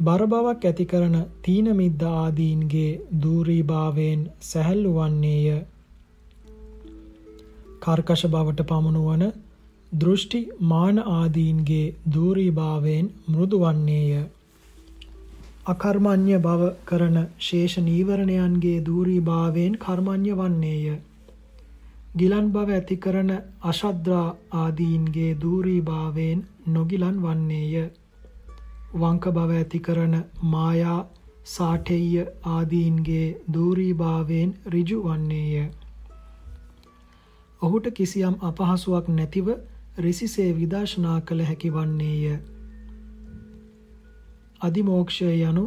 S1: බර බවක් ඇති කරන තීන මිද්ද ආදීන්ගේ දූරීභාවයෙන් සැහැල්ලු වන්නේය. කර්කශ බවට පමුණුවන දෘෂ්ටි මාන ආදීන්ගේ දූරීභාවයෙන් මෘදු වන්නේය. අකර්මඤ්‍ය බව කරන ශේෂ නීවරණයන්ගේ දූරීභාවයෙන් කර්මඤ්‍ය වන්නේය. ගිලන් බව ඇති කරන අශද්‍රා ආදීන්ගේ දූරීභාවයෙන් නොගිලන් වන්නේය. වංක බව ඇති කරන මායා සාඨෙය්‍ය ආදීන්ගේ දූරීභාවයෙන් ඍජු වන්නේය. ඔහුට කිසියම් අපහසුාවක් නැතිව රිසිසේ විදර්ශනා කළ හැකි වන්නේය. අදිමෝක්ෂය යනු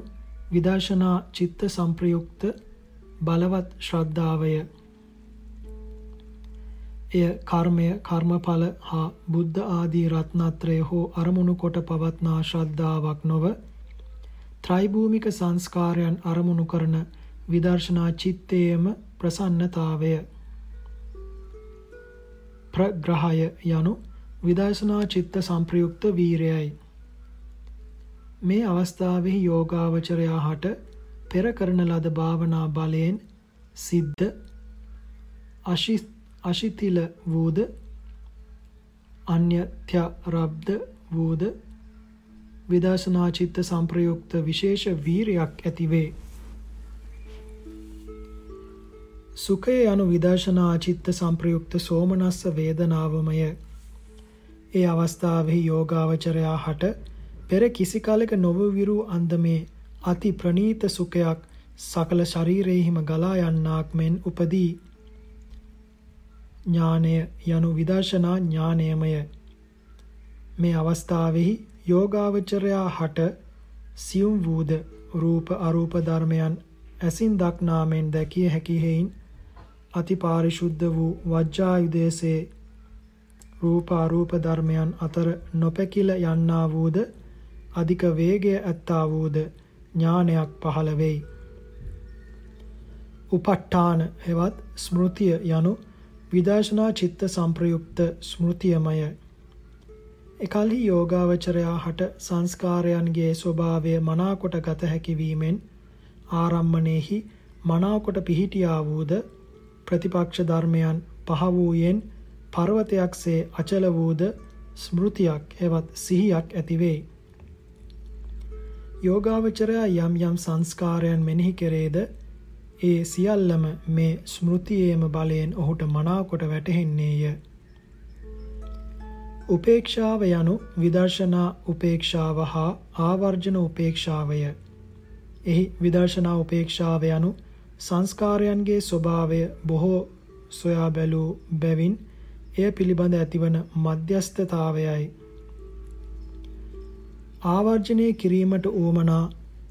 S1: විදර්ශනා චිත්ත සංප්‍රයුක්ත බලවත් ශ්‍රද්ධාවය. එය කර්මය කර්මඵල හා බුද්ධ ආදී රත්නත්‍රය හෝ අරමුණු කොට පවත්නා ශ්‍රද්ධාවක් නොව ත්‍රිභූමික සංස්කාරයන් අරමුණු කරන විදර්ශනා චිත්තයේම ප්‍රසන්නතාවය. ප්‍රග්‍රහය යනු විදර්ශනා චිත්ත සංප්‍රයුක්ත වීරයයි. මේ අවස්ථාවෙහි යෝගාවචරයා හට පෙර කරන ලද භාවනා බලයෙන් සිද්ධ අශිතිල වූද අන්‍යත්‍යරබ්ද වූද විදර්ශනා චිත්ත සංප්‍රයුක්ත විශේෂ වීරයක් ඇතිවේ. සුඛය යනු විදර්ශනා චිත්ත සංප්‍රයුක්ත සෝමනස්ස වේදනාවමය. ඒ අවස්ථාවෙහි යෝගාවචරයා හට පෙර කිසි කලක නොවවිරු අන්දමේ අති ප්‍රනීත සුඛයක් සකල ශරීරයෙහිම ගලා යන්නාක් මෙන් උපදී. ඥානය යනු විදර්ශනා ඥානයමය. මේ අවස්ථාවෙහි යෝගාවචරයා හට සියුම් වූද රූප අරූප ධර්මයන් ඇසින් දක්නාමෙන් දැකිය හැකි හේයින් අති පාරිශුද්ධ වූ වජ්ජායුදේසේ රූප අරූප ධර්මයන් අතර නොපැකිල යන්නා වූද අධික වේගය ඇත්තා වූද ඥානයක් පහළ වෙයි. උප ဋ ාණ හෙවත් ස්මෘතිය යනු විදර්ශනා චිත්ත සංප්‍රයුක්ත ස්මෘතියමය. එකල්හි යෝගාවචරයා හට සංස්කාරයන්ගේ ස්වභාවය මනාකොට ගත හැකි වීමෙන් ආරම්මණයෙහි මනාකොට පිහිටියා වූද ප්‍රතිපක්ෂ ධර්මයන් පහ වූයෙන් පර්වතයක්සේ අචල වූද ස්මෘතියක් එවත් සිහියක් ඇතිවේ. යෝගාවචරයා යම් යම් සංස්කාරයන් මෙනෙහි කෙරේද ඒ සියල්ලම මේ ස්මෘතියේම බලයෙන් ඔහුට මනාකොට වැටහෙන්නේය. උපේක්ෂාව යනු විදර්ශනා උපේක්ෂාව හා ආවර්ජන උපේක්ෂාවය. එහි විදර්ශනා උපේක්ෂාව යනු සංස්කාරයන්ගේ ස්වභාවය බොහෝ සොයා බැලූ බැවින් එය පිළිබඳ ඇතිවන මධ්‍යස්ථතාවයයි. ආවර්ජනය කිරීමට උවමනා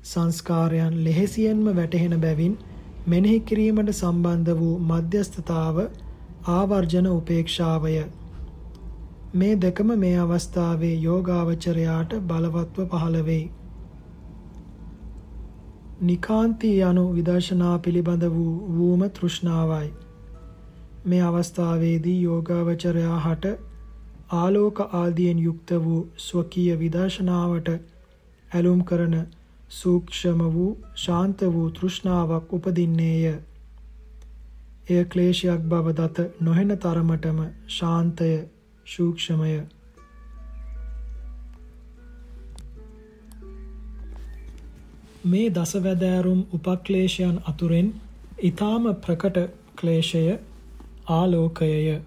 S1: සංස්කාරයන් ලෙහෙසියෙන්ම වැටහෙන බැවින් මෙනෙහි කිරීමට සම්බන්ධ වූ මධ්‍යස්ථතාව ආවර්ජන උපේක්ෂාවය මේ දෙකම මේ අවස්ථාවේ යෝගාවචරයාට බලවත්ව පහළ වෙයි. නිකාන්ති යනු විදර්ශනා පිළිබඳ වූ වූම තෘෂ්ණාවයි. මේ අවස්ථාවේදී යෝගාවචරයා හට ආලෝක ආදියෙන් යුක්ත වූ ස්වකීය විදර්ශනාවට ඇලුම් කරන සූක්ෂම වූ ශාන්ත වූ තෘෂ්ණාවක් උපදින්නේය. එය ක්ලේශයක් බව දත නොහෙන තරමටම ශාන්තය සූක්ෂමය. මේ දසවැදෑරුම් උපක්ලේශයන් අතුරෙන් ඊ타ම ප්‍රකට ක්ලේශය ආලෝකයය.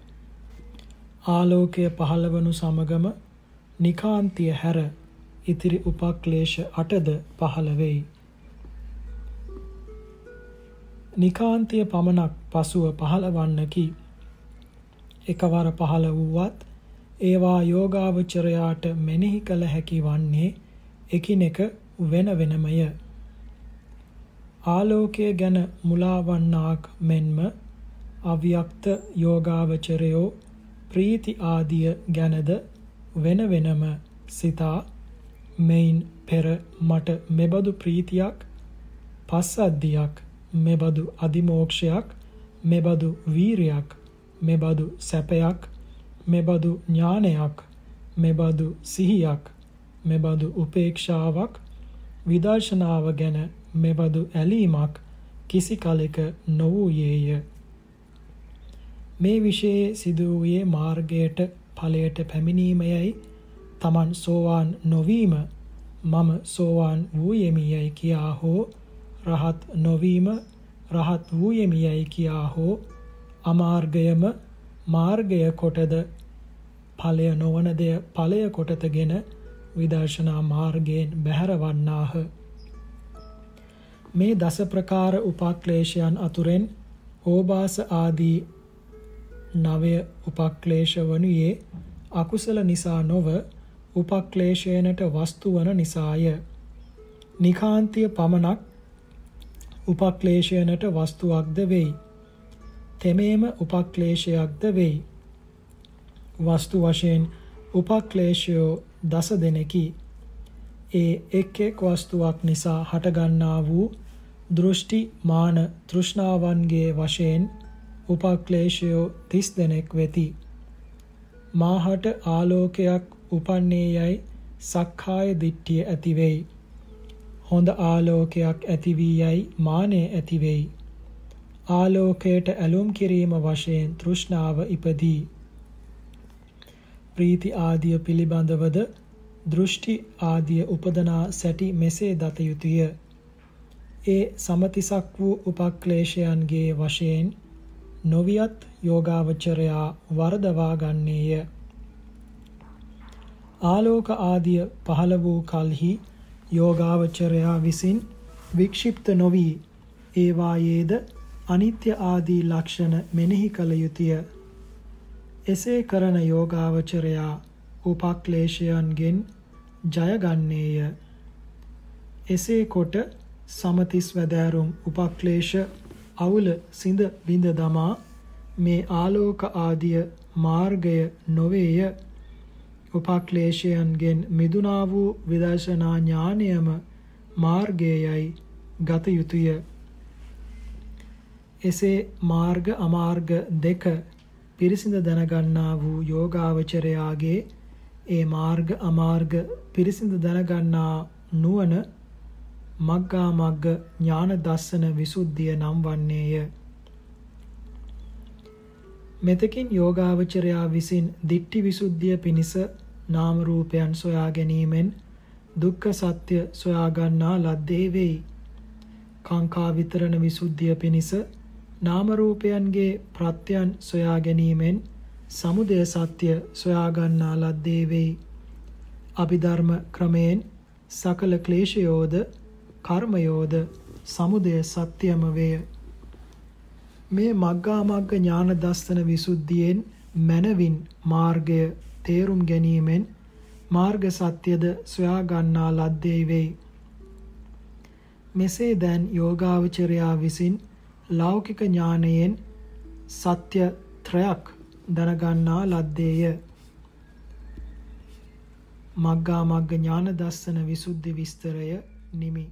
S1: ආලෝකය පහළවනු සමගම නිකාන්තිය හැර ඉතිරි උපක්ලේශ 8ද පහළ වෙයි. නිකාන්තිය පමණක් පසුව පහළවන්නකි. එකවර පහළ වූවත් ඒවා යෝගාවචරයාට මෙනෙහි කළ හැකි වන්නේ එකිනෙක වෙන වෙනමය. ආලෝකය ගැන මුලාවන්නාක් මෙන්ම අව්‍යක්ත යෝගාවචරයෝ ප්‍රීති ආදිය ගැනද වෙන වෙනම සිතා මෙයින් පෙර මට මෙබඳු ප්‍රීතියක් පස්සද්ධියක් මෙබඳු අදිමෝක්ෂයක් මෙබඳු වීරයක් මෙබඳු සැපයක් මෙබඳු ඥානයක් මෙබඳු සිහියක් මෙබඳු උපේක්ෂාවක් විදර්ශනාව ගැන මෙබඳු ඇලීමක් කිසි කලෙක නොවූයේය. මේ විෂයේ සිදු වූයේ මාර්ගයට ඵලයට පැමිණීමයයි තමන් සෝවාන් නොවීම මම සෝවාන් වූයෙමි යයි කියා හෝ රහත් නොවීම රහත් වූයෙමි යයි කියා හෝ අමාර්ගයම මාර්ගය කොටද? ඵලය නොවන දෙය ඵලය කොටතගෙන විදර්ශනා මාර්ගයෙන් බැහැරවන්නාහ. මේ දස ප්‍රකාර උපක්ලේශයන් අතුරෙන් ඕබාස ආදී නවය උපක්ලේශ වනුයේ අකුසල නිසා නොව උපක්ලේශයනට වස්තු වන නිසාය. නිකාන්තිය පමණක් උපක්ලේශයනට වස්තුවක්ද වෙයි. තෙමේම උපක්ලේශයක්ද වෙයි. වස්තු වශයෙන් උපක්ලේශයෝ දස දෙනෙකි. ඒ එක් එක් වස්තුවක් නිසා හටගන්නා වූ දෘෂ්ටි මාන තෘෂ්ණාවන්ගේ වශයෙන් උපක්ලේශයෝ 30 දෙනෙක් වෙති. මාහට ආලෝකයක් උපන්නේ යයි සක්කාය දිට්ඨිය ඇති වෙයි. හොඳ ආලෝකයක් ඇති වී යයි මානෙ ඇති වෙයි. ආලෝකයට ඇලුම් කිරීම වශයෙන් තෘෂ්ණාව ඉපදී. ප්‍රීති ආදිය පිළිබඳවද දෘෂ්ටි ආදිය උපදනා සැටි මෙසේ දත යුතුය. ඒ සමතිසක් වූ උපක්ලේශයන්ගේ වශයෙන් නොවියත් යෝගාවචරයා වරදවා ගන්නේය. ආලෝක ආදිය පහළ වූ කලෙහි යෝගාවචරයා විසින් වික්ෂිප්ත නොවි ඒවායේද අනිත්‍ය ආදී ලක්ෂණ මෙනෙහි කළ යුතුය. එසේ කරන යෝගාවචරයා උපක්ලේශයන්ගෙන් ජයගන්නේය. එසේ කොට සමතිස් වැදෑරුම් උපක්ලේශ අවුල සිඳ බිඳ දමා මේ ආලෝක ආදිය මාර්ගය නොවේය උපක්ලේශයන්ගෙන් මිදුනා වූ විදර්ශනා ඥානයම මාර්ගයයි ගත යුතුය. එසේ මාර්ග අමාර්ග දෙක පිරිසිඳ දැනගන්නා වූ යෝගාවචරයාගේ ඒ මාර්ග අමාර්ග පිරිසිඳ දැනගන්නා නුවණ මග්ගා මග්ග ඥාන දස්සන විසුද්ධිය නම් වන්නේය. මෙතකින් යෝගාවචරයා විසින් දිට්ඨි විසුද්ධිය පිණිස නාම රූපයන් සොයා ගැනීමෙන් දුක්ඛ සත්‍ය සොයා ගන්නා ලද්දේ වෙයි. කාංකා විතරණ විසුද්ධිය පිණිස නාම රූපයන්ගේ ප්‍රත්‍යයන් සොයා ගැනීමෙන් සමුදය සත්‍ය සොයා ගන්නා ලද්දේ වෙයි. අභිධර්ම ක්‍රමයෙන් සකල ක්ලේශයෝද කර්මයෝද සමුදය සත්‍යම වේය. මේ මග්ගා මග්ග ඥාන දස්සන විසුද්ධියෙන් මනවින් මාර්ගය තේරුම් ගැනීමෙන් මාර්ග සත්‍යද සොයා ගන්නා ලද්දේ වෙයි. මෙසේ දැන් යෝගාවචරයා විසින් ලෞකික ඥානයෙන් සත්‍ය ත්‍රයක් දැනගන්නා ලද්දේය. මග්ගා මග්ග ඥාන දස්සන විසුද්ධි විස්තරය නිමි